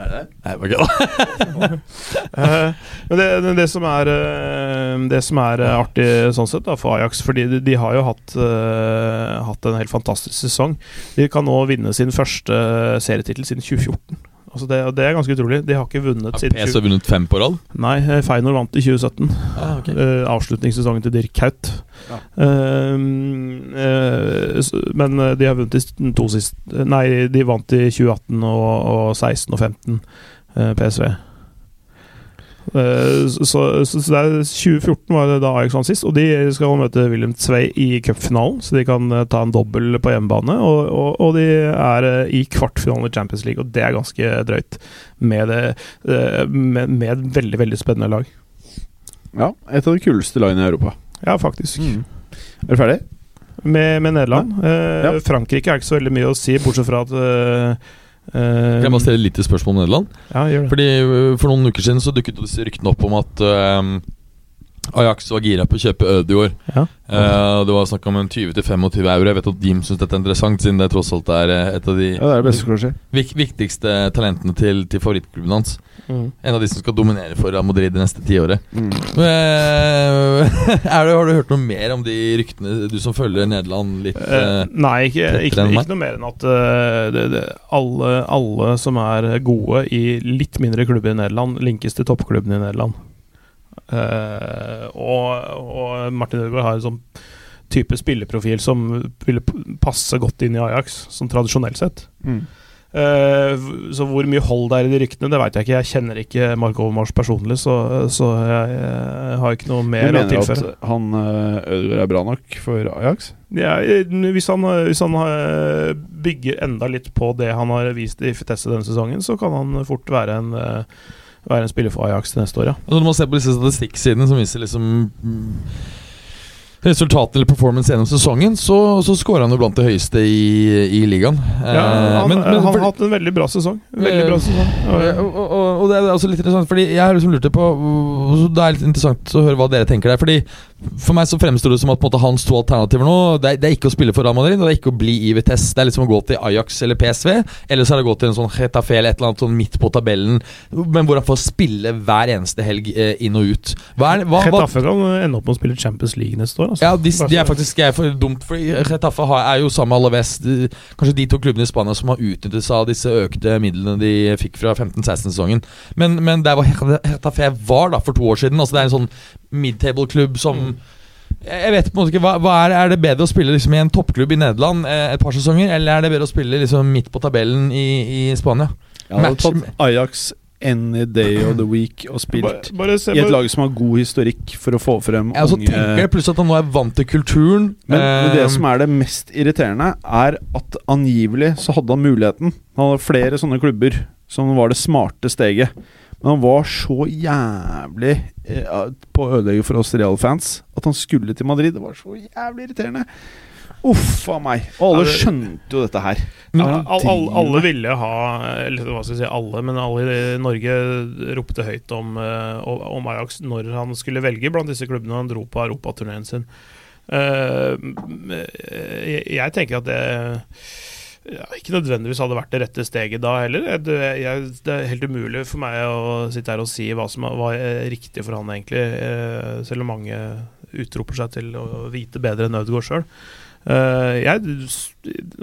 Er det? Nei, bare kødda. [laughs] [laughs] Eh, Men det, det, det som er eh, Det som er artig sånn sett da for Ajax, fordi de, de har jo hatt, uh, hatt en helt fantastisk sesong. De kan nå vinne sin første serietittel siden 2014. Altså det, det er ganske utrolig. De har ikke vunnet Har siden PS 20... vunnet fem på rad? Nei, Feinor vant i 2017. Ah, okay. uh, avslutningssesongen til Dirk Haut. Ja. Uh, uh, men eh, de har vunnet i to sist Nei, de vant i 2018 og, og 16 og 15, eh, PSV. Eh, så, så, så er 2014 var det da Ajax vant sist, og de skal møte Wilhelm Tvei i cupfinalen, så de kan eh, ta en dobbel på hjemmebane. Og, og, og de er eh, i kvartfinalen i Champions League, og det er ganske drøyt. Med, det, med, med et veldig, veldig spennende lag. Ja, et av de kuleste lagene i Europa. Ja, faktisk. Er du ferdig? Med, med Nederland. Eh, Ja. Frankrike er ikke så veldig mye å si, bortsett fra at Kan jeg bare stille et lite spørsmål om Nederland? Ja, gjør det. Fordi øh, For noen uker siden så dukket ryktene opp om at øh, Ajax var gira på å kjøpe Øde i år. Ja. Eh, det var snakk om en 20-25 euro. Jeg vet at Jim syns dette er interessant, siden det tross alt er eh, et av de Ja, det det viktigste talentene til, til favorittklubben hans. Mm. En av de som skal dominere for Real Madrid det neste tiåret. Mm. Eh, [laughs] har du hørt noe mer om de ryktene, du som følger Nederland litt? Eh, eh, nei, ikke, tettere ikke, ikke noe mer enn at uh, det, det, alle, alle som er gode i litt mindre klubber i Nederland, linkes til toppklubben i Nederland. Eh, og, og Martin Ødegaard har en sånn type spilleprofil som ville passe godt inn i Ajax, sånn tradisjonelt sett. Mm. Uh, så hvor mye hold det er i de ryktene, det veit jeg ikke. Jeg kjenner ikke Mark Overmars personlig, så, så jeg, jeg har ikke noe mer å mener at han eh, Ødegaard er bra nok for Ajax? Ja, hvis han, hvis han bygger enda litt på det han har vist i Fitesse denne sesongen, så kan han fort være en, eh, være en spiller for Ajax til neste år, ja. Altså når man ser på disse statistikksidene som viser liksom mm, Resultatet eller performance gjennom sesongen, så, så scorer han jo blant det høyeste i, i ligaen. Eh, ja han, men- men han for- har hatt en veldig bra sesong. Veldig Eh, bra sesong. Og, og, og, og det er også litt interessant, Fordi jeg har liksom lurt på Det er litt interessant å høre hva dere tenker der. Fordi For meg så fremstår det som at på en måte hans to alternativer nå Det er, det er ikke å spille for Real Madrid, og det er ikke å bli i Vitesse. Det er liksom å gå til Ajax eller PSV, eller så er det å gå til en sånn Getafe eller et eller annet sånn midt på tabellen, men hvor han får spille hver eneste helg eh, inn og ut. Hva er, hva, hva, Getafe kan ende opp med å spille Champions League neste år. Altså. ja, de, de er faktisk er for dumt, for Getafe er jo sammen med Alaves kanskje de to klubbene i Spania som har utnyttet seg av disse økte midlene de fikk fra 15-16-sesongen. Men, men der hvor Getafe var da for to år siden Altså Det er en sånn midtable-klubb som jeg jeg vet på en måte ikke hva, hva er, er det bedre å spille liksom i en toppklubb i Nederland eh, et par sesonger, eller er det bedre å spille liksom midt på tabellen i, i Spania? Jeg hadde Match- tatt Ajax any day of the week og spilt Bare, bare se, i et lag som har god historikk for å få frem Jeg også unge tenker det, Pluss at han nå er vant til kulturen. Men, men det Eh, som er det mest irriterende, er at angivelig så hadde han muligheten. Han hadde flere sånne klubber som var det smarte steget. Men han var så jævlig eh, på å ødelegge for oss Real-fans at han skulle til Madrid. Det var så jævlig irriterende. Uff a meg. Og alle skjønte jo dette her. Ja, alle, det han all, all, driver alle ville ha Eller hva skal jeg si alle, men alle i Norge ropte høyt om, eh, om Ajax når han skulle velge blant disse klubbene han dro på europaturneen sin. Eh, jeg, jeg tenker at det ja, ikke nødvendigvis hadde vært det rette steget da heller. Det, jeg, det er helt umulig for meg å sitte her og si hva som var riktig for han, egentlig. eh, Selv om mange utroper seg til å vite bedre enn Ødegaard sjøl. Eh,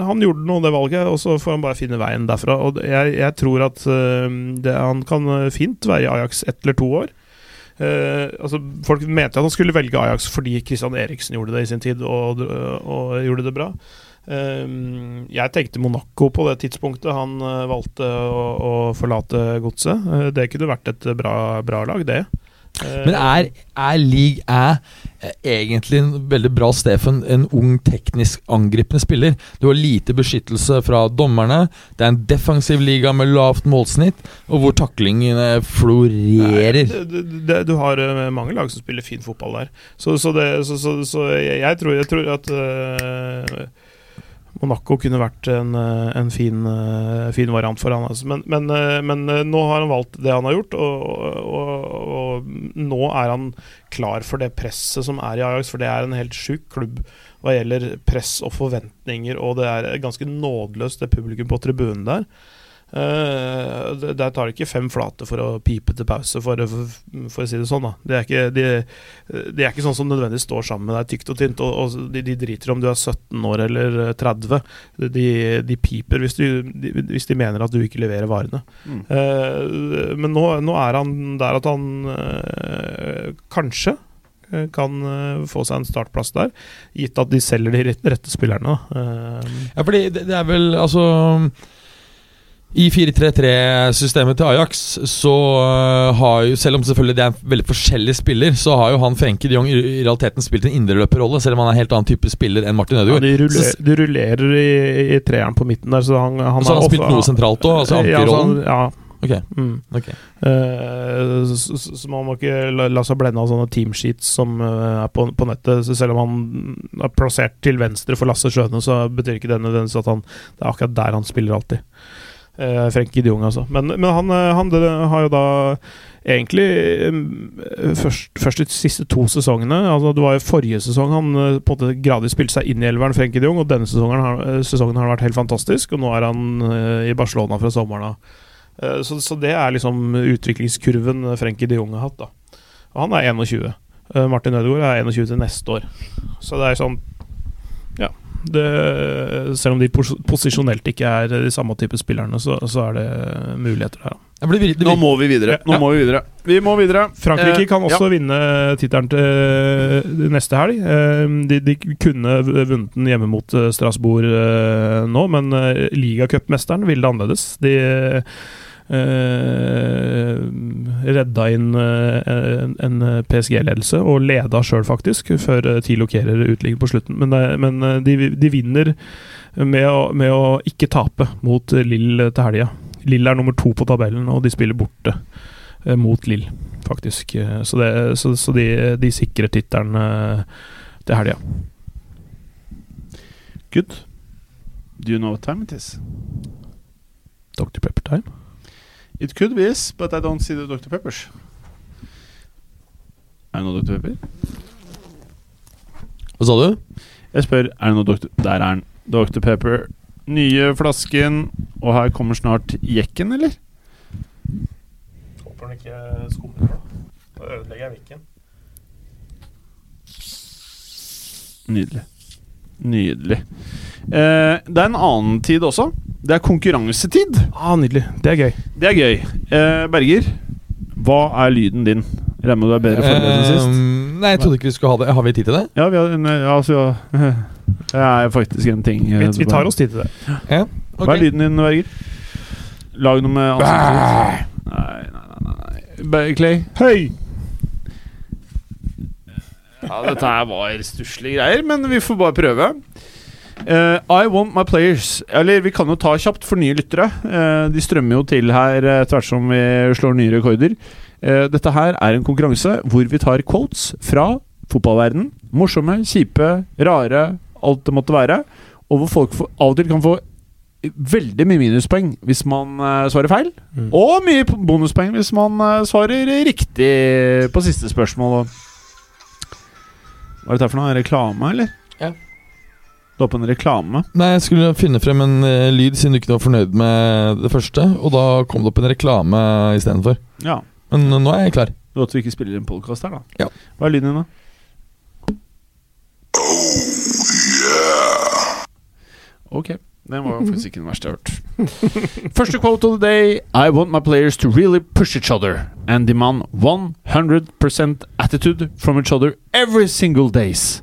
han gjorde noe, det valget, og så får han bare finne veien derfra. Og jeg, jeg tror at eh, det, han kan fint være i Ajax ett eller to år. Uh, altså Folk mente at han skulle velge Ajax fordi Christian Eriksen gjorde det i sin tid, og, og gjorde det bra. Eh, jeg tenkte Monaco på det tidspunktet han eh, valgte å, å forlate godset. Eh, det kunne vært et bra, bra lag, det. Eh, Men er, er league eh, egentlig en veldig bra sted for en, en ung, teknisk angripende spiller? Du har lite beskyttelse fra dommerne, det er en defensiv liga med lavt målsnitt, og hvor taklingene florerer. Nei, det, det, du har mange lag som spiller fin fotball der. Så, så, det, så, så, jeg, tror, jeg tror at eh, Monaco kunne vært en, eh, en fin, eh, fin variant for han. Altså. Men, men, eh, men nå har han valgt det han har gjort, og, og, og nå er han klar for det presset som er i Ajax, for det er en helt sjuk klubb hva gjelder press og forventninger, og det er ganske nådeløst, det publikum på tribunen der. Eh, det- der tar det ikke fem flate for å pipe til pause, for, for, for å si det sånn. da Det er ikke, de, de er ikke sånn som nødvendigvis står sammen med deg tykt og tynt, og, og de, de driter om du er 17 år eller eh, 30. De, de piper hvis, du, hvis de mener at du ikke leverer varene. Mm. Uh, men nå, nå er han der at han uh, kanskje eh, kan eh, få seg en startplass der, gitt at de selger de rette, spillerne. Eh, Ja, fordi det, det er vel altså I 4-3-3-systemet til Ajax så øh, har jo Selv om selvfølgelig det er en veldig forskjellig spiller, så har jo han Frenke de Jong i, realiteten spilt en indreløperrolle, selv om han er en helt annen type spiller enn Martin ja, Ødegaard. de, ruller, du rullerer i, i treeren på midten der, så han, han så har han er spilt ofte- noe sentralt òg, altså Ja, altså, ankerrollen. ja, Ok, mm. okay. Uh, så, så- så man må ikke la, la seg blende av sånne teamsheets som uh, er på, på nettet. Så selv om han er plassert til venstre for Lasse Skjøne, så betyr ikke det nødvendigvis at han Det er akkurat der han spiller alltid. Uh, Frenkie de Jong, altså. Men, men han, eh, han har jo da egentlig eh, først, først de siste to sesongene altså Det var jo forrige sesong han eh, på en måte gradvis spilte seg inn i elveren, Frenkie de Jong, og denne sesongen har, eh, sesongen har vært helt fantastisk. Og nå er han eh, i Barcelona fra sommeren av. Eh, Så, så det er liksom utviklingskurven Frenkie de Jong har hatt. da Og han er 21. Eh, Martin Ødegaard er 21 til neste år. Så det er sånn. Det, selv om de pos posisjonelt ikke er de samme type spillerne, så, så er det muligheter Ja, det Nå må vi videre. Nå Ja. må Vi videre Vi må videre. Frankrike Eh, kan også vinne tittelen til neste helg. Eh, De, de kunne vunnet den hjemme mot eh, Strasbourg eh, nå, men eh, ligacupmesteren ville det annerledes. De eh, redda inn eh, en, en PSG-ledelse, og leda sjøl, faktisk, før ti TIL lokerer utlignet på slutten. Men, eh, men eh, de, de vinner med å, med å ikke tape mot eh, Lill til helga. Lill er nummer to på tabellen, og de spiller borte eh, mot Lill, faktisk. Eh, Så, det, så, så de, de sikrer tittelen eh, til helga. Good. Do you know what time it is? Dr. Pepper Time. It could be but I don't see the Dr. Peppers. Er det noe Dr. Pepper? Hva sa du? Jeg spør, er det noe Dr. Der er den. Dr. Pepper. Nye flasken, og her kommer snart jekken, eller? Håper den ikke skummer nå. Da ødelegger jeg mikken. Nydelig. Nydelig. Eh, det er en annen tid også. Det er konkurransetid. Ah, nydelig. Det er gøy. Det er gøy. Eh, Berger, hva er lyden din? Regner med du er bedre forberedt enn sist? Eh, nei, jeg trodde ikke vi skulle ha det. Har vi tid til det? Ja, vi har, nei, altså, ja. [laughs] Det er faktisk en ting eh, Vi, vi tar oss tid til det. Ja. Hva er lyden din, Berger? Lag noe med ansiktet. Nei, nei, nei, nei, Clay? Høy! Ja, dette her var stusslige greier, men vi får bare prøve. Eh, I want my players Eller vi kan jo ta kjapt for nye lyttere. Uh, de strømmer jo til her uh, tvert som vi slår nye rekorder. Uh, dette her er en konkurranse hvor vi tar quotes fra fotballverden Morsomme, kjipe, rare, alt det måtte være. Og hvor folk får, av og til kan få veldig mye minuspoeng hvis man svarer feil. Mm. Og mye bonuspoeng hvis man svarer riktig på siste spørsmål. Hva er dette for noe? Reklame, eller? Du har på en reklame? Nei, jeg skulle finne frem en uh, lyd siden du ikke var fornøyd med det første, og da kom det opp en reklame istedenfor. Ja. Men uh, nå er jeg klar. Du vet at vi ikke spiller en podkast her, da. Ja. Hva er lyden din, da? Oh, yeah. Ok. Den var faktisk ikke den verste jeg har hørt. [laughs] Første quote of the day I want my players to really push each other and demand 100% attitude from each other every single days.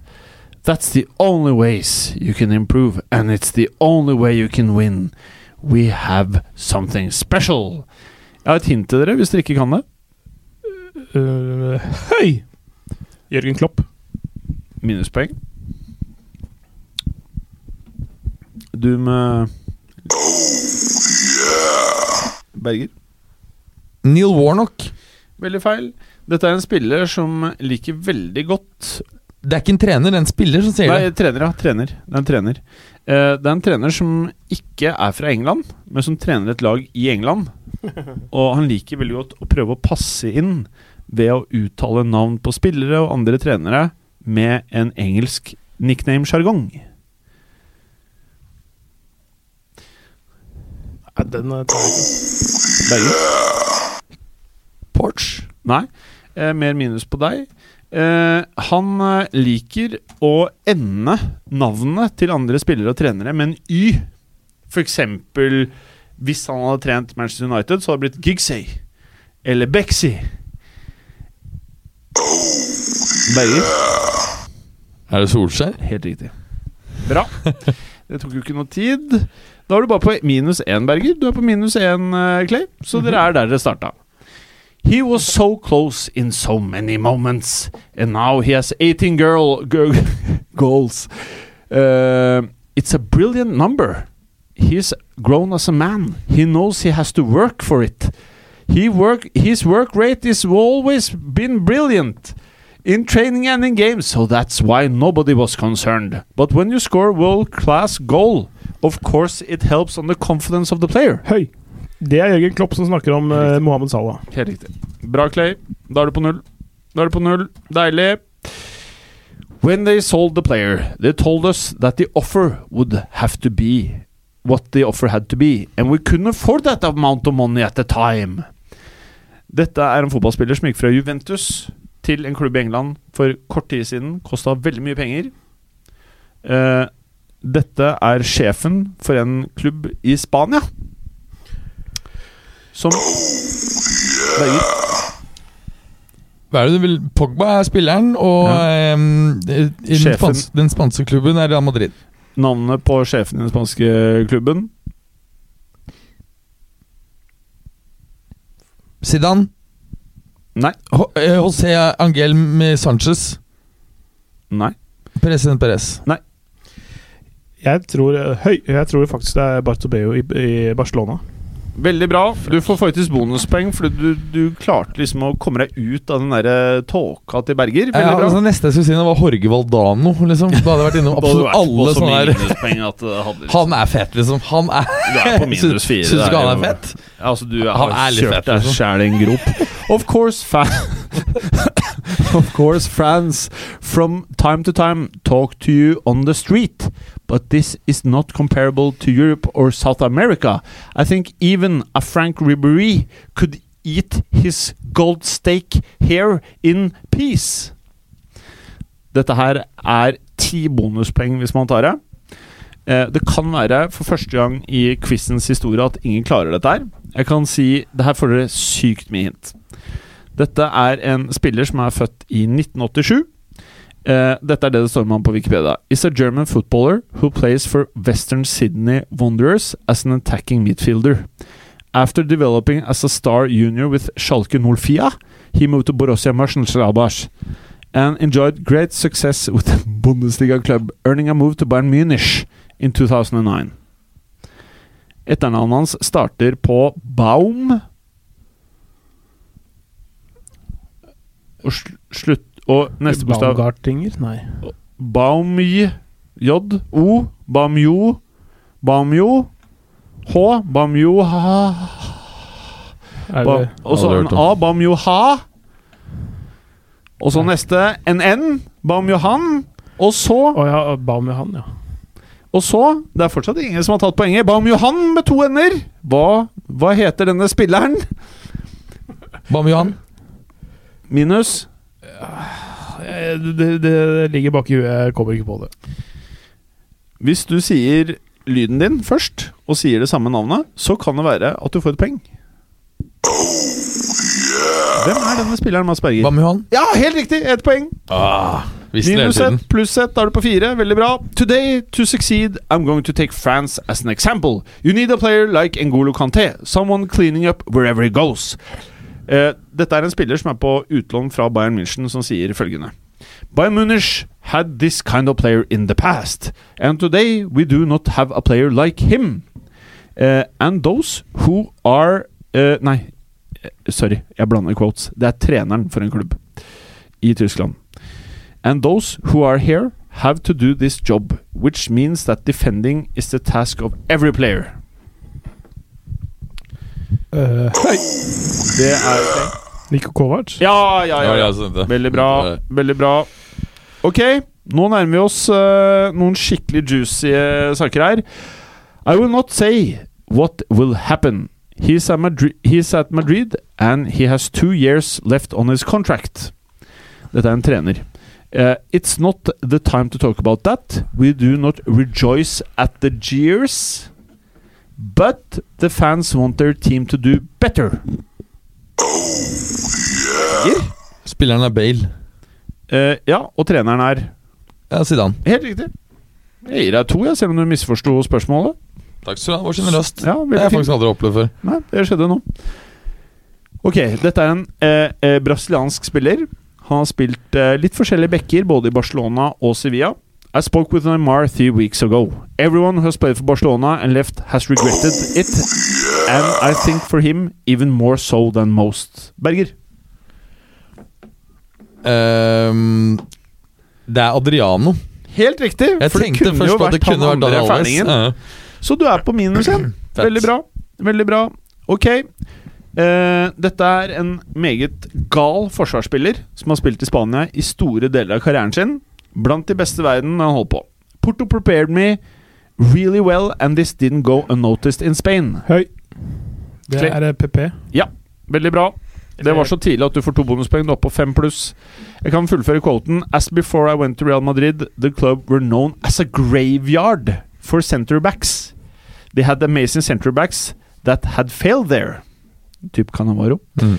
That's the only ways you can improve, and it's the only way you can win. We have something special. Jeg har et hint til dere, hvis dere ikke kan det. Uh, Hei! Jørgen Klopp. Minuspoeng. Du med Berger. Neil Warnock. Veldig feil. Dette er en spiller som liker veldig godt Det er ikke en trener, det er en spiller som sier Nei, det. trener, ja. Trener. Det er en trener. Eh, det er en trener som ikke er fra England, men som trener et lag i England. [laughs] Og han liker veldig godt å prøve å passe inn ved å uttale navn på spillere og andre trenere med en engelsk nickname-sjargong. Nei, den eh. Berger? Porch. Nei. Eh, mer minus på deg. Eh, han eh, liker å ende navnene til andre spillere og trenere med en Y. For eksempel hvis han hadde trent Manchester United, så hadde det blitt Gigsay. Eller Bexy. Berger? Er det Solskjær? Helt riktig. Bra. Det tok jo ikke noe tid. Da er du bare på minus én, Berger. Du er på minus én, eh, Clay. Så dere er der dere starta. He was so close in so many moments, and now he has 18 girl, girl [laughs] goals. Uh, it's a brilliant number. He's grown as a man. He knows he has to work for it. He work his work rate has always been brilliant in training and in games, so that's why nobody was concerned. But when you score world class goal, of course it helps on the confidence of the player. Høy. Det er Jørgen Klopp som snakker om uh, Mohammed Salah. Helt riktig. Bra, Clay. Da er du på null. Da er du på null. Deilig. When they sold the player, they told us that the offer would have to be what the offer had to be, and we couldn't afford that amount of money at the time. Dette er en fotballspiller som gikk fra Juventus til en klubb i England for kort tid siden. Kosta veldig mye penger. Uh, dette er sjefen for en klubb i Spania. Som Berger. Hva er det du vil? Pogba er spilleren, og ehm, i den, spanske klubben er Real Madrid. Navnet på sjefen i den spanske klubben? Zidane. Nei. Eh, José Angel Sanchez. Nei. President Perez. Jeg tror, eh, høy, jeg tror faktisk det er Bartobeo i, i Barcelona. Veldig bra. Du får faktisk bonuspoeng, fordi du, du klarte liksom å komme deg ut av den der tåka til Berger. Ja, Veldig bra. altså, neste jeg skulle si var Jorge Valdano. Liksom. Da hadde jeg vært innom absolutt vært alle sånne der hadde Han er fet, liksom. Han er Du er på minus fire. Syns du ikke han er fett? Ja, altså, du Han er litt kjørt fett, deg liksom. sjæl i en grop. Of course, fan [laughs] Of course, France. from time to time talk to you on the street, but this is not comparable to Europe or South America. I think even a Frank Ribery could eat his gold steak here in peace. Dette her er ti bonuspoeng hvis man tar det. Eh, det kan være for første gang i quizens historie at ingen klarer dette her. Jeg kan si det her får dere sykt mye hint. Dette er en spiller som er født i 1987. Eh, dette er det det står om på Wikipedia. Is a German footballer who plays for Western Sydney Wanderers as an attacking midfielder. After developing as a star junior with Schalke 04, he moved to Borussia Mönchengladbach and enjoyed great success with the [laughs] Bundesliga club, earning a move to Bayern Munich in 2009. Etternavnet hans starter på Baum Og sl slutt Og neste bokstav Baumgartinger? Nei. Baumj J O Baumjo Baumjo H Baumjo ha ba, Og så en. A Baumjo ha Og så neste En N Bamjohan. Og så Å ja, Bamjohan, ja. Og så, det er fortsatt ingen som har tatt poenget. Bamjohan med to ender. Hva, hva heter denne spilleren? Bamjohan. Minus Det, det, ligger bak i huet, jeg kommer ikke på det. Hvis du sier lyden din først, og sier det samme navnet, så kan det være at du får et poeng. Hvem er denne spilleren, Mads Berger? Bamuhan Ja, helt riktig! Ett poeng. Ah, visste det hele Minus tiden. ett, pluss ett, da er du på fire. Veldig bra. Today, to succeed, I'm going to take France as an example. You need a player like N'Golo Kanté, someone cleaning up wherever he goes. Eh, dette er en spiller som er på utlån fra Bayern München, som sier følgende Bayern Munich had this kind of player in the past, and today we do not have a player like him. Uh, and those who are uh, Nei, eh, sorry, jeg blander quotes. Det er treneren for en klubb i Tyskland. And those who are here have to do this job, which means that defending is the task of every player. Uh, Det er Niko Kovac? Ja, ja, ja. Ja, sånn. Veldig bra. Veldig bra. Ok, nå nærmer vi oss uh, noen skikkelig juicy eh, saker her. I will not say what will happen. He's at, he's at Madrid, and he has two years left on his contract. Dette er en trener. Uh, it's not the time to talk about that. We do not rejoice at the jeers. But the fans want their team to do better. Spilleren er Bale. Eh, ja, og treneren er Ja, Zidane. Helt riktig. Jeg gir deg to, jeg, selv om du misforsto spørsmålet. Takk skal du ha. Var sjenerøst. Ja, Det har jeg faktisk aldri opplevd før. Nei, det skjedde nå. Ok, dette er en eh, eh, brasiliansk spiller. Han har spilt eh, litt forskjellige bekker, både i Barcelona og Sevilla. I spoke with Neymar three weeks ago. Everyone who has played for Barcelona and left has regretted it, and I think for him even more so than most. Berger. Ehm, det er Adriano. Helt riktig. Jeg for tenkte først på at det kunne vært andre Alves. Ja. Så du er på minus igjen. [clears throat] Veldig bra. Veldig bra. Ok. Uh, dette er en meget gal forsvarsspiller som har spilt i Spania i store deler av karrieren sin. Blant de beste i verden han holdt på. Porto prepared me really well, and this didn't go unnoticed in Spain. Høy. Det er PP. Ja, Veldig bra. Det var så tidlig at du får to bonuspoeng. Du er oppe på fem pluss. Jeg kan fullføre quoten. As before I went to Real Madrid, the club were known as a graveyard for centerbacks. They had amazing centerbacks that had failed there. Typ Canavaro. Mm.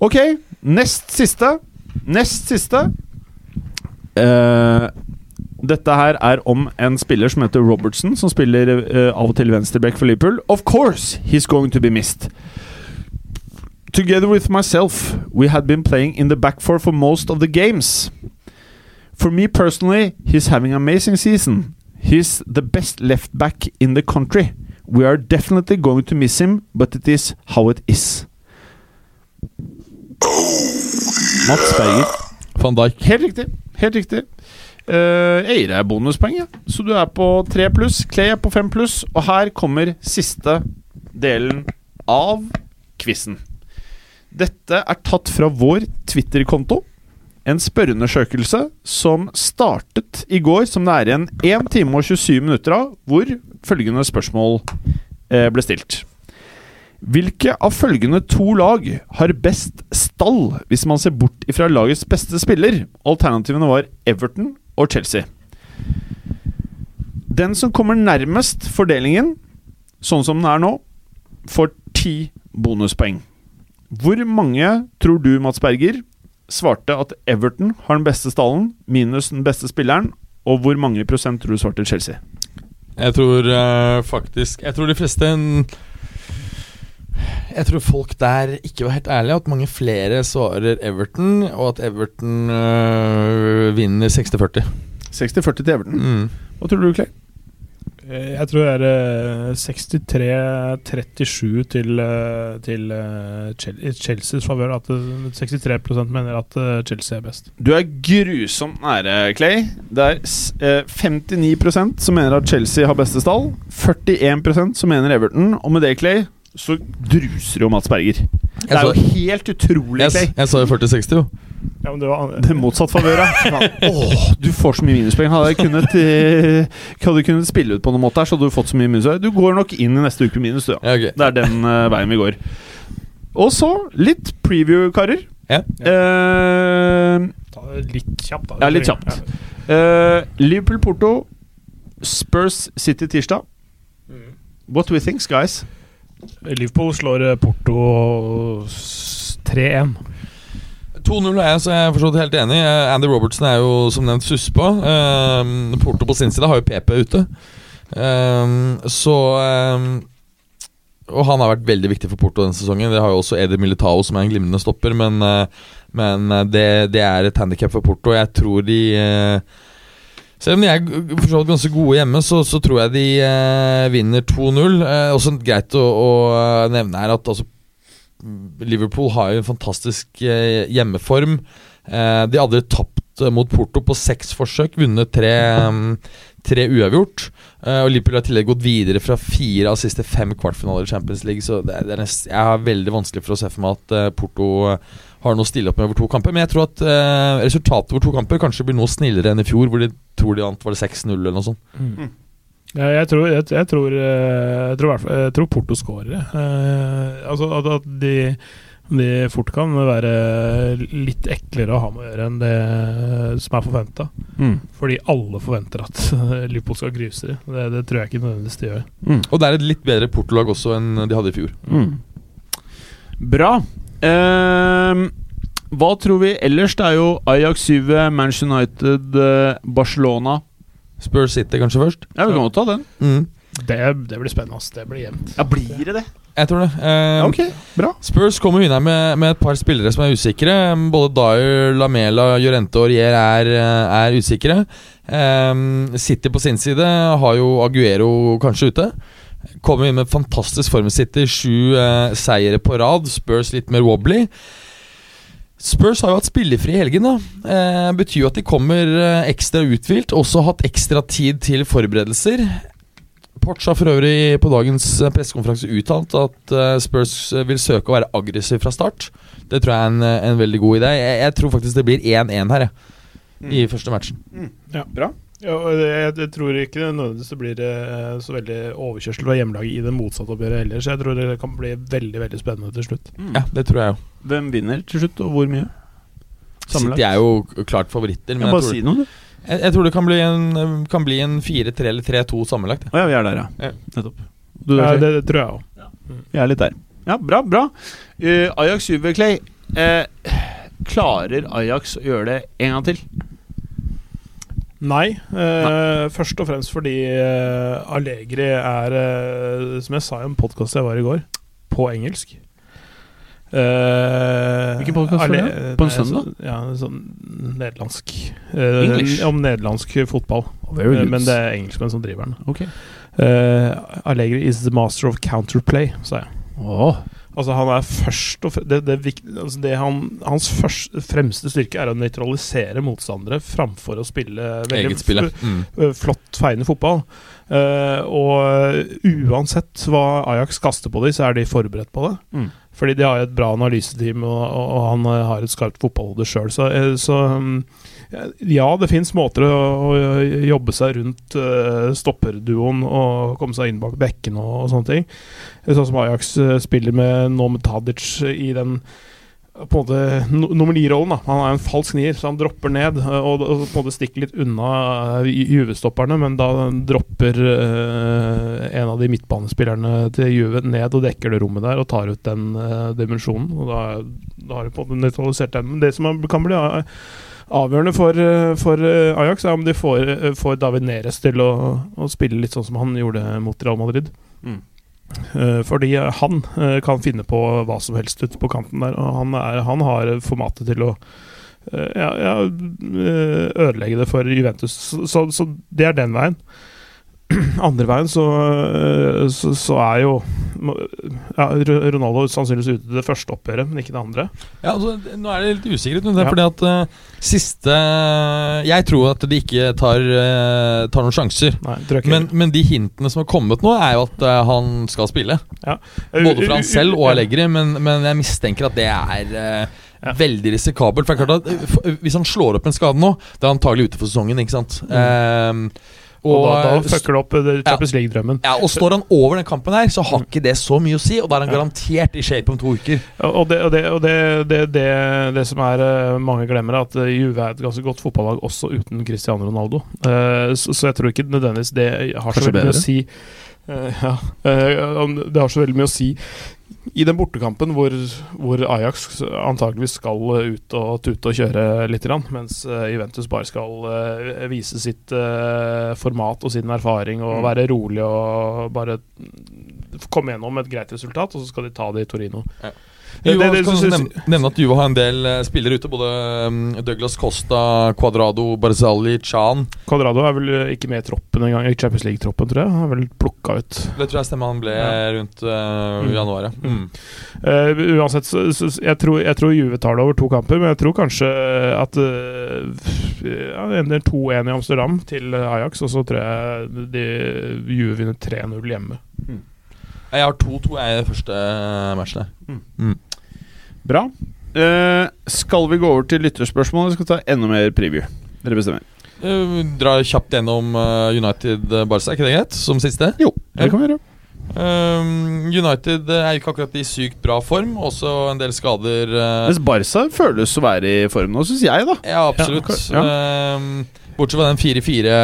Ok, nest siste. Nest siste. Uh, dette her er om en spiller som heter Robertson, som spiller uh, av og til venstreback for Liverpool. Of course he's going to be missed. Together with myself, we had been playing in the back four for most of the games. For me personally, he's having an amazing season. He's the best left back in the country. We are definitely going to miss him, but it is how it is. Mats Berger. Van Dijk. Helt riktig. Helt riktig. Uh, jeg er bonuspoeng, ja. så du er på tre pluss. Clay er på fem pluss. Og her kommer siste delen av quizen. Dette er tatt fra vår Twitter-konto. En spørreundersøkelse som startet i går, som det er igjen 1 time og 27 minutter av, hvor følgende spørsmål eh, ble stilt. Hvilke av følgende to lag har best stall, hvis man ser bort ifra lagets beste spiller? Alternativene var Everton og Chelsea. Den som kommer nærmest fordelingen, sånn som den er nå, får ti bonuspoeng. Hvor mange tror du, Mats Berger, svarte at Everton har den beste stallen, minus den beste spilleren? Og hvor mange prosent tror du svarte Chelsea? Jeg tror uh, faktisk Jeg tror de fleste Jeg tror folk der ikke var helt ærlige. At mange flere svarer Everton, og at Everton eh, vinner 60-40. 60-40 til Everton. Mm. Hva tror du, Clay? Eh, Jeg tror det er eh, 63-37 til, eh, til eh, Chelseas favør. At eh, 63 mener at Chelsea er best. Du er grusomt nære, Clay. Det er eh, 59% som mener at Chelsea har beste stall. 41% som mener Everton. Og med det, Clay, så druser jo Mats Berger. Det er jo helt utrolig, Clay. jeg sa jo 40-60, jo. Ja, men det var Det er motsatt favør, ja. Åh, du får så mye minuspoeng. Hadde jeg kunnet, eh, hadde kunnet spille ut på noen måte her, så hadde du fått så mye minuspoeng. Du går nok inn i neste uke med minus, du. Ja. Ja, okay. Det er den eh, veien vi går. Og så litt preview, karer. Ja. Eh, Ta det litt kjapt, da. Ja, litt kjapt. eh, Liverpool-Porto, Spurs City tirsdag. What do we think, guys? Liverpool slår eh, Porto 3-1. 2-0 er jeg, så jeg er forstått helt enig. Eh, Andy Robertson er jo som nevnt suspa. Um, Porto på sin side har jo PP ute. Um, så um, og han har vært veldig viktig for Porto denne sesongen. Det har jo også Edi Militao, som er en glimrende stopper, men, uh, men eh, det, det er et handikap for Porto. Jeg tror de uh, selv om de er g- for så vidt ganske gode hjemme, så, så tror jeg de eh, vinner 2-0. Eh, også greit å, å eh, nevne her at altså, Liverpool har jo en fantastisk eh, hjemmeform. Eh, de hadde tapt eh, mot Porto på seks forsøk, vunnet tre, mm, tre uavgjort. Og Liverpool har i tillegg gått videre fra fire av siste fem kvartfinaler i Champions League. Så det, er- nest, jeg har veldig vanskelig for å se for meg at Porto har noe å stille opp med over to kamper. Men jeg tror at resultatet over to kamper kanskje blir noe snillere enn i fjor, hvor de tror de vant var det 6-0 eller noe sånt. Ja, jeg, tror, jeg, jeg, tror, eh, jeg, tror, i hvert fall- jeg tror Porto skårer. jeg. Eh, altså at, at de, de fort kan være litt eklere å ha med å gjøre enn det som er forventa. Mm. Fordi alle forventer at [laughs] Liverpool skal gruse dem. Det, det tror jeg ikke nødvendigvis de gjør. Og det er et litt bedre Porto-lag også enn de hadde i fjor. Mm. Bra. Ehm, hva tror vi ellers? Det er jo Ajax 7, Manchester United, eh, Barcelona. Spurs City kanskje først? Ja, vi kan godt ta den. Mm. Det, det blir spennende. ass. Det blir jevnt. Ja, Blir det det? Jeg tror det. Eh, Ok, bra. Spurs kommer her med, med et par spillere som er usikre. Både Dyer, Lamela, Llorente og Rier er, eh, er usikre. Eh, City på sin side har jo Aguero kanskje ute. Kommer inn med fantastisk form i City. Sju eh, seire på rad. Spurs litt mer wobbly. Spurs har jo hatt spillefri i helgen. da eh, Betyr jo at de kommer eh, ekstra uthvilt. Også hatt ekstra tid til forberedelser. Porch har for øvrig på dagens eh, pressekonferanse uttalt at eh, Spurs vil søke å være aggressiv fra start. Det tror jeg er en, en veldig god idé. Jeg, jeg tror faktisk det blir 1-1 her, jeg. I første matchen. Mm. Ja, og jeg, jeg tror ikke nødvendigvis det blir eh, så veldig overkjørsel fra hjemmelaget i det motsatte oppgjøret heller, så jeg tror det kan bli veldig veldig spennende til slutt. Ja, det tror jeg jo. Hvem vinner til slutt, og hvor mye? Sammenlagt? City er jo klart favoritter. Men jeg bare tror, si noe, du. jeg, jeg tror det kan bli en, kan bli en 4-3 eller 3-2 sammenlagt. Å ja, vi er der, ja. Ja. Nettopp. Du, Ja, det, det tror jeg òg. Vi er litt der. Ja, bra, bra. Uh, Ajax 7, Clay. Eh, klarer Ajax å gjøre det en gang til? Nei, eh, først og fremst fordi eh, Allegri er, eh, som jeg sa i en podkast jeg var i går, på engelsk. Eh, Hvilken podcast var det? På en nei, søndag? Så, ja, sånn nederlandsk. Eh, Om nederlandsk fotball. very Eh, men det er engelskmenn som driver den. Okay. Eh, Allegri is the master of counterplay, sa jeg. Åh. Altså Han er først og det, det, altså det han, Hans først, fremste styrke er å nøytralisere motstandere framfor å spille veldig. Mm. øh, flott, feiende fotball. Uh, og uansett hva Ajax kaster på dem, så er de forberedt på det. Mm. Fordi de har et bra analyseteam, og, og, og han eh, har et skarpt fotballhode sjøl. Så, eh, så mm, ja, det fins måter å, jobbe seg rundt uh, stopperduoen og komme seg inn bak bekken og, og sånne ting. Sånn som Ajax eh, spiller med nå med Tadic i den på en måte no- nummer ni-rollen. Han er en falsk nier, så han dropper ned eh, og, og på en måte stikker litt unna eh, Juve-stopperne, men da dropper uh, en av de midtbanespillerne til Juve ned og dekker det rommet der og tar ut den uh, dimensjonen. Og da, da har de på en måte nøytralisert den. Men det som kan bli eh, avgjørende for, eh, for eh, Ajax, er om de får, eh, får David Neres til å, å spille litt sånn som han gjorde mot Real Madrid. Mm. Fordi han kan finne på hva som helst ute på kanten der. Og han, er, han har formatet til å ja, ja, ødelegge det for Juventus. Så, så det er den veien. [clears throat] Andre veien så, eh, så, så er jo ja, Ronaldo sannsynligvis ute det første oppgjøret, men ikke det andre. Ja, altså, nå er det litt usikkert. men Det er Ja. fordi at uh, siste Jeg tror at de ikke tar, uh, tar noen sjanser. Nei. Men, men de hintene som har kommet nå, er jo at uh, han skal spille. Både for han selv og Allegri, men, men jeg mistenker at det er eh, Ja. veldig risikabelt. For det er klart at eh, Hvis han slår opp en skade nå, da er han antagelig ute for sesongen. Ikke sant? Ehm, Og, da, da fucker det opp eh, Champions League-drømmen. ja, og står han over den kampen her, så har ikke det så mye å si. Og da er han garantert i shape om to uker. Og det, og det, og det, det, det, som er eh, mange glemmer, er at eh, Juve er et ganske godt fotballag også uten Cristiano Ronaldo. Uh, så, så jeg tror ikke nødvendigvis det har så Kanskje veldig mye å si. Uh, ja, uh, det har så veldig mye å si i den bortekampen hvor, hvor Ajax antageligvis skal eh, ut og tute og kjøre litt, mens eh, Juventus bare skal eh, vise sitt format og sin erfaring og Mm. være rolig og bare komme gjennom et greit resultat, og så skal de ta det i Torino. Ja. Det- det- det- nevne, nevne at Juve har en del eh, spillere ute. Både mm, Douglas Costa, Cuadrado, Barzali, Chan. Cuadrado er vel eh, ikke med i troppen engang, i Champions League-troppen, tror jeg. Han er vel plukka ut. Det tror jeg stemmer han ble Ja. rundt eh, Mm. januar. Ja. Mm. Uh, uansett, så, så, jeg, tror, jeg tror Juve tar det over to kamper, men jeg tror kanskje at uh, ja, det ender 2-1 i Amsterdam til Ajax, og så tror jeg de, Juve vinner 3-0 hjemme. Jeg har 2-2 jeg i det første Mm. Mm. Bra. Uh, skal vi gå over til lytterspørsmål, eller skal vi ta enda mer preview? Dere bestemmer. Uh, dra kjapt gjennom uh, United-Barca, er ikke det greit? Som siste? Jo, det kan vi gjøre. Um, United er ikke akkurat i sykt bra form. Også en del skader. uh, Mens Barca føles å være i form nå, syns jeg, da. ja, absolutt. Ja, Um, bortsett fra den 4-4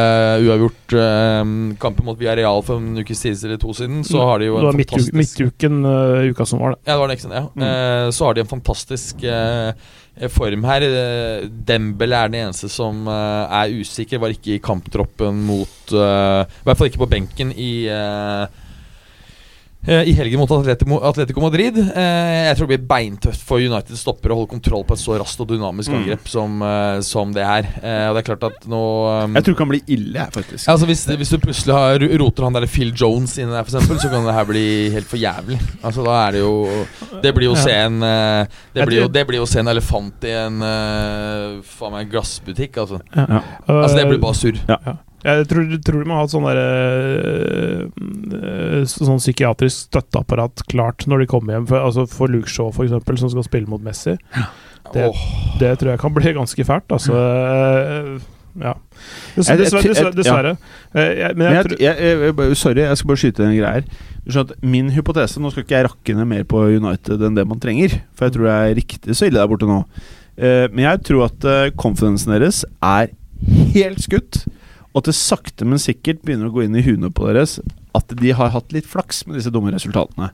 uavgjort um, kampen mot Villarreal for en ukes tid eller to siden, så har de jo det en var midtuken, fantastisk midtuken uh, uka som var, det. Ja, det var det, ikke sant? Ja. Mm. Uh, så har de en fantastisk uh, form her. Dembel Dembele er den eneste som eh, er usikker. Var ikke i kamptroppen mot eh, I hvert fall ikke på benken i eh, eh, I helgen mot Atletico, Atletico Madrid. Eh, jeg tror det blir beintøft for United stopper å holde kontroll på et så raskt og dynamisk Mm. som, eh, som det her. Eh, og det er klart at nå eh, Jeg tror det kan bli ille, faktisk. Altså hvis, hvis du plutselig har, roter han der Phil Jones inni der, for eksempel, så kan det her bli helt for jævlig. Altså Da er det jo Det blir jo å se en eh, det, blir jo, det blir jo å se en elefant i en faen meg glassbutikk, altså. Ja. Altså Det Eh, blir bare surr. Jeg tror, tror de må ha et sånn derre øh, Sånn psykiatrisk støtteapparat klart når de kommer hjem. For, altså for Luke Shaw, for eksempel, som skal spille mot Messi. Det, oh. det tror jeg kan bli ganske fælt. Altså øh, Ja. Dessverre. dessverre, dessverre. Ja. Men jeg, jeg, jeg, jeg, sorry, jeg skal bare skyte en greie her. Du at Min hypotese Nå skal ikke jeg rakke ned mer på United enn det man trenger, for jeg tror det er riktig så ille der borte nå. Eh, men jeg tror at confidencen deres er helt skutt, og at det sakte, men sikkert begynner å gå inn i huene på deres at de har hatt litt flaks med disse dumme resultatene.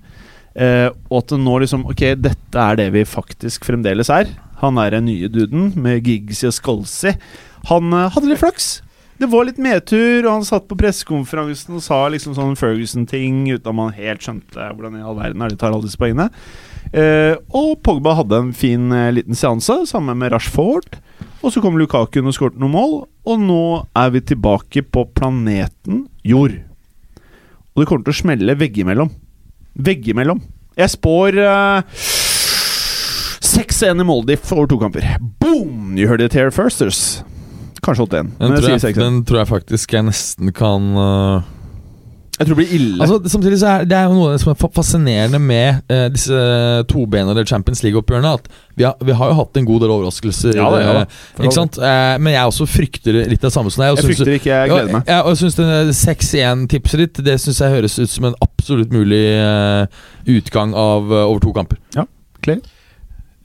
Eh, og at det nå liksom Ok, dette er det vi faktisk fremdeles er. Han er den nye duden med Giggsy og Skolsi. Han eh, hadde litt flaks. Det var litt medtur, og han satt på pressekonferansen og sa liksom sånn Ferguson-ting uten at man helt skjønte hvordan i all verden er de tar alle disse poengene. Eh, og Pogba hadde en fin eh, liten seanse, sammen med Rashford. Og så kom Lukaku og skåret noen mål, og nå er vi tilbake på planeten Jord. Og det kommer til å smelle veggimellom. Veggimellom. Jeg spår uh, 6-1 i Moldif over to kamper. Boom! You heard it here firsters. Kanskje 8-1. Den, tror jeg sier jeg, 6-1. den tror jeg faktisk jeg nesten kan øh, Jeg tror det blir ille. Altså Samtidig så er det er jo noe som er fascinerende med eh, disse tobenede Champions League-oppgjørene. At vi har, vi har jo hatt en god del overraskelser. Ja det, ja da. eh, ikke sant? Eh, men jeg også frykter litt det samme som deg. Jeg, jeg synes- frykter ikke, jeg gleder meg. Ja, og jeg synes det 6-1-tipset ditt Det synes jeg høres ut som en absolutt mulig eh, utgang av eh, over to kamper. ja,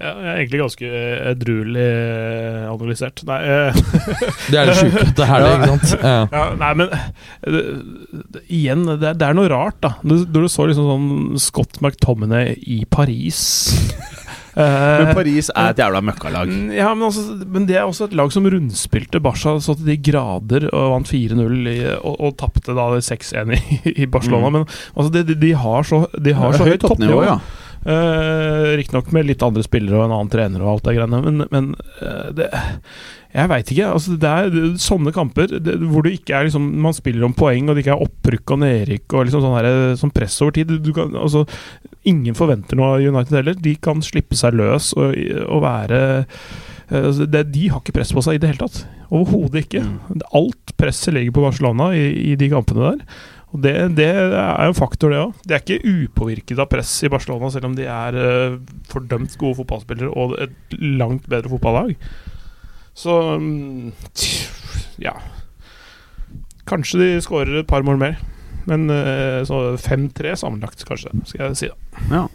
jeg er egentlig ganske eh, edruelig eh, analysert. Nei eh, [laughs] Det er det sjukeste her, det, ikke sant? [laughs] Ja. Ja, nei, men det, det, igjen, det, er- det er noe rart, da. Når, du, du så liksom sånn Scott McTominay i Paris [laughs] Men Paris er et jævla møkkalag. mm, ja, men, altså, men det er også et lag som rundspilte Barca så til de grader og vant 4-0 og, og tapte da 6-1 i, i Barcelona. Mm. Men altså, de, de, de har så, de har så høyt toppnivå. ja. Uh, Riktignok med litt andre spillere og en annen trener og alt det greiene, men, men uh, det Jeg veit ikke. altså Det er sånne kamper det, hvor det ikke er liksom Man spiller om poeng, og det ikke er opprykk og nedrykk og liksom sånn, her, sånn press over tid. Du, du kan, altså, ingen forventer noe av United heller. De kan slippe seg løs og, og være eh, altså, det, De har ikke press på seg i det hele tatt. Overhodet ikke. Alt presset ligger på Barcelona i, i de kampene der. Og det, det er jo en faktor, det òg. De er ikke upåvirket av press i Barcelona, selv om de er eh, fordømt gode fotballspillere og et langt bedre fotballag. Så mm, ja Kanskje de skårer et par mål mer. Men eh, så 5-3 sammenlagt, kanskje, skal jeg si. da ja.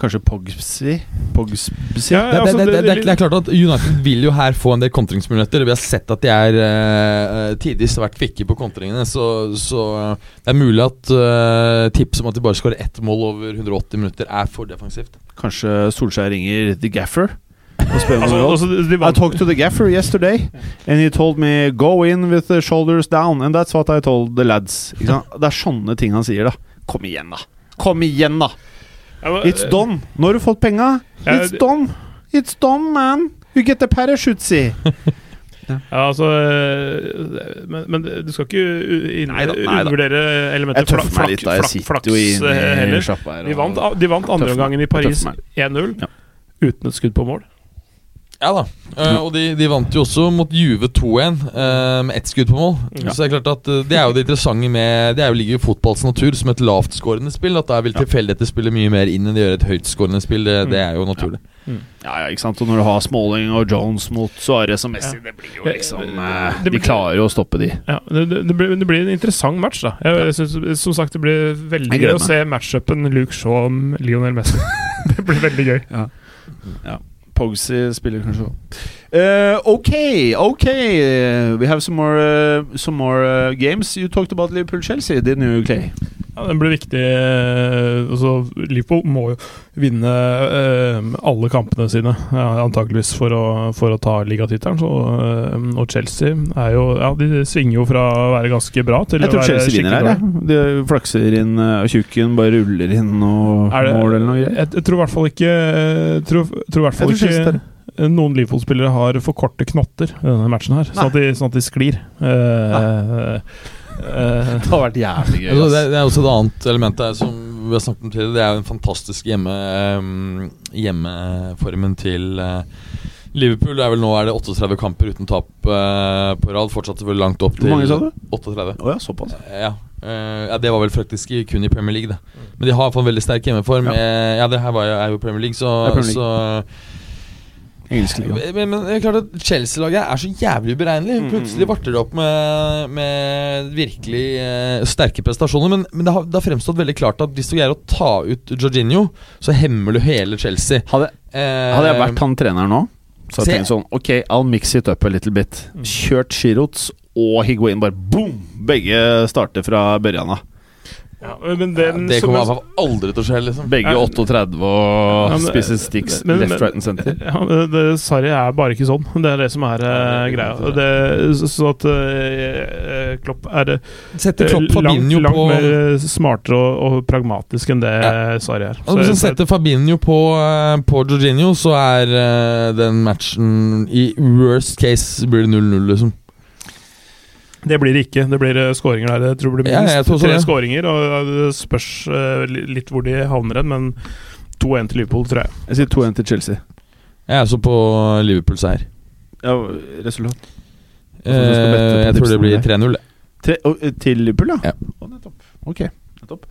Kanskje Pogsby? Pogsby? Ja, Det, altså, det, det, det, det- er- det er klart at United vil jo her få en del kontringsmuligheter. Vi har sett at de er uh, tidvis vært kvikke på kontringene, så, så eh, det er mulig at uh, tipset om at de bare skårer ett mål over 180 minutter, er for defensivt. Kanskje Solskjær ringer The Gaffer Altså, altså, de I talked to the gaffer yesterday, and he told me go in with the shoulders down, and that's what I told the lads. Ikke sant? [laughs] Det er sånne ting han sier, da. Kom igjen, da. Kom igjen, da! Ja, It's done! Nå har du fått penga. It's done! It's done, man! You get the parachute, see [laughs] Ja, altså øh, men, men du skal ikke undervurdere elementet flak, flak, litt, flak, flaks i heller. De vant, de vant andre omgangen i Paris 1-0 Ja. uten et skudd på mål. Ja da. uh, og de, de vant jo også mot Juve 2-1 uh, med ett skudd på mål. Ja. Så det er klart at uh, det er jo det interessante med Det er jo ligger i fotballs natur som et lavtskårende spill. At der vil tilfeldigheter spille mye mer inn enn de gjør et høytskårende spill. Det, det er jo naturlig. Ja, ja, ikke sant. Og når du har Smalling og Jones mot Suárez og Messi, det blir jo liksom eh, Det De blir- klarer jo å stoppe de. Ja, det, det, det, blir, det blir en interessant match, da. Jeg, jeg synes, som sagt, det blir veldig gøy å se matchupen Luke Shaw om Lionel Messi. [laughs] det blir veldig gøy. Pogsy spiller kanskje òg. Ok, ok. We have some more, uh, some more uh, games. You talked about Liverpool-Chelsea, didn't you, Clay? Ja, Den blir viktig. Altså, Liverpool må jo vinne alle kampene sine, ja, antakeligvis, for å, for å ta ligatittelen. Og Chelsea er jo Ja, de svinger jo fra å være ganske bra til Jeg å tror være Chelsea vinner her. De flakser inn, uh, og tjukken bare ruller inn og det- mål eller noe greier. Jeg, jeg tror i hvert fall ikke jeg tror, tror hvert fall Jeg tror Chelsea ikke noen Liverpool-spillere har for korte knotter i denne matchen her, sånn at, de, sånn at de sklir. Uh, uh, [laughs] Det har vært jævlig gøy. Altså, det, det er også et annet element der som vi har snakket om tidligere. Det er jo den fantastiske hjemme, um, hjemmeformen til eh, Liverpool. Det er vel Nå er det 38 kamper uten tap uh, på rad. Fortsatt selvfølgelig langt opp til Hvor mange sa du? 38. Oh, ja, såpass. Ja. Uh, ja, Det var vel faktisk kun i Premier League, da. Men de har iallfall veldig sterk hjemmeform. Ja. Eh, Ja, det her var jo, er jo Premier League, så, Premier League. Så. Men, men det er klart at Chelsea-laget er så jævlig uberegnelig. Mm, Plutselig varter det opp med, med virkelig eh, sterke prestasjoner. Men, men det har, det har fremstått veldig klart at hvis du greier å ta ut Jorginho, så hemmer du hele Chelsea. Hadde, Eh, hadde jeg vært han treneren nå, så hadde jeg tenkt sånn Ok, I'll mix it up a little bit. Kjørt Shirots og Higuain, bare boom! Begge starter fra børjan av. ja, men den, Det kommer i hvert fall aldri til å skje. liksom Begge Ja. 38 Ja, og men- spiser sticks men- left, right and center. Ja, det, det, Sarri er bare ikke sånn. Det er det som er uh, greia. Det, så, så at uh, Klopp er eh, Setter Klopp langt, Fabinho langt på mer smartere og, og pragmatisk enn det Ja. Sarri er. Så, Hvis han setter Fabinho på, på Jorginho, så er den matchen I worst case blir det 0-0, liksom. Det blir det ikke. Det blir eh, skåringer der. Jeg tror det blir minst ja, tror tre det. skåringer. Og det spørs eh, litt hvor de havner hen, men 2-1 til Liverpool, tror jeg. Jeg sier 2-1 til Chelsea. Jeg er også på Liverpool-seier. Ja, resultat? Eh, på jeg tror det blir 3-0. Til, eh, Liverpool, ja? Ja. Oh, nettopp. Ok, nettopp.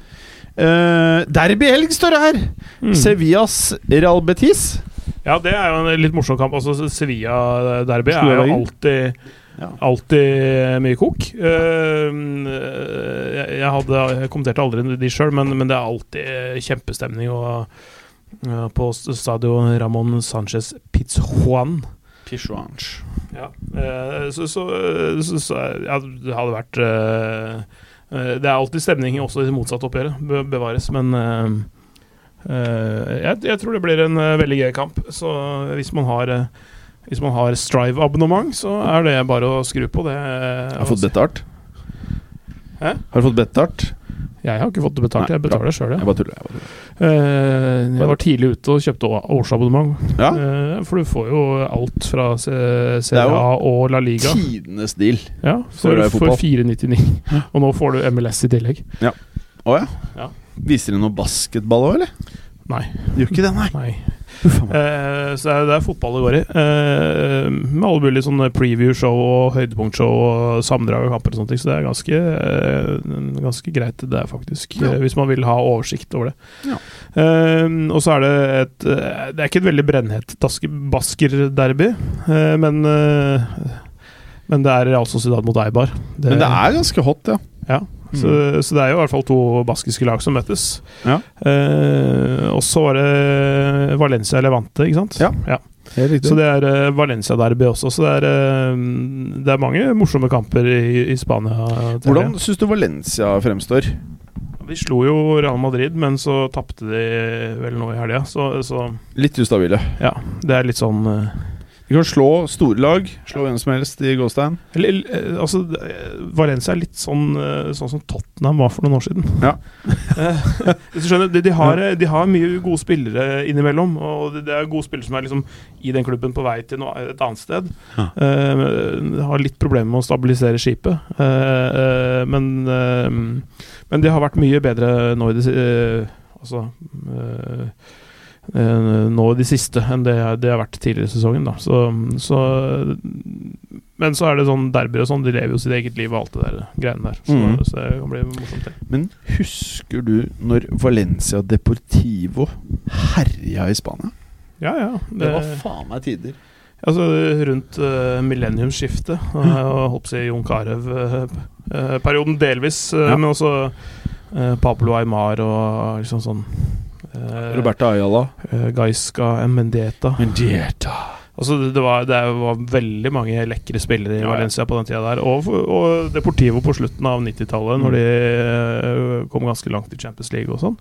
Uh, derby helg står det her! Mm. Sevillas Real Betis. Ja, det er jo en litt morsom kamp. Altså, Sevilla-derby er jo alltid Ja. Alltid mye kok. Eh, jeg, jeg, hadde, jeg kommenterte aldri de sjøl, men, men det er alltid kjempestemning og, eh, på stadion Ramón Sánchez Pizjuan. Pizjuan Ja. eh, så, så, så, så ja, det hadde vært Det er alltid stemning også i det motsatte oppgjøret, be, bevares, men jeg, jeg tror det blir en veldig gøy kamp. Så hvis man har hvis man har Strive-abonnement, så er det bare å skru på. Det Har du fått betalt? Hæ? Har du fått betalt? Jeg har ikke fått det betalt, Nei, jeg betaler sjøl, Jeg bare tuller. Jeg bare tuller. Eh, jeg var tidlig ute og kjøpte årsabonnement. Ja. Eh, for du får jo alt fra C- Det Serie er jo A og La Liga. Tidenes deal. Ja, For for, å være for fotball. 499. Og nå får du MLS i tillegg. Å ja. Ja. Viser de noe basketball òg, eller? Nei. Gjør ikke det, nei. nei. Eh, så det er, det fotball det går i. Uh, med alle mulige sånne preview-show og høydepunktshow og sammendrag av kamper og sånne ting. Så det er ganske, uh, ganske greit, det er faktisk. Ja. hvis man vil ha oversikt over det. Ja. Og så er det et Det er ikke et veldig brennhett Basker-derby, men Men det er Real Sociedad mot Eibar. Men det er ganske hot, ja. Ja, så, så det er jo i hvert fall to baskiske lag som møtes. Ja. Eh, og så var det Valencia Levante, ikke sant? Ja. Helt riktig. Så det er uh, Valencia-derby også. Så det er, uh, det er mange morsomme kamper i, i Spania. Hvordan syns du Valencia fremstår? De slo jo Real Madrid, men så tapte de vel nå i helga. Så, så Litt ustabile. ja, det er litt sånn eh, Vi kan slå store lag. Slå hvem som helst i Gåstein. Eller, eh, altså, eh, Valencia er litt sånn, eh, sånn som Tottenham var for noen år siden. Ja. [laughs] Hvis du skjønner, de, de, har, de har mye gode spillere innimellom, og det, det er gode spillere som er liksom i den klubben på vei til noe, et annet sted. Ja. Uh, har litt problemer med å stabilisere skipet, Uh, uh, men, men de har vært mye bedre nå i det Altså nå i det siste enn det det har vært tidligere i sesongen. Da. Så, så, men så er det sånn derbyer og sånn, de lever jo sitt eget liv og alt det der greiene der. Så, mm. så det kan bli morsomt. det. Men husker du når Valencia Deportivo herja i Spania? Ja, ja. Det var faen meg tider. Altså rundt uh, millenniumsskiftet, uh, og holdt på å si Jon Carew-perioden delvis, eh, Ja. men også eh, Pablo Aymar og liksom sånn uh, Roberta Ayala. Gaisca Mendieta. Mendieta. Altså det, var, det var veldig mange lekre spillere i. Valencia på den tida der. Og, og Deportivo på slutten av 90-tallet, Mm. når de eh, kom ganske langt i Champions League og sånn.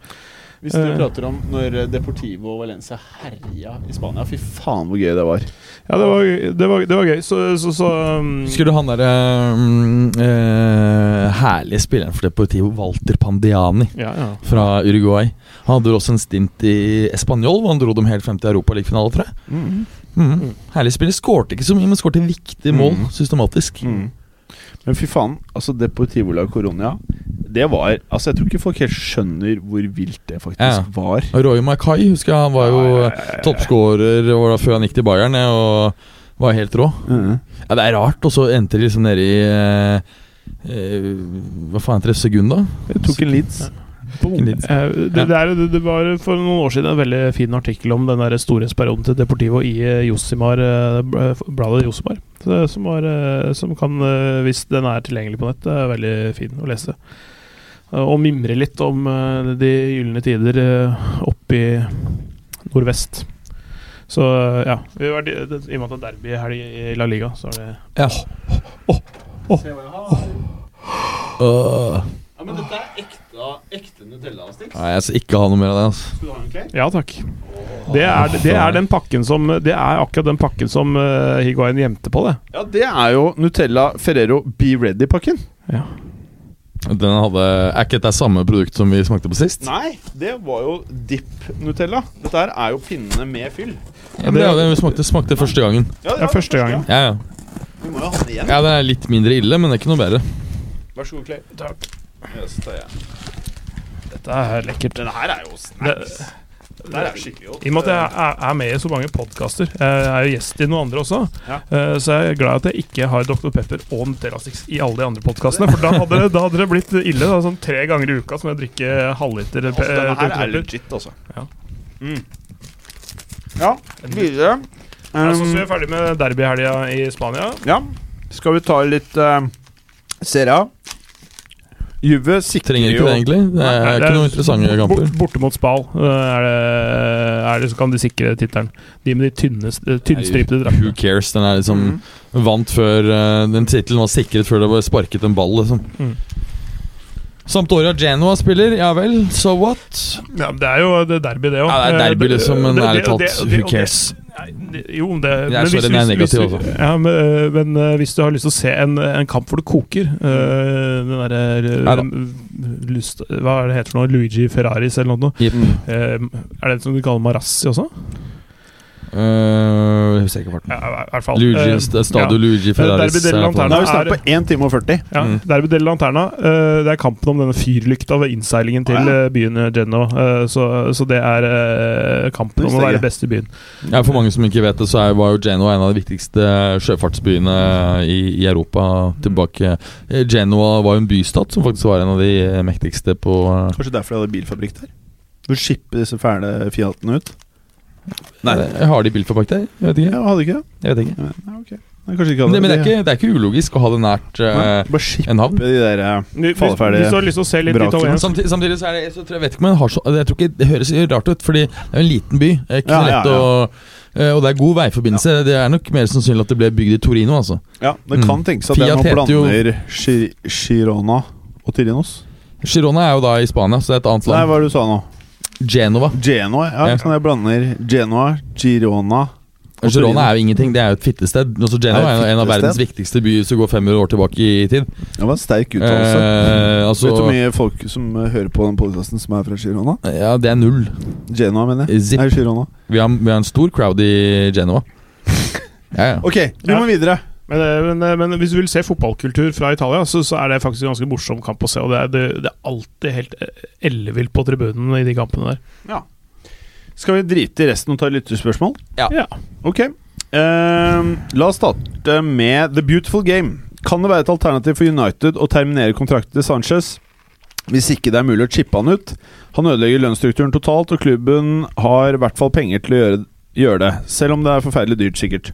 Hvis du Eh. prater om når Deportivo og Valencia herja i Spania, fy faen hvor gøy det var. Ja, det var, det var, det var gøy. Så, så, så um, Husker du han derre um, uh, herlige spilleren for Deportivo, Walter Pandiani Ja, ja. fra Uruguay? Han hadde også en stint i Español, hvor han dro dem helt frem til Europaligafinale, tror jeg. Mm. Mm. Herlig spiller. Skårte ikke så mye, men skårte viktige mål Mm. systematisk. Mm. Men fy faen, altså Deportivo la Coronia Det var Altså, jeg tror ikke folk helt skjønner hvor vilt det faktisk Ja. var. Roy Mackay, husker jeg, han var jo Ja, ja, ja, ja, ja. toppskårer før han gikk til Bayern, og var helt rå. Mhm. Ja, Det er rart, og så endte de liksom nede i eh, eh, Hva faen heter det? Segunda? Det tok en Leeds. Eh, det, det, er, det, var for noen år siden en veldig fin artikkel om den der storhetsperioden til Deportivo i eh, Josimar, bladet Josimar. Så, som, var, eh, som kan, eh, hvis den er tilgjengelig på nett, er veldig fin å lese. Eh, Og mimre litt om de gylne tider oppe i nordvest. Så ja. Vi var, I og med at det er derby helg i La Liga, så er det Ja. Øh. Ja, men dette er ekte, ekte Nutella-sticks. Nei, jeg skal ikke ha noe mer av det. altså Ja takk. Det er, det er den pakken som Det er akkurat den pakken som uh, Higuain gjemte på, det. Ja, det er jo Nutella Ferrero Be Ready-pakken. Ja. Den hadde, Er ikke dette samme produkt som vi smakte på sist? Nei, det var jo Dip Nutella. Dette her er jo pinnene med fyll. Ja, det, er det vi smakte, smakte første gangen. Ja, Det er første gangen. Ja, ja. Vi må jo ha den igjen. ja, Den er litt mindre ille, men det er ikke noe bedre. Vær så god, Clay. Takk. Yes, tar jeg. Dette er lekkert. Den her er jo snacks. Det er skikkelig godt. I og med at jeg er, med i så mange podkaster, jeg er jo gjest i noen andre også, Ja. eh, så jeg er glad at jeg ikke har Dr. Pepper og Nutella Sticks i alle de andre podkastene. For da hadde, det, da hadde det blitt ille. Da, sånn Tre ganger i uka som jeg drikker halvliter Altså, denne her er legit, altså. Ja. Mm. Ja, videre. Ja, så, er vi Um, er ferdig med derbyhelga i Spania. ja, skal vi ta litt uh, Serie A? Juve sikrer Trenger ikke jo det, egentlig. Det er Nei, ikke noen interessante kamper. Bort, borte mot Spal eh, er det, er det, så kan de sikre tittelen. De med de tynne, eh, draktene. Who cares? Den er liksom mm. vant før eh, Den tittelen var sikret før det var sparket en ball, liksom. Mm. Sampdoria Genoa spiller, ja vel, so what? Ja, det er jo det er derby, det òg. Ja, det er derby, liksom, men ærlig talt, who cares? Jo, det, er men hvis- den hvis- negativ, hvis- altså. Ja, men, øh, men øh, hvis du har lyst til å se en, en kamp hvor det koker uh, Den derre uh, Hva er det heter for noe? Luigi Ferraris eller noe? Yep. Eh, er det som du kaller Marassi også? Jeg husker ikke farten. Ja, i hvert fall. Luigi, Eh, st- Stadio Luigi Ferraris. Derby er Lanterna. Er er- på 1 time og 40. Ja, Mm. Derby del Lanterna. eh, det er kampen om denne fyrlykta ved innseilingen til Ah, ja. eh, byen Genoa. Uh, så, så det er kampen om å være best i byen. Ja, For mange som ikke vet det, så er, var jo Genoa en av de viktigste sjøfartsbyene i, i Europa tilbake. Genoa var jo en bystat som faktisk var en av de mektigste på Kanskje derfor de hadde bilfabrikk der? Du skipper disse fæle Fiatene ut? Nei. Eh, Har de bilfabrikk der? Jeg vet ikke. Jeg hadde ikke det? Jeg vet ikke. Ja, Nei, ok. Nei, ikke Men, det, men det, er ikke, det er ikke ulogisk å ha det nært uh, Bare en havn. de der uh, Hvis, Falleferdige hvis du har lyst til å se litt italiensk Samtidig, samtidig så er det så tror jeg, vet ikke om jeg har så Jeg tror ikke Det høres rart ut, Fordi det er en liten by. Ikke ja, lett Ja, ja, å eh, Og det er god veiforbindelse. Det er nok mer sannsynlig at det ble bygd i Torino, altså. Ja, det kan Mm. tenkes at det er Fiat noe heter jo- blander Girona og Tirinos. Girona er jo da i Spania, så det er et annet Nei, hva er det du sa nå? Genova. Genoa? Ja, Ja. sånn jeg blander Genoa, Girona Girona er jo ingenting, det er jo et fittested. Altså Genoa er er en av verdens viktigste byer som går 500 år tilbake i tid. Det var en sterk uttalelse. Eh, altså, Vet du hvor mye folk som eh, hører på den podkasten som er fra Girona? Ja, det er null. Genoa, mener jeg. Zip. Nei, Girona. Vi har, vi har en stor crowd i Genoa. [laughs] Ja, ja. Ok, vi Ja. må videre. Men, eh, men, eh, men hvis du vil se fotballkultur fra Italia, så, så er det faktisk en ganske morsom kamp å se. Og det er, det, det er alltid helt eh, ellevilt på tribunen i de kampene der. Skal vi drite i resten og ta lytterspørsmål? Ja. Ja. Ok. Uh, la oss starte med The Beautiful Game. Kan det være et alternativ for United å terminere kontrakten til Sanchez? Hvis ikke det er mulig å chippe han ut. Han ødelegger lønnsstrukturen totalt, og klubben har i hvert fall penger til å gjøre, gjøre det. Selv om det er forferdelig dyrt, sikkert.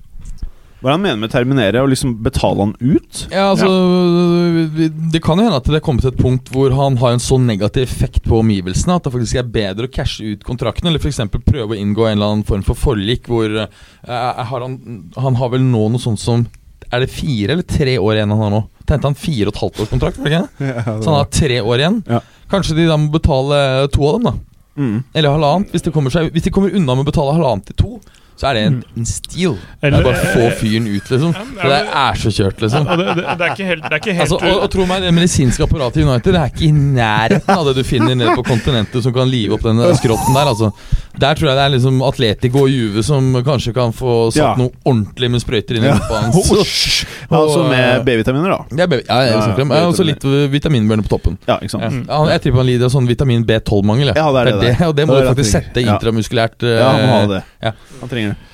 Hva er det han mener med terminere? Og liksom betale han ut? Ja, altså ja. Det kan jo hende at det er kommet til et punkt hvor han har en så negativ effekt på omgivelsene at det faktisk er bedre å cashe ut kontrakten, eller f.eks. prøve å inngå en eller annen form for forlik hvor uh, har han, han har vel nå noe sånt som Er det fire eller tre år igjen han har nå? Tente han fire og et halvt års kontrakt? ikke [laughs] Ja, Så han har tre år igjen. Ja. Kanskje de da må betale to av dem, da. Mm. Eller halvannet. Hvis de kommer, seg, hvis de kommer unna med å betale halvannet til to, så er det en, en steal. Det er bare å få fyren ut, liksom. Ja, For det er så kjørt, liksom. Ja, det, det, det er ikke helt, det er ikke helt Altså, og, og tro meg, Det medisinske apparatet i United Det er ikke i nærheten av det du finner nede på kontinentet som kan live opp den skrotten der. Altså. Der tror jeg det er liksom Atletico og Juve som kanskje kan få satt Ja. noe ordentlig med sprøyter inn i Ja. rumpa hans. [laughs] Altså med eh, B-vitaminer, da. ja, Ja, ja, ja, Og så litt vitaminbjørner på toppen. Ja, ikke sant. Ja. Ja, jeg tipper han lider av sånn vitamin B12-mangel. Ja, det er det det, Og det må Det du faktisk sette. Ja. intramuskulært. eh, Ja, han må ha det. ja. Han trenger det.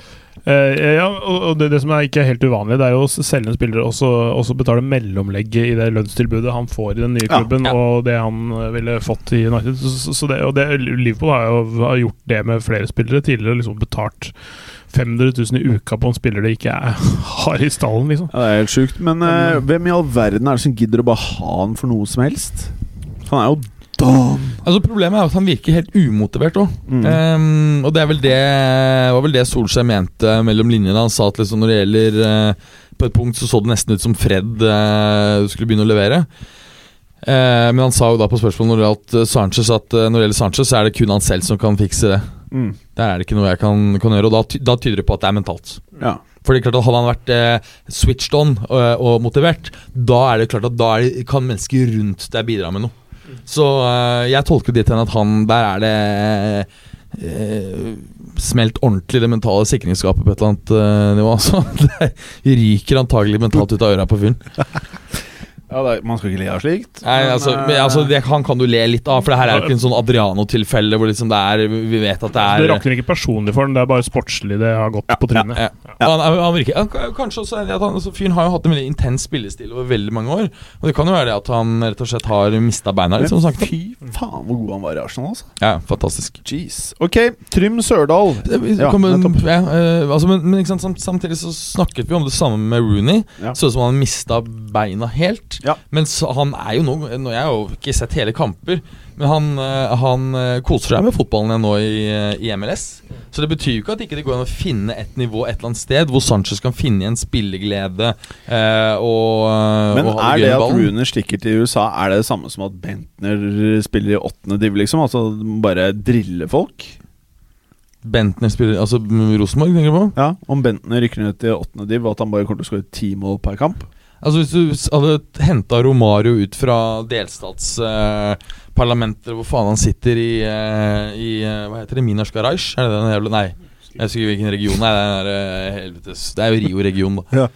Eh, ja, og det, det som er ikke helt uvanlig, det er jo å selge en spiller og så også betale mellomlegget i det lønnstilbudet han får i den nye klubben, ja. og det han eh, ville fått i United. Så, så- så det, og det, Liverpool har jo har gjort det med flere spillere tidligere, liksom betalt 500 000 i uka på en spiller de ikke er, [laughs] har i stallen, liksom. Ja, det er helt sjukt. Men uh, hvem i all verden er det som gidder å bare ha han for noe som helst? Han er jo done. Altså Problemet er at han virker helt umotivert òg. Mm. Um, og det er vel det var vel det Solskjær mente mellom linjene. Han sa at liksom når det gjelder uh, På et punkt så så det nesten ut som Fred uh, skulle begynne å levere. Uh, men han sa jo da på spørsmål når det gjaldt eh, Sanchez at når det gjelder Sanchez, så er det kun han selv som kan fikse det. Mm. Der er det ikke noe jeg kan, kan gjøre, og da, ty da tyder det på at det er mentalt. Ja. Fordi er klart at Hadde han vært eh, switched on og, og motivert, da er det klart at da er det, kan mennesker rundt deg bidra med noe. Så eh, jeg tolker det til at han Der er det eh, smelt ordentlig det mentale sikringsskapet på et eller annet eh, nivå. [laughs] Så det ryker antagelig mentalt ut av øra på fyren. [laughs] Ja, det er, man skal ikke le av slikt. Nei, men, altså, men, altså det kan, kan du le litt av, for det her er jo ikke en sånn Adriano-tilfelle hvor liksom det er Vi vet at det er Det er rakner ikke personlig for han, det er bare sportslig det har gått på trynet. Ja, ja. Han, han virker, han, kanskje også at han, altså, Fyren har jo hatt en veldig intens spillestil over veldig mange år. Og det kan jo være det at han rett og slett har mista beina Liksom, men. Fy faen hvor god han var i Arsenal, altså. Ja, fantastisk. Jeez. Ok, Trym Sørdal. Det- vi Ja, kommer- ja, eh, altså, men, men ikke sant, samtidig så snakket vi om det samme med Rooney. Ja. Så ut som han mista beina helt. Ja. Men han er jo nå nå- Jeg har jo ikke sett hele kamper, men han, eh, han eh, koser seg med fotballen igjen nå i, eh, i MLS. Så det betyr jo ikke at ikke det går an å finne et nivå et eller annet sted hvor Sanchez kan finne igjen spilleglede eh, og, Men og er det at. Runer stikker til USA, er det det samme som at Bentner spiller i åttende div, liksom? Altså bare drille folk? Bentner spiller Altså Rosenborg, tenker du på? Ja, Om Bentner rykker ned til åttende div, og at han bare kommer til å skåre ti mål per kamp? Altså Hvis du hadde henta Romario ut fra delstatsparlamentet, hvor faen han sitter i, eh, i eh, Hva heter det? Minas Garage? Er det den jævla Nei, jeg husker hvilken region. Nei, det er, eh, helvetes Det er jo Rio-regionen, da. Ja.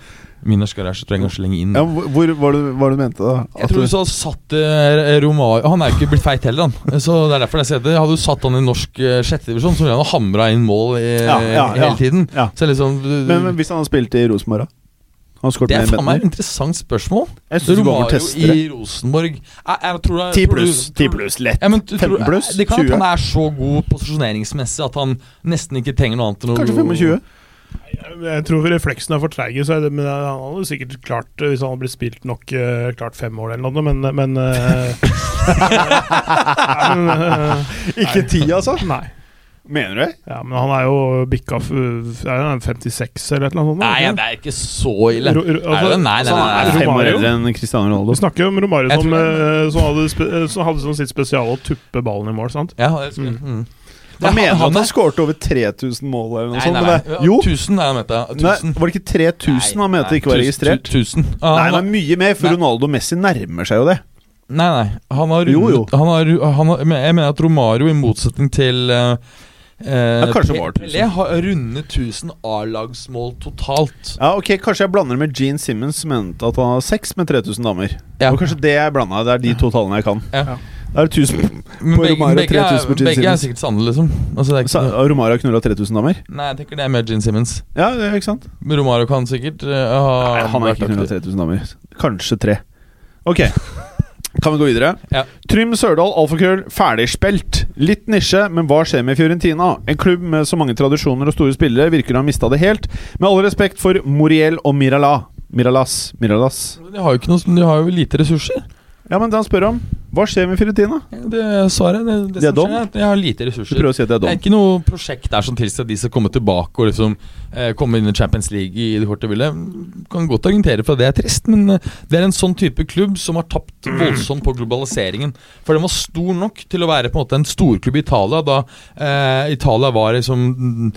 Minas Garage tror jeg kanskje lenge inn. Ja, hvor var det var det du mente, da? Jeg tror du så satt eh, Romario Han er jo ikke blitt feit heller, han. [laughs] Så det er derfor jeg sier det. Hadde du satt han i norsk uh, sjettedivisjon, så ville han ha hamra inn mål i, Ja, ja, hele tiden. Ja. Så liksom Men, men hvis han hadde spilt i Rosenborg, da? Han Det er faen meg et interessant spørsmål. Jeg synes Romario i Rosenborg jeg, jeg tror det, 10 pluss. 10 pluss, lett. Ja, men du 15 pluss, pluss, Det kan at han er så god posisjoneringsmessig at han nesten ikke trenger noe annet enn Kanskje 25? Jeg tror refleksene er for er men han hadde sikkert klart eh, Hvis han hadde blitt spilt nok eh, klart fem år eller noe, men, men men, eh, [laughs] [laughs] Ikke ti, altså? Nei. Mener du det? Ja, men han er jo bikka f- Er 56 eller et eller annet sånt? Nei, det er ikke så ille. Ro- ro- er det? Nei, nei, Så nei. han er nei, fem år Romario? eldre enn Cristiano Vi snakker jo om Romario som, eh, som, hadde, som hadde som sitt spesial å tuppe ballen i mål. sant? Ja, det er, mm. Da mener du han at han skåret over 3000 mål eller noe Nei, sånt? nei, nei. Jo! 1000 er han mente. Nei, var det ikke 3000 han mente ikke var registrert? 1000. Ah, Nei, han det er mye mer, for Nei. Ronaldo Messi nærmer seg jo det. Nei, nei. Han har Jo, jo. han har, han har, Jeg mener at Romario, i motsetning til eh, eh, kanskje var 1000. Pelé, har rundet 1000 A-lagsmål totalt. Ja, ok, Kanskje jeg blander med Gene Simmons, som mente at han har sex med 3000 damer. Ja. Og kanskje det jeg blanda. Det er de to tallene jeg kan. Ja. Det er 1000 På begge, begge, 3000 er, på Gene begge er sikkert sanne, liksom. Altså, det er ikke Sa- noe, Romario knulla 3000 damer? nei, jeg tenker det er med Gene Simmons. Ja, det er ikke sant? Men Romara kan sikkert uh, ha Nei, han har ikke knulla aktiv. 3000 damer. Kanskje tre. Ok, kan vi gå videre? Ja. Trym Sørdal, alfakrøll, ferdigspilt. Litt nisje, men hva skjer med Fiorentina? En klubb med så mange tradisjoner og store spillere virker å ha mista det helt. Med all respekt for Moriel og Mirala. Miralas. Miralas. De har jo ikke noe, de har jo lite ressurser. Ja, men det han spør om, hva skjer med Fiorentina? Det svaret. Det, det, De er dom? er har lite Du ressurser. prøver å si at det er Det er ikke noe prosjekt der som tilsier at de skal komme tilbake og liksom eh, komme inn i Champions League i det korte ville. Kan godt argumentere for at det er trist, men eh, det er en sånn type klubb som har tapt voldsomt på globaliseringen. For den var stor nok til å være på en måte en storklubb i Italia, da eh, Italia var liksom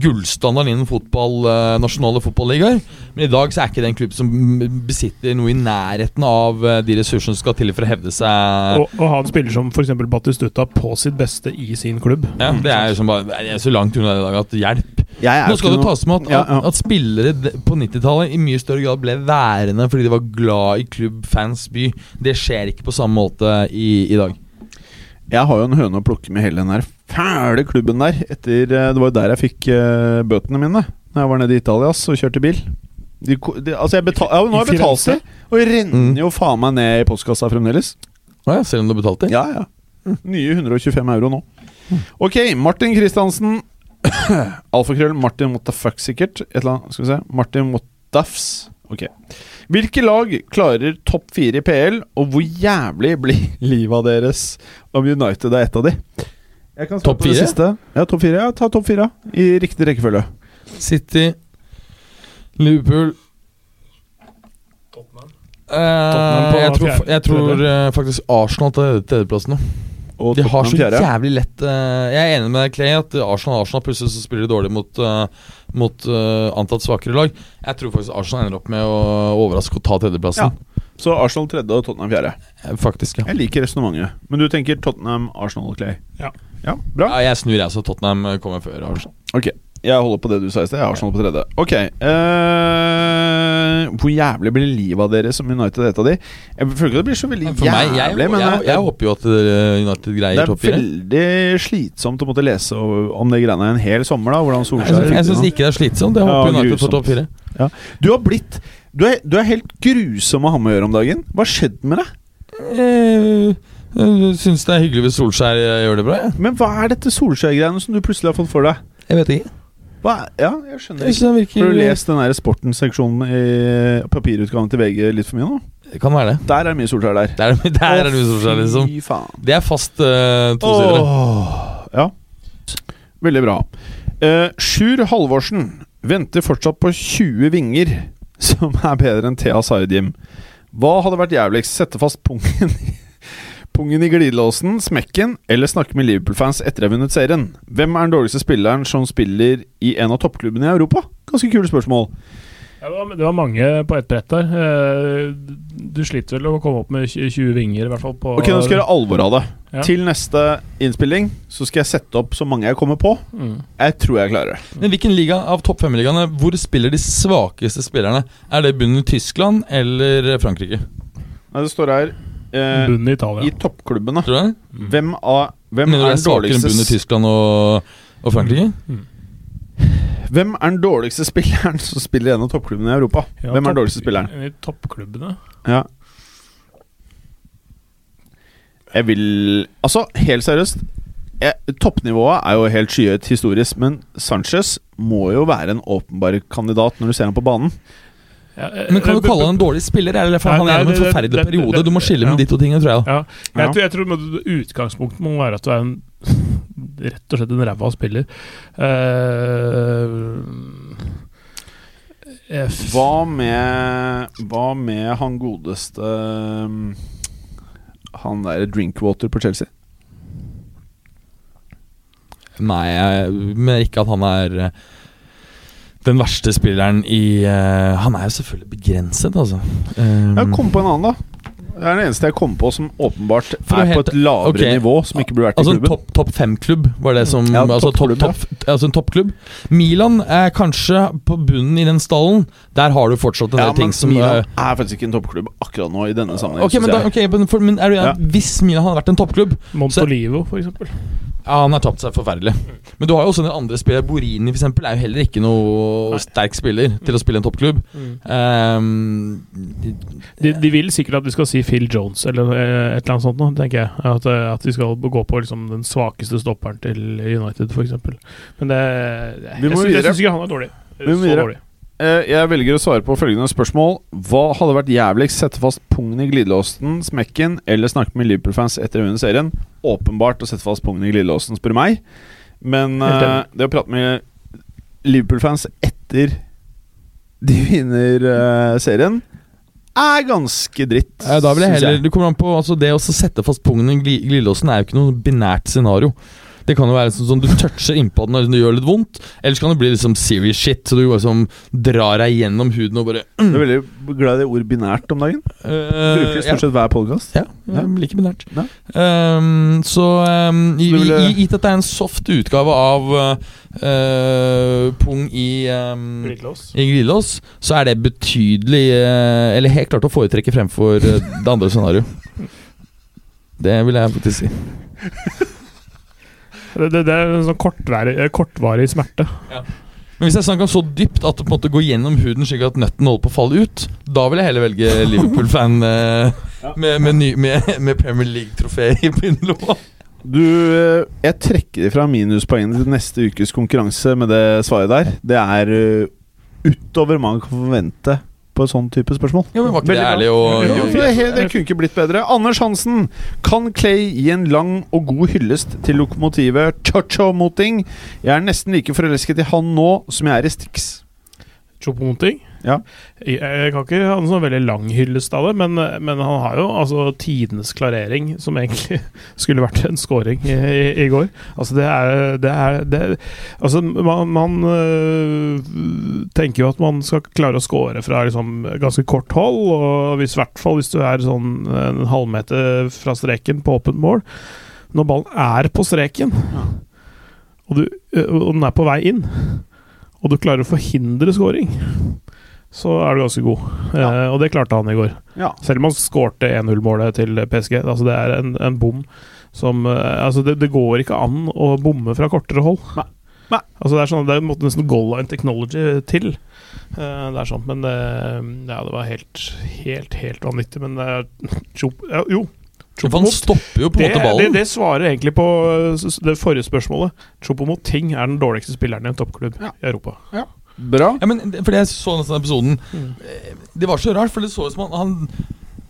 gullstandarden innen fotball, eh, nasjonale fotballigaer. Men i dag så er ikke det en klubb som besitter noe i nærheten av eh, de ressursene som skal til for å hevde seg. Og, og ha en spiller som f.eks. Batistuta på sitt beste i sin klubb. Ja, det er jo bare, Jeg er så langt unna i dag at hjelp. Nå skal du det noe- tas med at, Ja, at, ja. at spillere på 90-tallet i mye større grad ble værende fordi de var glad i klubb, fans, by. Det skjer ikke på samme måte i, i dag. Jeg har jo en høne å plukke med hele den der fæle klubben der. Etter, eh, det var jo der jeg fikk uh, bøtene mine Når jeg var nede i Italia og kjørte bil. De, de, altså jeg betal, ja, nå har jeg betalt det, og jeg renner jo faen meg ned i postkassa fremdeles. Ja, selv om du betalte? Ja, ja. Nye 125 euro nå. Ok, Martin Kristiansen. [coughs] Alfakrøll Martin what the fuck, sikkert. Et eller annet, skal vi se. Martin duffs. Ok. Hvilke lag klarer topp fire i PL, og hvor jævlig blir [laughs] livet deres om United er et av de? Jeg kan Topp fire? siste. Ja, topp fire. Ja, ta topp fire. I riktig rekkefølge. City, Liverpool Eh, på jeg tror, jeg tror eh, faktisk Arsenal tar tredjeplassen nå. Og De har så fjerde. jævlig lett uh, Jeg er enig med deg, Clay, at Arsenal Arsenal plutselig så spiller de dårlig mot, mot antatt svakere lag. Jeg tror faktisk Arsenal ender opp med å overraske og ta tredjeplassen. Ja. Så Arsenal tredje og Tottenham fjerde. Faktisk, ja. Jeg liker resonnementet. Men du tenker Tottenham, Arsenal og Clay? Ja. ja bra. ja. Jeg snur, jeg, så Tottenham kommer før Arsenal. Ok, jeg holder på det du sa i sted. Jeg har Arsenal på tredje. Ok eh, Hvor jævlig blir livet av dere som United et av de? Jeg føler ikke det blir så veldig For meg, jeg, jævlig, men jeg, jeg, håper jo at eh, United det greier er topp fire. veldig slitsomt å måtte lese om det greiene en hel sommer. da Hvordan Jeg Solskjær Jeg, Jeg syns ikke det er slitsomt. Jeg Ja, håper United får topp fire. Du har blitt du er, du er helt grusom å ha med å gjøre om dagen. Hva har skjedd med deg? Jeg, jeg syns det er hyggelig hvis Solskjær eh, gjør det bra. Ja. Men hva er dette Solskjær-greiene som du plutselig har fått for deg? jeg vet ikke. Hva er, ja, jeg skjønner ikke. synes Har du lest den sporten-seksjonen i papirutgaven til VG litt for mye nå? Det kan være det. Der er det mye Solskjær der. Der, er- der er det mye Solskjær, liksom. Fy faen. Det er fast uh, tosidere. Åh, ja. Veldig bra. Uh, Sjur Halvorsen venter fortsatt på 20 vinger, som er bedre enn Thea Sayed-Jim. Hva hadde vært jævligst? Sette fast pungen i, pungen i glidelåsen, smekken, eller snakke med Liverpool-fans etter å ha vunnet serien? Hvem er den dårligste spilleren som spiller i en av toppklubbene i Europa? Ganske kule spørsmål. Ja, det, var, det var mange på ett brett der. Eh, Du sliter vel å komme opp med 20 20 vinger, i hvert fall. På, Ok, Nå skal jeg gjøre alvor av det. Ja. Til neste innspilling så skal jeg sette opp så mange jeg kommer på. Mm. Jeg tror jeg klarer det. Men hvilken liga av topp fem-ligaene Hvor spiller de svakeste spillerne? Er det bunnen i Tyskland eller Frankrike? Nei, Det står her eh, Bunnen i Italia. I toppklubbene. Tror du det? Hvem, av, hvem, Mener du er det er den svakere enn bunnen i dårligste, Tyskland og, og Frankrike? hvem er den dårligste spilleren som spiller i en av toppklubbene i Europa? Ja, hvem er den topp- dårligste spilleren? I toppklubbene. Ja. Jeg vil Altså, helt seriøst. Jeg, toppnivået er jo helt skyhøyt historisk, men Sanchez må jo være en åpenbar kandidat når du ser ham på banen. Ja, eh, Men Kan du kalle han en dårlig spiller? Eller for Nei, han er gjennom en forferdelig det- det- periode. Du må skille med ja. de to tingene, tror jeg. da Ja, Ja. jeg, tror, jeg tror utgangspunktet må være at du er en [laughs] rett og slett en ræva spiller. Uh, Hva med Hva med han godeste um, Han der Drinkwater på Chelsea? Nei, jeg mener ikke at han er den verste spilleren i uh, Han er jo selvfølgelig begrenset, altså. Um, Jeg kom på en annen, da. Det er den eneste jeg kom på som åpenbart er helt, på et lavere okay. nivå, som ikke burde vært Altså i en klubben. topp top fem-klubb var det som Ja, altså, top, topp, altså en toppklubb. Milan er kanskje på bunnen i den stallen. Der har du fortsatt en Ja, del ting som Milan eh, er faktisk ikke en toppklubb akkurat nå, i denne sammenhengen. Ok, men, da, okay, men, for, men er du, Ja. Hvis Milan hadde vært en toppklubb Montolivo, eksempel. Ja, han har tapt seg forferdelig. Men du har jo også en andre spilleren. Borini for eksempel, er jo heller ikke noe Nei. sterk spiller til å spille en toppklubb. Ehm, De, de vil sikkert at vi skal si Phil Jones eller eh, et eller annet sånt nå, tenker jeg. At, eh, at vi skal gå på liksom, den svakeste stopperen til United, f.eks. Men det Vi Jeg syns- videre. jeg syns ikke han er dårlig. Vi må Så videre. Eh, Jeg velger å svare på følgende spørsmål. Hva hadde vært jævligst? Sette fast pungen i glidelåsen, smekken, eller snakke med Liverpool-fans etter å vinne serien? Åpenbart å sette fast pungen i glidelåsen, spør meg. Men eh, det å prate med Liverpool-fans etter de vinner uh, serien, er ganske dritt. eh, da vil jeg heller Det kommer an på altså Det å sette fast pungen i glidelåsen er jo ikke noe binært scenario. Det kan jo være sånn, sånn du toucher innpå den når det gjør litt vondt. Eller så kan det bli liksom serious shit, så du liksom drar deg gjennom huden og bare [clears throat] Du er veldig glad i det ord binært om dagen. Bruker det uh, stort sett hver podkast. Ja, ja, like binært. Ja. Um, så um, i, Så ville- i, Gitt at det er en soft utgave av uh, pung i um, Glidelås. så er det betydelig uh, Eller helt klart å foretrekke fremfor det andre scenarioet. [laughs] Det vil jeg faktisk si. Det, det, det er en sånn kortvarig, eh, kortvarig smerte. Men hvis jeg snakker så dypt at det på en måte går gjennom huden slik at nøtten holder på å falle ut, da vil jeg heller velge Liverpool-fan eh, med, med, med, med Premier League-trofé i pinnelomma. Du, eh, jeg trekker ifra minuspoengene til neste ukes konkurranse med det svaret der. Det er utover man kan forvente på et sånn type spørsmål. Ja, men Var ikke det ærlig og, Ja, det, det kunne ikke blitt bedre. Anders Hansen, kan Clay gi en lang og god hyllest til lokomotivet Chocho-moting? Jeg er nesten like forelsket i han nå som jeg er i Stix. Chopomoting. Ja. Jeg, jeg kan ikke ha en sånn veldig lang hyllest av det, men, men han har jo altså tidenes klarering, som egentlig [laughs] skulle vært en scoring i, i, i går. Altså, det er, det er det, Altså, man, man øh, tenker jo at man skal klare å score fra liksom ganske kort hold, og hvis, i hvert fall hvis du er sånn en halvmeter fra streken på åpent mål Når ballen er på streken, og, du, og den er på vei inn og du klarer å forhindre scoring, så er du ganske god. Eh, og det klarte han i går. Ja. Selv om han skårte 1-0-målet til PSG. Altså det er en, en bom som eh, Altså, det, det går ikke an å bomme fra kortere hold. Nei. Nei. Altså Det er sånn Det måtte nesten goal line technology til. Eh, det er sånn, men det, ja, det var helt, helt, helt vanvittig. Men er ja, Jo. Han stopper jo på en måte ballen. det svarer egentlig på det forrige spørsmålet. Choupo-Moting er den dårligste spilleren i en toppklubb Ja. i Europa. Bra. Ja, men Fordi jeg så nesten episoden Mm. eh, Det var så rart, for det så ut som han, han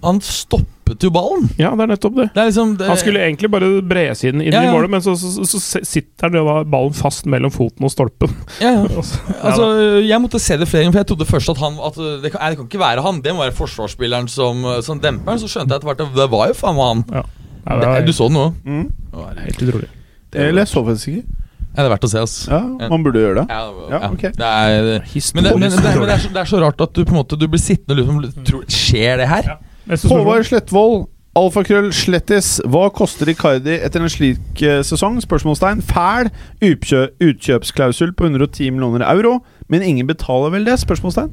Han stoppet jo ballen. Ja, det er nettopp det. Det er liksom det, Han skulle egentlig bare bredsiden inn Ja, ja. i målet, men så, så, så, så sitter ballen fast mellom foten og stolpen. ja, ja. [laughs] Altså, Jeg måtte se det flere ganger, for jeg trodde først at han at det, kan, nei, det kan ikke være han. Det må være forsvarsspilleren som, som demper den. Så skjønte jeg etter hvert at det var jo faen meg han. Ja, var du så den nå? Mm. det var helt utrolig. Eller jeg så faktisk ikke. Ja, det er verdt å se, altså. Ja, man burde gjøre det. Ja, Ja, ok. Det er, men, det, men, det, men, det, er så, det er så rart at du på en måte Du blir sittende og liksom tror, Skjer det her? Ja. Håvard Slettvold, alfakrøll Slettis. Hva koster Icardi etter en slik eh, sesong? Spørsmålstegn. Fæl utkjø utkjøpsklausul på 110 millioner euro, men ingen betaler vel det? Spørsmålstegn.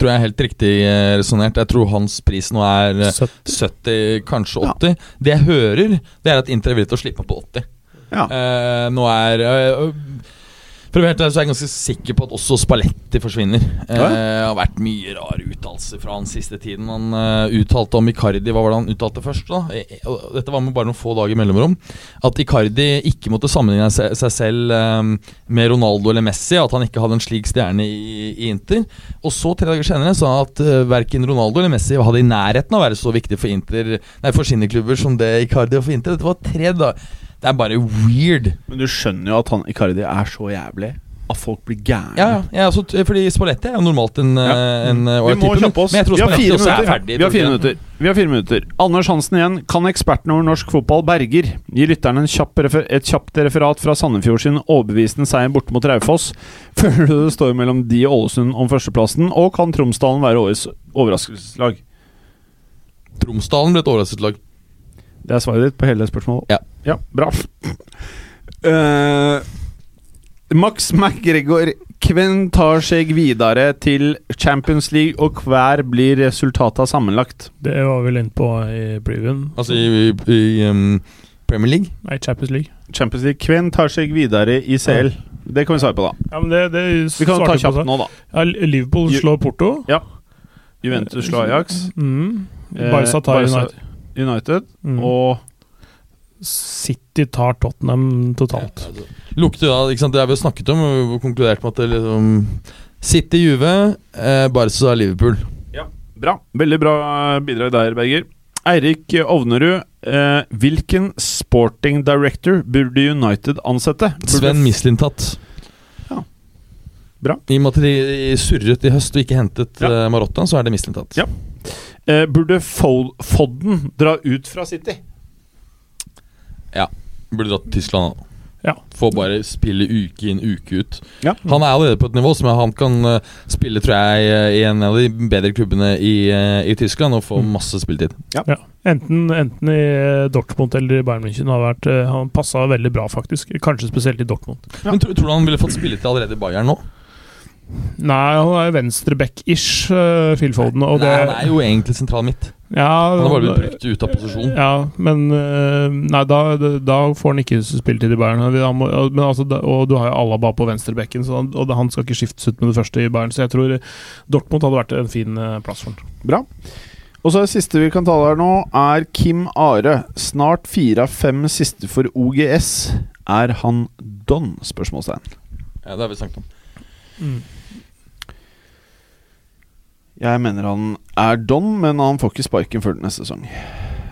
Tror jeg er helt riktig eh, resonnert. Jeg tror hans pris nå er eh, 70. 70, kanskje 80. Det jeg hører, det er at Inter er villig til å slippe på 80. Ja. Uh, nå er eh, For å være helt ærlig så er jeg ganske sikker på at også Spalletti forsvinner. Eh, Ja, Det har vært mye rare uttalelser fra han siste tiden. Han uh, uttalte om Icardi Hva var det han uttalte først? da? Eh, Dette var med bare noen få dager mellomrom. At Icardi ikke måtte sammenligne seg, seg selv um, med Ronaldo eller Messi. At han ikke hadde en slik stjerne i, i Inter. Og så tre dager senere sa han at uh, verken Ronaldo eller Messi hadde i nærheten av å være så viktig for, Inter, nei, for sine klubber som det Icardi og for Inter. Dette var tre dager Det er bare weird. Men du skjønner jo at han Icardi er så jævlig. at folk blir gærne. Ja, ja. Er fordi Spalletti er jo normalt en, Ja. eh, en eh, Vi må kjappe oss. Vi har er ferdig. Vi har fire minutter. Vi har fire minutter. Anders Hansen igjen. Kan eksperten over norsk fotball Berger gi lytterne en kjapp et kjapt referat fra Sandefjord sin overbevisende seier borte mot Raufoss? [laughs] Føler du det står mellom de og Ålesund om førsteplassen, og kan Tromsdalen være årets overraskelseslag? Tromsdalen ble et overraskelseslag. Det er svaret ditt på hele spørsmålet? Ja. Ja, bra. Uh, Max McGregor, hvem tar seg videre til Champions League, og hver blir resultatet sammenlagt? Det var vi inne på i previewen. Altså i, i, i um, Premier League. Nei, Champions League. Champions League, Hvem tar seg videre i CL? Det kan vi svare på, da. Ja, men det, det Vi kan ta kjapt nå, da. Ja, Liverpool Ju- slår Porto. Juventus slår Ajax. Mm. Eh, Barca tar Barca- United. United. Mm. Og City tar Tottenham totalt. Ja, Lukter jo da, ikke sant, Det har vi jo snakket om og konkludert med at det liksom City, Juve, eh, Barca, Liverpool. Ja, Bra. Veldig bra bidrag der, Berger. Eirik Ovnerud, eh, hvilken sporting director burde United ansette? Burde Sven Mislintat. Ja. Bra. I og med at de surret i høst og ikke hentet Ja. eh, Marotta, så er det Mislintat. Ja. eh, burde Fodden dra ut fra City? Burde dratt til Tyskland. da. Ja. Få bare spille uke inn, uke ut. Ja. Han er allerede på et nivå som han kan eh, spille, tror jeg, eh, i en av de bedre klubbene i, eh, i Tyskland og få Mm. masse spilletid. Enten, enten i Dortmund eller i Bayern München. Har vært, eh, han passa veldig bra, faktisk. Kanskje spesielt i Dortmund. Ja. Men tror, tror du han ville fått spilletid allerede i Bayern nå? Nei, han er venstreback-ish, uh, Phil Foden. Og Nei, det, han er jo egentlig sentral midt. Ja, Han har bare blitt brukt ut av posisjon. Ja, men eh, Nei, da, da får han ikke spilletid i Bayern. Må, men altså, og du har jo Alaba på venstrebekken, så han, og han skal ikke skiftes ut med det første i Bayern. Så jeg tror Dortmund hadde vært en fin eh, plass for han. Bra. Og så det siste vi kan tale her nå, er Kim Are. Snart fire av fem siste for OGS. Er han don? Spørsmålstegn. Ja, det har vi snakket om. Jeg mener han er don, men han får ikke sparken før neste sesong.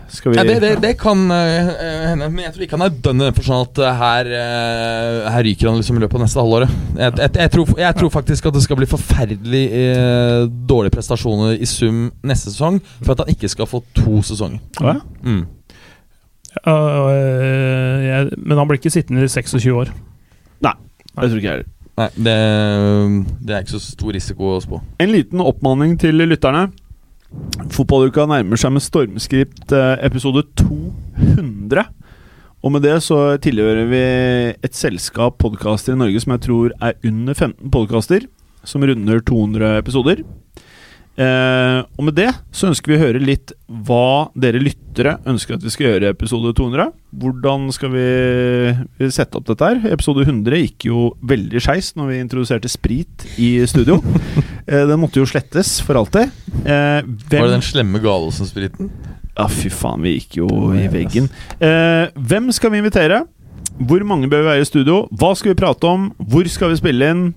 Skal vi Ja, det, det, det kan eh, eh, hende, men jeg tror ikke han er dønn i den forstand at eh, her, uh, her ryker han liksom i løpet av neste halvåret. Jeg, jeg, jeg, tror, jeg tror faktisk at det skal bli forferdelig uh, dårlige prestasjoner i sum neste sesong for at han ikke skal få to sesonger. Ja? Mm. Eh, men han blir ikke sittende i 26 år. Nei, Det tror ikke jeg heller. Nei, det, det er ikke så stor risiko å spå. En liten oppmaning til lytterne. Fotballuka nærmer seg med stormskritt eh, episode 200. Og med det så tilhører vi et selskap podkaster i Norge som jeg tror er under 15 podkaster, som runder 200 episoder. Eh, og med det så ønsker vi å høre litt hva dere lyttere ønsker at vi skal gjøre i episode 200. Hvordan skal vi sette opp dette her? Episode 100 gikk jo veldig skeis når vi introduserte sprit i studio. [laughs] eh, den måtte jo slettes for alltid. Eh, hvem Var det den slemme Gallosen-spriten? Ja, fy faen, vi gikk jo i veggen. Eh, hvem skal vi invitere? Hvor mange bør vi være i studio? Hva skal vi prate om? Hvor skal vi spille inn?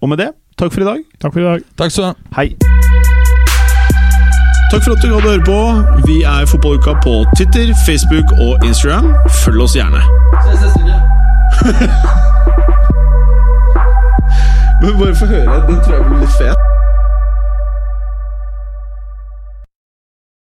Og med det, takk for i dag. Takk for i dag. Takk skal du ha. Hei. Takk for at du gadd å høre på. Vi er Fotballuka på Twitter, Facebook og Instagram. Følg oss gjerne. [laughs] Men bare få høre. Den tror jeg blir litt fet.